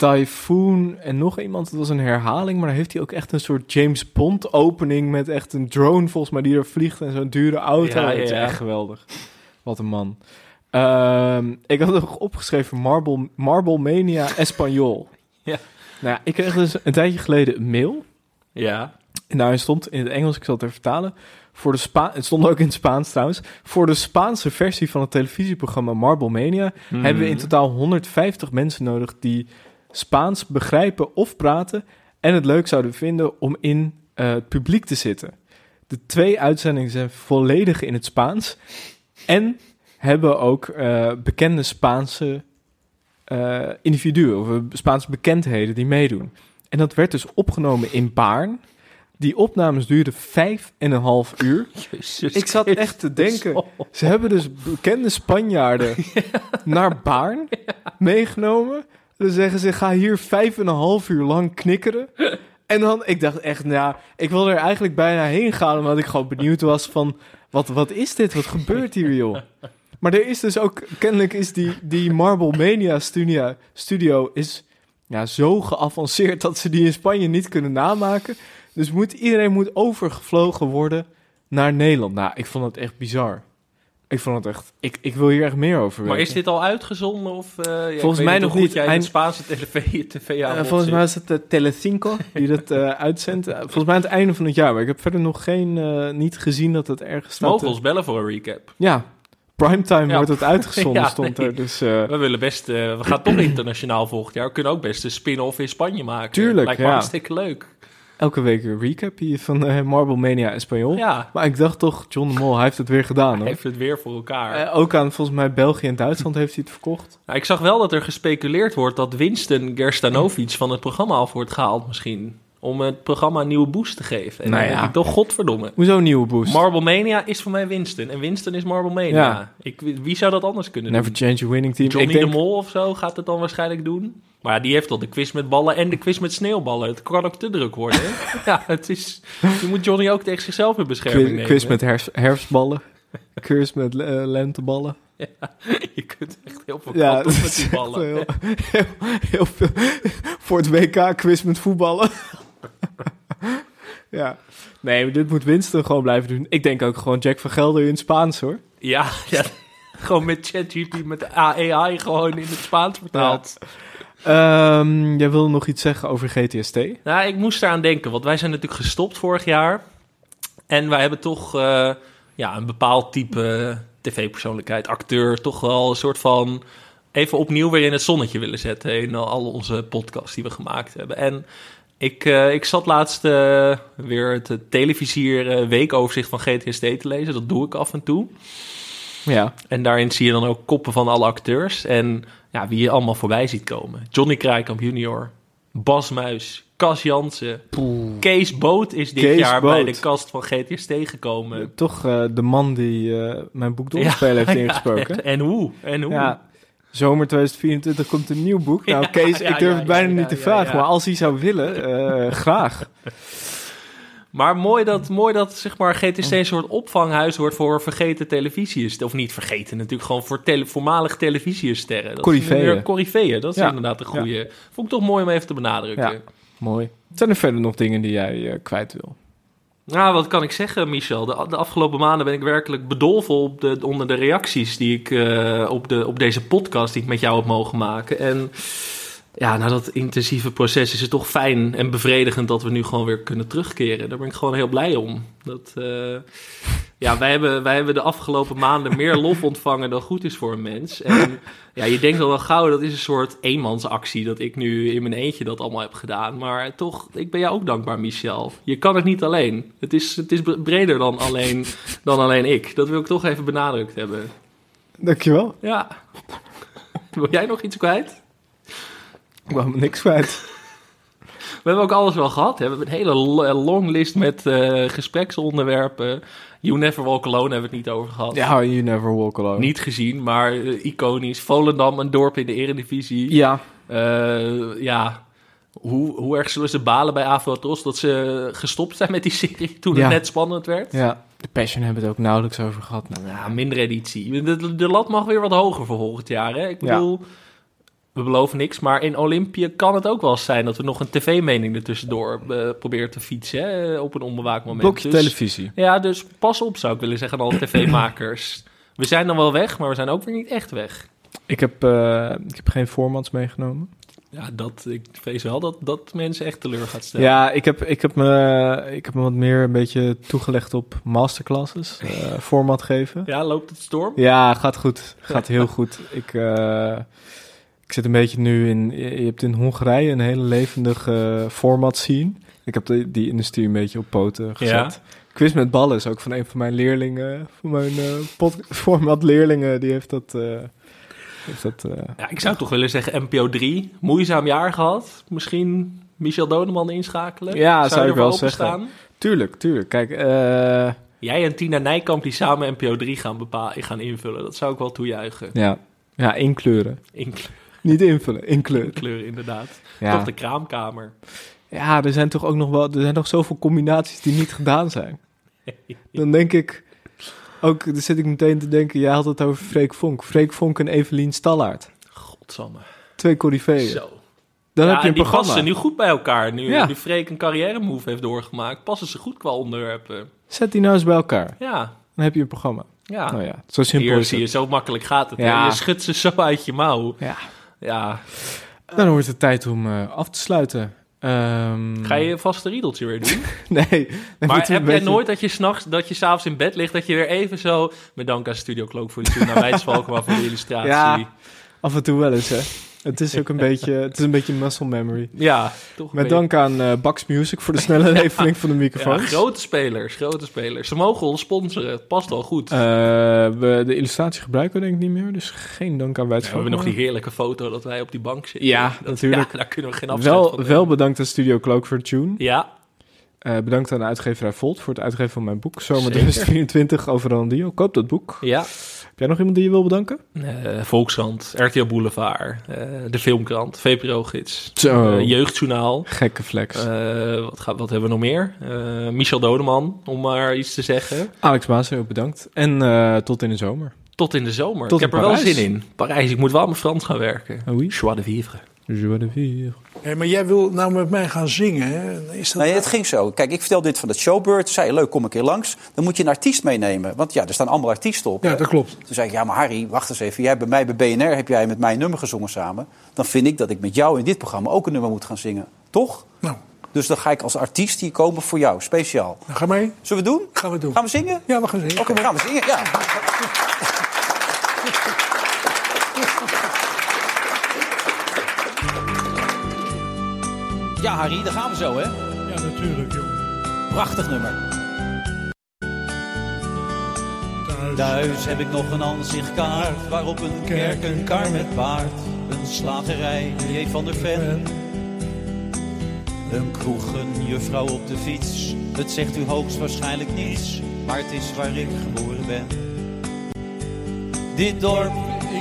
Typhoon en nog iemand. Het was een herhaling, maar dan heeft hij ook echt een soort James Bond opening... met echt een drone volgens mij die er vliegt en zo'n dure auto. Ja, Dat is ja. echt geweldig. Wat een man. Ehm, ik had nog opgeschreven Marble, Marble Mania Espanol. (laughs) Ja. Nou ja, ik kreeg dus een tijdje geleden een mail... Ja. En daarin stond in het Engels, ik zal het even vertalen. Voor de Spa het stond ook in het Spaans trouwens. Voor de Spaanse versie van het televisieprogramma Marble Mania Mhm. hebben we in totaal 150 mensen nodig die Spaans begrijpen of praten en het leuk zouden vinden om in eh, het publiek te zitten. De twee uitzendingen zijn volledig in het Spaans en hebben ook eh, bekende Spaanse eh, individuen of Spaanse bekendheden die meedoen. En dat werd dus opgenomen in Baarn. Die opnames duurden vijf en een half uur. Jezus ik zat echt te denken, ze hebben dus bekende Spanjaarden (laughs) naar Baarn meegenomen. Dan zeggen ze, ga hier vijf en een half uur lang knikkeren. (laughs) En dan, ik dacht echt, nou, ik wilde er eigenlijk bijna heen gaan, omdat ik gewoon benieuwd was van, wat, wat is dit? Wat gebeurt hier, joh? Maar er is dus ook, kennelijk is die, die Marble Mania studio, studio is ja, zo geavanceerd dat ze die in Spanje niet kunnen namaken. Dus moet, iedereen moet overgevlogen worden naar Nederland. Nou, ik vond het echt bizar. Ik vond het echt, ik, ik wil hier echt meer over Maar weten. is dit al uitgezonden? Of, eh, ja, Volgens mij nog niet. Jij in Hij- het Spaanse tv, tv aan Eh, volgens zit. mij is het de Telecinco die dat eh, (laughs) uitzendt. Eh, volgens mij aan het einde van het jaar. Maar ik heb verder nog geen, eh, niet gezien dat het ergens staat. Mogen ons bellen voor een recap. Ja, primetime Ja. wordt het (laughs) uitgezonden, Ja, stond nee. er. Dus eh, We willen best, eh, we gaan toch internationaal volgend jaar. We kunnen ook best een spin-off in Spanje maken. Tuurlijk, Lijkt me ja. hartstikke leuk. Elke week een recap hier van eh, Marble Mania Espanol. Ja. Maar ik dacht toch, John de Mol, hij heeft het weer gedaan. Hij Hoor. heeft het weer voor elkaar. Eh, ook aan volgens mij België en Duitsland heeft hij het verkocht. Nou, ik zag wel dat er gespeculeerd wordt dat Winston Gerstanovic van het programma af wordt gehaald misschien. Om het programma een nieuwe boost te geven. En Nou dan ja. denk ik toch, godverdomme. Hoezo een nieuwe boost? Marble Mania is voor mij Winston. En Winston is Marble Mania. Ja. Ik, wie zou dat anders kunnen Never doen? change a winning team. Johnny ik denk, de Mol of zo gaat het dan waarschijnlijk doen. Maar ja, die heeft al de quiz met ballen en de quiz met sneeuwballen. Het kan ook te druk worden. (laughs) ja, het is... Je moet Johnny ook tegen zichzelf in bescherming quiz, nemen. quiz met herfst, herfstballen. quiz met eh, lenteballen. Ja, (laughs) je kunt echt heel veel Ja, met die ballen. Heel, (laughs) heel, heel veel. Voor het WK quiz met voetballen. (laughs) ja. Nee, dit moet Winston gewoon blijven doen. Ik denk ook gewoon Jack van Gelder in het Spaans, hoor. Ja, (laughs) ja, gewoon met ChatGPT, met AI gewoon in het Spaans vertaald. Ehm, jij wilde nog iets zeggen over GTST? Nou, ik moest eraan denken, want wij zijn natuurlijk gestopt vorig jaar. En wij hebben toch eh, ja, een bepaald type tv-persoonlijkheid, acteur, toch wel een soort van even opnieuw weer in het zonnetje willen zetten in al onze podcasts die we gemaakt hebben. En ik, eh, ik zat laatst eh, weer het televisier eh, weekoverzicht van GTSD te lezen. Dat doe ik af en toe. Ja. En daarin zie je dan ook koppen van alle acteurs. En ja, wie je allemaal voorbij ziet komen. Johnny Krijkamp junior. Bas Muis. Cas Jansen. Kees Boot is dit Kees jaar bij de kast van GTST gekomen. Toch de man die mijn boek doorspelen heeft (laughs) ingesproken. ja, en hoe? En hoe? Ja, zomer 2024 komt een nieuw boek. Nou, Kees, ja, ik durf ja, het bijna ja, niet te vragen. Maar als hij zou willen, eh, (laughs) graag. Maar mooi dat, mooi dat zeg maar, GTST een soort opvanghuis wordt voor vergeten televisiesterren. Of niet vergeten, natuurlijk gewoon voor tele voormalige televisiesterren. Corifeeën. Corifeeën, dat is inderdaad een goede. Vond ik toch mooi om even te benadrukken. Ja, mooi. Zijn er verder nog dingen die jij eh, kwijt wil? Nou, wat kan ik zeggen, Michel? De, de afgelopen maanden ben ik werkelijk bedolven op de, onder de reacties die ik eh, op, de, op deze podcast die ik met jou heb mogen maken. En ja, na dat intensieve proces is het toch fijn en bevredigend dat we nu gewoon weer kunnen terugkeren. Daar ben ik gewoon heel blij om. Dat, eh, ja, wij hebben, wij hebben de afgelopen maanden meer lof (laughs) ontvangen dan goed is voor een mens. En ja, je denkt al wel gauw, dat is een soort eenmansactie dat ik nu in mijn eentje dat allemaal heb gedaan. Maar toch, ik ben jou ook dankbaar, Michel. Je kan het niet alleen. Het is, het is breder dan alleen, dan alleen ik. Dat wil ik toch even benadrukt hebben. Dankjewel. Ja. Wil jij nog iets kwijt? Ik wou me niks kwijt. We hebben ook alles wel gehad. Hè? We hebben een hele lo- long list met eh, gespreksonderwerpen. You Never Walk Alone hebben we het niet over gehad. Ja, You Never Walk Alone. Niet gezien, maar eh, iconisch. Volendam, een dorp in de Eredivisie. Ja. Eh, ja. Hoe, hoe erg zullen ze balen bij Afrotros dat ze gestopt zijn met die serie (laughs) toen Ja. het net spannend werd? Ja, de Passion hebben we het ook nauwelijks over gehad. Nou, Ja, minder editie. De, lat mag weer wat hoger voor volgend jaar. Hè? Ik Ja. We beloven niks. Maar in Olympië kan het ook wel eens zijn dat we nog een tv-mening ertussendoor eh, proberen te fietsen. Hè? Op een onbewaakt moment. Blokje Dus- televisie. Ja, dus pas op zou ik willen zeggen aan alle tv-makers. (clears throat) We zijn dan wel weg, maar we zijn ook weer niet echt weg. Ik heb, eh, ik heb geen formats meegenomen. Ja, dat, ik vrees wel dat dat mensen echt teleur gaat stellen. Ja, ik heb, ik, heb me, ik heb me wat meer een beetje toegelegd op masterclasses. eh, format geven. Ja, loopt het storm? Ja, gaat goed. Gaat heel goed. Ik, eh, ik zit een beetje nu in... Je hebt in Hongarije een hele levendige format scene. Ik heb die, die industrie een beetje op poten gezet. Quiz met ballen is ook van een van mijn leerlingen, van mijn eh pod, (laughs) format leerlingen, die heeft dat... eh, heeft dat eh, Ja, ik zou toch willen zeggen NPO 3. Moeizaam jaar gehad. Misschien Michel Doneman inschakelen. ja, zou, ik je wel ervoor zeggen. openstaan? Tuurlijk, tuurlijk. Kijk, eh, Jij en Tina Nijkamp die samen NPO 3 gaan, bepa- gaan invullen. Dat zou ik wel toejuichen. ja, ja, inkleuren. Inkleuren. Niet invullen, inkleuren. Kleuren, inderdaad. Ja. Toch de kraamkamer. Ja, er zijn toch ook nog wel, er zijn nog zoveel combinaties die niet gedaan zijn. (laughs) Dan denk ik, ook, dan zit ik meteen te denken, jij had het over Freek Vonk. Freek Vonk en Evelien Stallaert. Godsamme. Twee coryfeeën. Zo. Dan ja, heb je en een die programma. passen nu goed bij elkaar. Nu, Ja. nu Freek een carrière move heeft doorgemaakt, passen ze goed qua onderwerpen. Zet die nou eens bij elkaar. Ja. Dan heb je een programma. Ja. Nou ja, zo simpel Hier zie je, zo makkelijk gaat het. Ja. Je schudt ze zo uit je mouw. Ja. Ja. Dan wordt het tijd om eh, af te sluiten. Ehm, Ga je je vaste riedeltje weer doen? (laughs) nee. Maar heb een jij nooit dat je s'nachts, dat je s'avonds in bed ligt, dat je weer even zo, met dank aan Studio Cloak voor de tune, naar Wijs (laughs) Valkema voor de illustratie. Ja, af en toe wel eens, hè. Het is ook een (laughs) beetje, het is een beetje muscle memory. Ja, toch Met dank aan eh Bax Music voor de snelle (laughs) (laughs) leveling van de Ja, microfoons. grote spelers, grote spelers. Ze mogen ons sponsoren, het past wel goed. Eh, we, de illustratie gebruiken we denk ik niet meer, dus geen dank aan we Wijts hebben nog die heerlijke foto dat wij op die bank zitten. Ja, Dat- natuurlijk. Ja, daar kunnen we geen afscheid wel, van wel bedankt aan Studio Cloak voor tune. Ja. Eh, bedankt aan de uitgeverij Volt voor het uitgeven van mijn boek. Zomer Zeker. 2024 over Ronaldinho. Koop dat boek. Ja. Jij nog iemand die je wil bedanken? Eh, Volkskrant, RTL Boulevard, eh, de Filmkrant, VPRO-gids, Zo. eh, Jeugdjournaal. Gekke flex. Wat, gaat, wat hebben we nog meer? Michel Dodeman, om maar iets te zeggen. Alex Maas, ook bedankt. En tot in de zomer. Tot in de zomer. Tot ik heb er wel zin in. Parijs, ik moet wel aan mijn Frans gaan werken. Oh oui? De vivre. Joie de vivre. Hé, maar jij wil nou met mij gaan zingen, hè? Is dat Nee, het ging zo. Kijk, ik vertelde dit van het. Toen zei je, leuk, kom een keer langs. Dan moet je een artiest meenemen. Want ja, er staan allemaal artiesten op. Ja, hè. dat klopt. Toen zei ik, ja, maar Harry, wacht eens even. Jij hebt bij mij bij BNR heb jij met mij een nummer gezongen samen. Dan vind ik dat ik met jou in dit programma ook een nummer moet gaan zingen. Toch? Nou. Dus dan ga ik als artiest hier komen voor jou, speciaal. Nou, ga mee. Zullen we doen? Gaan we doen. Gaan we zingen? Ja, we gaan zingen. Oké, we gaan we zingen, ja. (laughs) Ja, Harry, daar gaan we zo, hè? Ja, natuurlijk, jongen. Prachtig nummer. Thuis heb ik nog een aanzichtkaart waarop een kerk, een kar met paard, een slagerij, J. van der Ven. Een kroeg, een juffrouw op de fiets. Het zegt u hoogstwaarschijnlijk niets, maar het is waar ik geboren ben. Dit dorp,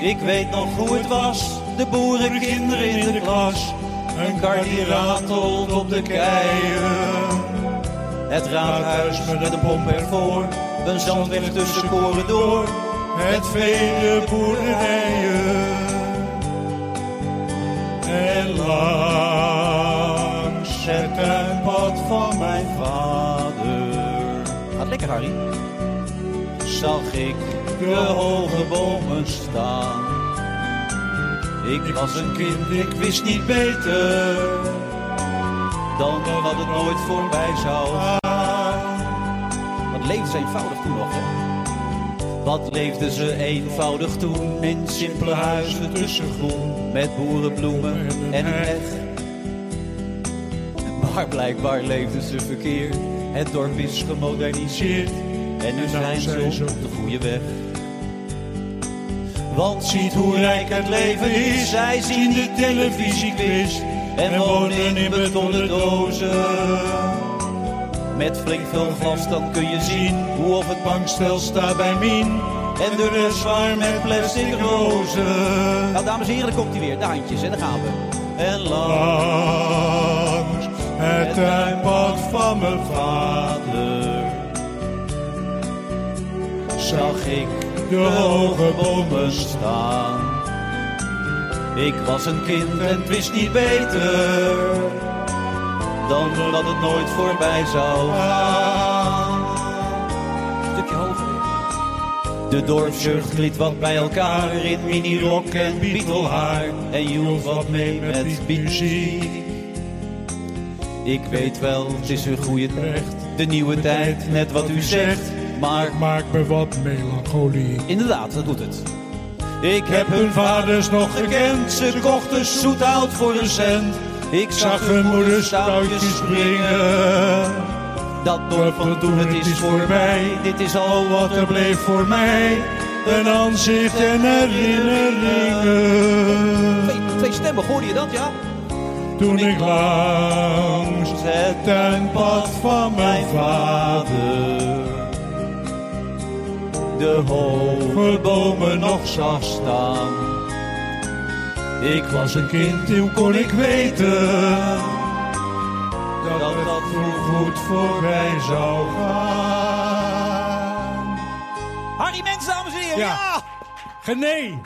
ik weet nog hoe het was. De boerenkinderen in de klas. Een kar die ratelt op de keien. Het raadhuis met een pomp ervoor. Een zandweg tussen koren door. Met vele boerderijen. En langs het tuinpad van mijn vader. Gaat lekker, Harry. Zag ik de hoge bomen staan. Ik was een kind, ik wist niet beter dan dat het nooit voorbij zou gaan. Wat leefden ze eenvoudig toen nog, hè? Wat leefden ze eenvoudig toen in simpele huizen tussen groen met boerenbloemen en een heg. Maar blijkbaar leefden ze verkeerd. Het dorp is gemoderniseerd en nu zijn ze op de goede weg. Want ziet hoe rijk het leven is. Zij zien de televisiequiz en wonen in betonnen dozen. Met flink veel glas dan kun je zien hoe op het bankstel staat bij Mien. En de rest waar met plastic rozen. Nou, dames en heren, komt hij weer. De handjes, en daar gaan we. En langs het tuinpad van mijn vader zag ik de hoge bomen staan. Ik was een kind en wist niet beter dan dat het nooit voorbij zou gaan. De dorpsjeugd gliet wat bij elkaar in minirok en bietelhaar. En joeg wat mee met muziek. Ik weet wel, het is een goede terecht. De nieuwe tijd, net wat u zegt. Maar Maak me wat melancholie. inderdaad, dat doet het. Ik heb hun vaders nog gekend. Ze kochten zoethout voor een cent. Ik zag hun moeders touwtjes springen. Dat dorp van toen, het is voorbij. Dit is al wat er bleef voor mij. Een aanzicht en herinneringen. Twee, twee stemmen, hoorde je dat, ja? Toen ik langs het tuinpad van mijn vader de hoge bomen nog zag staan. Ik was een kind, hoe kon ik weten dat dat goed voorbij zou gaan? Harry Mens, dames en heren, ja! Genee!